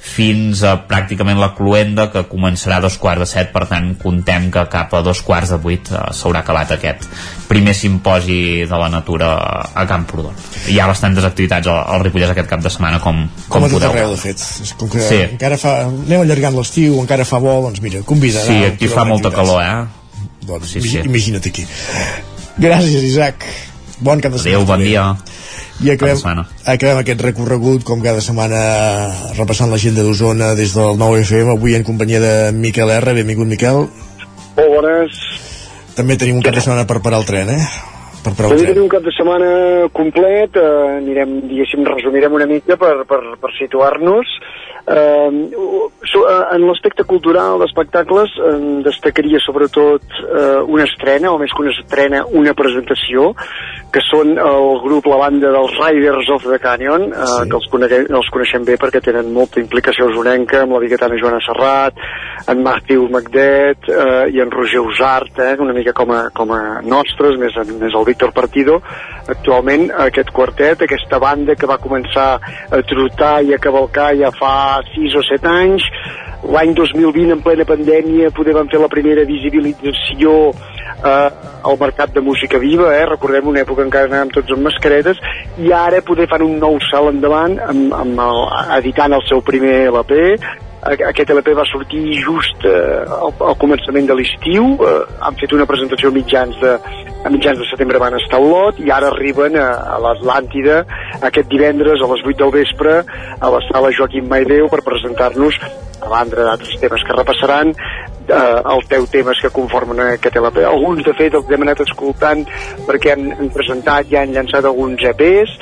fins a pràcticament la cluenda que començarà a dos quarts de set per tant contem que cap a dos quarts de vuit uh, s'haurà acabat aquest primer simposi de la natura a Camprodon hi ha bastantes activitats al, al Ripollès aquest cap de setmana com, com com a tot podeu arreu, de fet. Com que Sí. encara fa... Anem allargant l'estiu, encara fa bo, doncs mira, convida. Sí, aquí fa molta calor, eh? Doncs Sí, sí, imagina't aquí. Gràcies, Isaac. Bon cap de setmana. Adéu, bon dia. I acabem, acabem aquest recorregut, com cada setmana, repassant l'agenda d'Osona des del 9FM, avui en companyia de Miquel R. Benvingut, Miquel. Molt bones. També tenim un cap de setmana per parar el tren, eh? Per parar el tren. tenim un cap de setmana complet, eh, anirem, diguéssim, resumirem una mica per, per, per situar-nos. Eh, so, eh, en l'aspecte cultural d'espectacles eh, destacaria sobretot eh, una estrena, o més que una estrena, una presentació, que són el grup, la banda dels Riders of the Canyon, eh, sí. que els, coneguem, els coneixem bé perquè tenen molta implicació usonenca, amb la biguetana Joana Serrat, en Matthew McDead eh, i en Roger Usart, eh, una mica com a, com a nostres, més, més el Víctor Partido. Actualment aquest quartet, aquesta banda que va començar a trotar i a cavalcar ja fa 6 o 7 anys, l'any 2020 en plena pandèmia poder van fer la primera visibilització eh, al mercat de música viva, eh? recordem una època encara anàvem tots amb mascaretes i ara poder fan un nou salt endavant amb, amb el, editant el seu primer LP aquest LP va sortir just eh, al, al començament de l'estiu eh, han fet una presentació a mitjans de, a mitjans de setembre van estar a Olot i ara arriben a, a l'Atlàntida aquest divendres a les 8 del vespre a la sala Joaquim Maideu per presentar-nos a banda d'altres temes que repassaran eh, els 10 temes que conformen aquest LP. Alguns, de fet, els hem anat escoltant perquè han, han presentat i han llançat alguns EPs,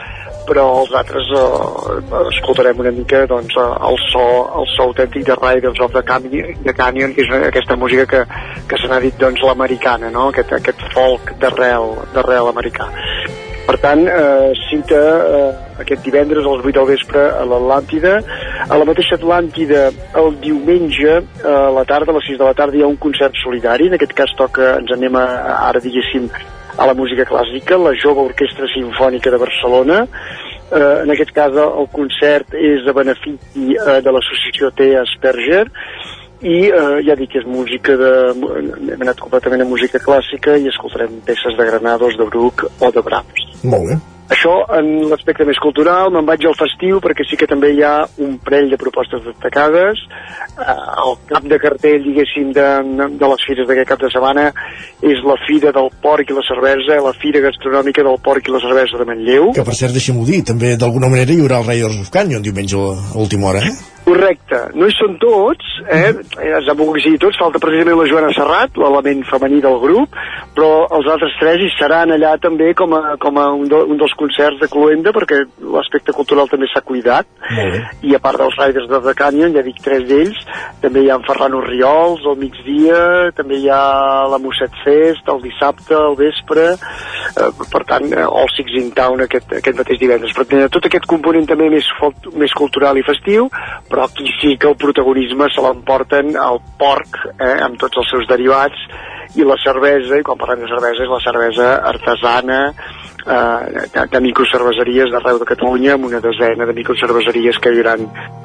però els altres eh, escoltarem una mica doncs, eh, el, so, el so autèntic de Riders of the Canyon, the Canyon que és aquesta música que, que se n'ha dit doncs, l'americana, no? aquest, aquest folk d'arrel d'arrel americà. Per tant, eh, cita eh, aquest divendres a les 8 del vespre a l'Atlàntida. A la mateixa Atlàntida, el diumenge, eh, a la tarda, a les 6 de la tarda, hi ha un concert solidari. En aquest cas toca, ens anem a, ara, diguéssim, a la música clàssica, la Jove Orquestra Simfònica de Barcelona. Eh, en aquest cas, el concert és a benefici eh, de l'associació T. Asperger i eh, ja dic que és música de... hem anat completament a música clàssica i escoltarem peces de Granados, de Bruch o de Brahms. Molt bé. Això en l'aspecte més cultural, me'n vaig al festiu perquè sí que també hi ha un parell de propostes destacades. Eh, el cap de cartell, diguéssim, de, de les fires d'aquest cap de setmana és la Fira del Porc i la Cervesa, la Fira Gastronòmica del Porc i la Cervesa de Manlleu. Que per cert, deixem-ho dir, també d'alguna manera hi haurà el Riders of Canyon diumenge a última hora, eh? Correcte, no hi són tots, eh? es han volgut dir tots, falta precisament la Joana Serrat, l'element femení del grup, però els altres tres hi seran allà també com a, com a un, de, un dels concerts de Cluenda, perquè l'aspecte cultural també s'ha cuidat, i a part dels Riders of the Canyon, ja dic tres d'ells, també hi ha en Ferran Orriols al migdia, també hi ha la Mosset Fest el dissabte, al vespre, eh, per tant, eh, All Six in Town aquest, aquest mateix divendres. Per tant, tot aquest component també més, més cultural i festiu, però aquí sí que el protagonisme se l'emporten el porc, eh, amb tots els seus derivats, i la cervesa, i quan parlem de cervesa és la cervesa artesana, eh, de, de microcerveseries d'arreu de Catalunya, amb una desena de microcerveseries que hi haurà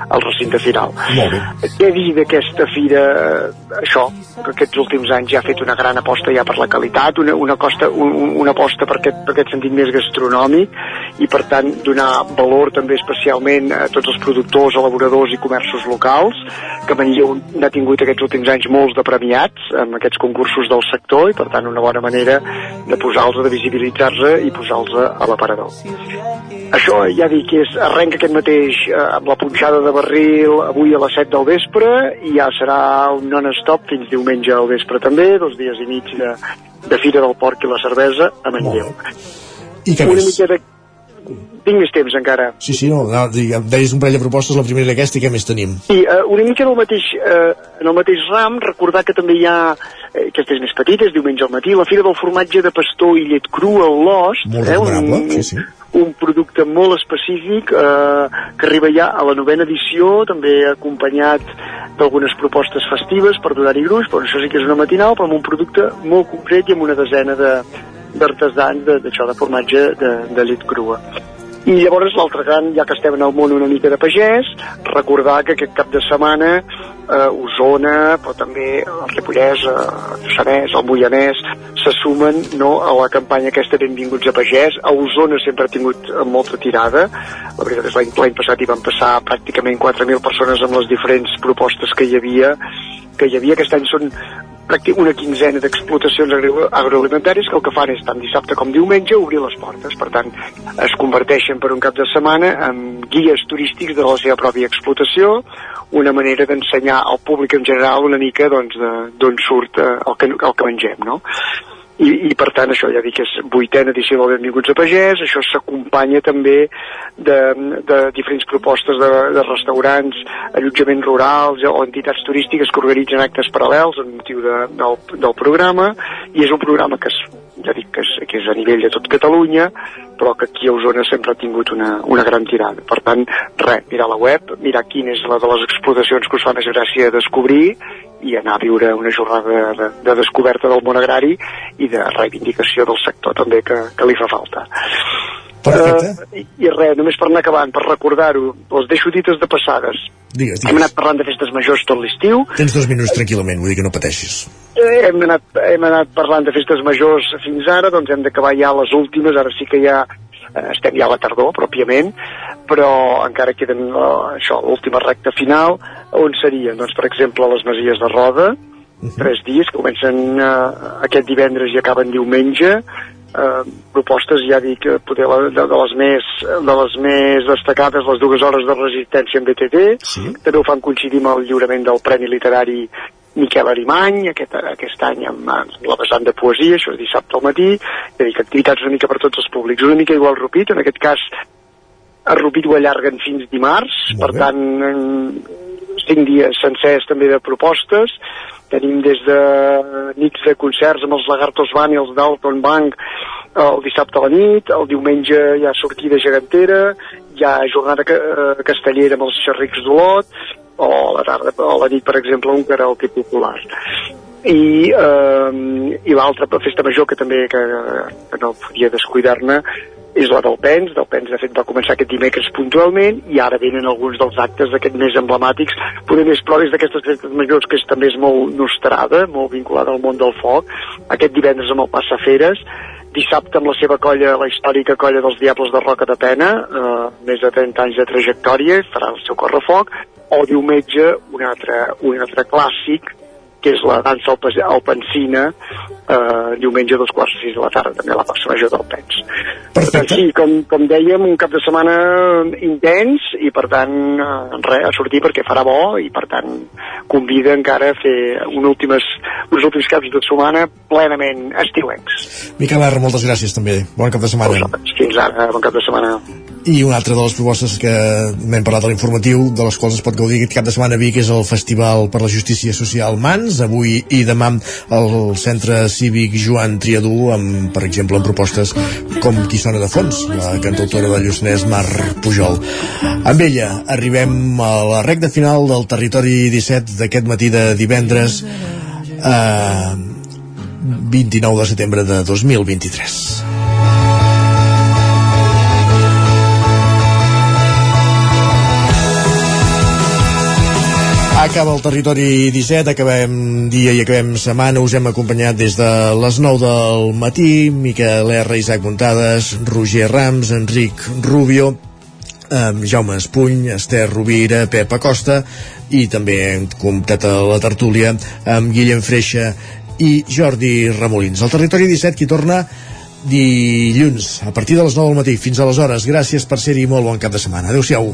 al recinte final. Molt bé. Què dir d'aquesta fira? Això, que aquests últims anys ja ha fet una gran aposta ja per la qualitat, una, una, costa, un, un- una aposta per aquest, per aquest sentit més gastronòmic i per tant donar valor també especialment a tots els productors, elaboradors i comerços locals, que Manlleu n'ha tingut aquests últims anys molts de premiats amb aquests concursos del sector i per tant una bona manera de posar-los, de visibilitzar-se i posar-los a l'aparador. Això ja dic que és, arrenca aquest mateix eh, amb la punxada de barril avui a les 7 del vespre i ja serà un non-stop fins diumenge al vespre també, dos dies i mig de, de Fira del Porc i la Cervesa a Manlleu. I què Una més? mica de... Tinc més temps encara. Sí, sí, no, no diguem, deies un parell de propostes, la primera era aquesta, i què més tenim? Sí, eh, una mica en el, mateix, eh, en el mateix ram, recordar que també hi ha, eh, aquesta és més petita, és diumenge al matí, la Fira del Formatge de Pastor i Llet Crua al Lost. Molt eh, un, sí, sí. un producte molt específic eh, que arriba ja a la novena edició, també acompanyat d'algunes propostes festives per donar-hi gruix, però això sí que és una matinal, però amb un producte molt concret i amb una desena de d'artesans d'això de, formatge de, de llet crua. I llavors l'altre gran, ja que estem en el món una mica de pagès, recordar que aquest cap de setmana eh, Osona, però també el Ripollès, eh, el Lluçanès, el Moianès, se sumen no, a la campanya aquesta Benvinguts a Pagès. A Osona sempre ha tingut eh, molta tirada. La veritat és l'any l'any passat hi van passar pràcticament 4.000 persones amb les diferents propostes que hi havia que hi havia. Aquest any són una quinzena d'explotacions agro agroalimentàries que el que fan és tant dissabte com diumenge obrir les portes. Per tant, es converteixen per un cap de setmana en guies turístics de la seva pròpia explotació, una manera d'ensenyar al públic en general una mica doncs, d'on surt eh, el, que, el que mengem, no? I, i per tant això ja dic que és vuitena edició del Benvinguts a Pagès això s'acompanya també de, de diferents propostes de, de restaurants, allotjaments rurals o entitats turístiques que organitzen actes paral·lels en motiu de, del, del programa i és un programa que és, ja dic que és, que és a nivell de tot Catalunya però que aquí a Osona sempre ha tingut una, una gran tirada. Per tant, res, mirar la web, mirar quina és la de les explotacions que us fa més gràcia descobrir i anar a viure una jornada de, de descoberta del món agrari i de reivindicació del sector també que, que li fa falta. Perfecte. Uh, i, I res, només per anar acabant, per recordar-ho, les deixo dites de passades. Digues, Hem digues. anat parlant de festes majors tot l'estiu, Tens dos minuts tranquil·lament, vull dir que no pateixis. Eh, hem, anat, hem anat parlant de festes majors fins ara, doncs hem d'acabar ja les últimes, ara sí que ja eh, estem ja a la tardor, pròpiament, però encara queden eh, això, l'última recta final, on serien, doncs, per exemple, les Masies de Roda, tres dies, que comencen eh, aquest divendres i acaben diumenge, eh, propostes, ja dic, eh, poder la- de, de, les més, de les més destacades, les dues hores de resistència en BTT, sí. també ho fan coincidir amb el lliurament del Premi Literari Miquel Arimany, aquest, aquest any amb, amb la vessant de poesia, això és dissabte al matí, ja dic, activitats una mica per tots els públics, una mica igual Rupit, en aquest cas a Rupit ho allarguen fins dimarts, per tant, cinc dies sencers també de propostes, tenim des de nits de concerts amb els Lagartos Band i els Dalton Bank el dissabte a la nit, el diumenge hi ha sortida gegantera, hi ha jornada eh, castellera amb els xerrics d'Olot, o a la tarda, o a la nit, per exemple, un karaoke popular. I, eh, i l'altra festa major que també que, que no podia descuidar-ne és la del Pens, del Pens de fet va començar aquest dimecres puntualment i ara venen alguns dels actes d'aquest més emblemàtics, poder més proves d'aquestes festes majors que és, també és molt nostrada, molt vinculada al món del foc, aquest divendres amb el Passaferes, dissabte amb la seva colla, la històrica colla dels Diables de Roca de Pena, eh, més de 30 anys de trajectòria, farà el seu correfoc, o diumenge un altre, un altre clàssic, que és la dansa al, al Pensina, eh, diumenge a dos quarts de sis de la tarda, també la plaça major del Pens. Per tant, sí, com, com dèiem, un cap de setmana intens i, per tant, eh, res, a sortir perquè farà bo i, per tant, convida encara a fer un últimes, uns últims caps de setmana plenament estiuencs. Miquel R, moltes gràcies també. Bon cap de setmana. Fins ara, bon cap de setmana. I una altra de les propostes que m'hem parlat a l'informatiu, de les quals es pot gaudir aquest cap de setmana a Vic, és el Festival per la Justícia Social Mans, avui i demà al Centre Cívic Joan Triadú, amb, per exemple, amb propostes com qui sona de fons, la cantautora de Lluçanès Mar Pujol. Amb ella arribem a la recta final del Territori 17 d'aquest matí de divendres eh, 29 de setembre de 2023. Acaba el territori 17, acabem dia i acabem setmana, us hem acompanyat des de les 9 del matí, Miquel R, Isaac Montades, Roger Rams, Enric Rubio, eh, Jaume Espuny, Esther Rovira, Pep Acosta i també hem comptat a la tertúlia amb Guillem Freixa i Jordi Ramolins. El territori 17 qui torna dilluns a partir de les 9 del matí. Fins aleshores, gràcies per ser-hi molt bon cap de setmana. Adéu-siau.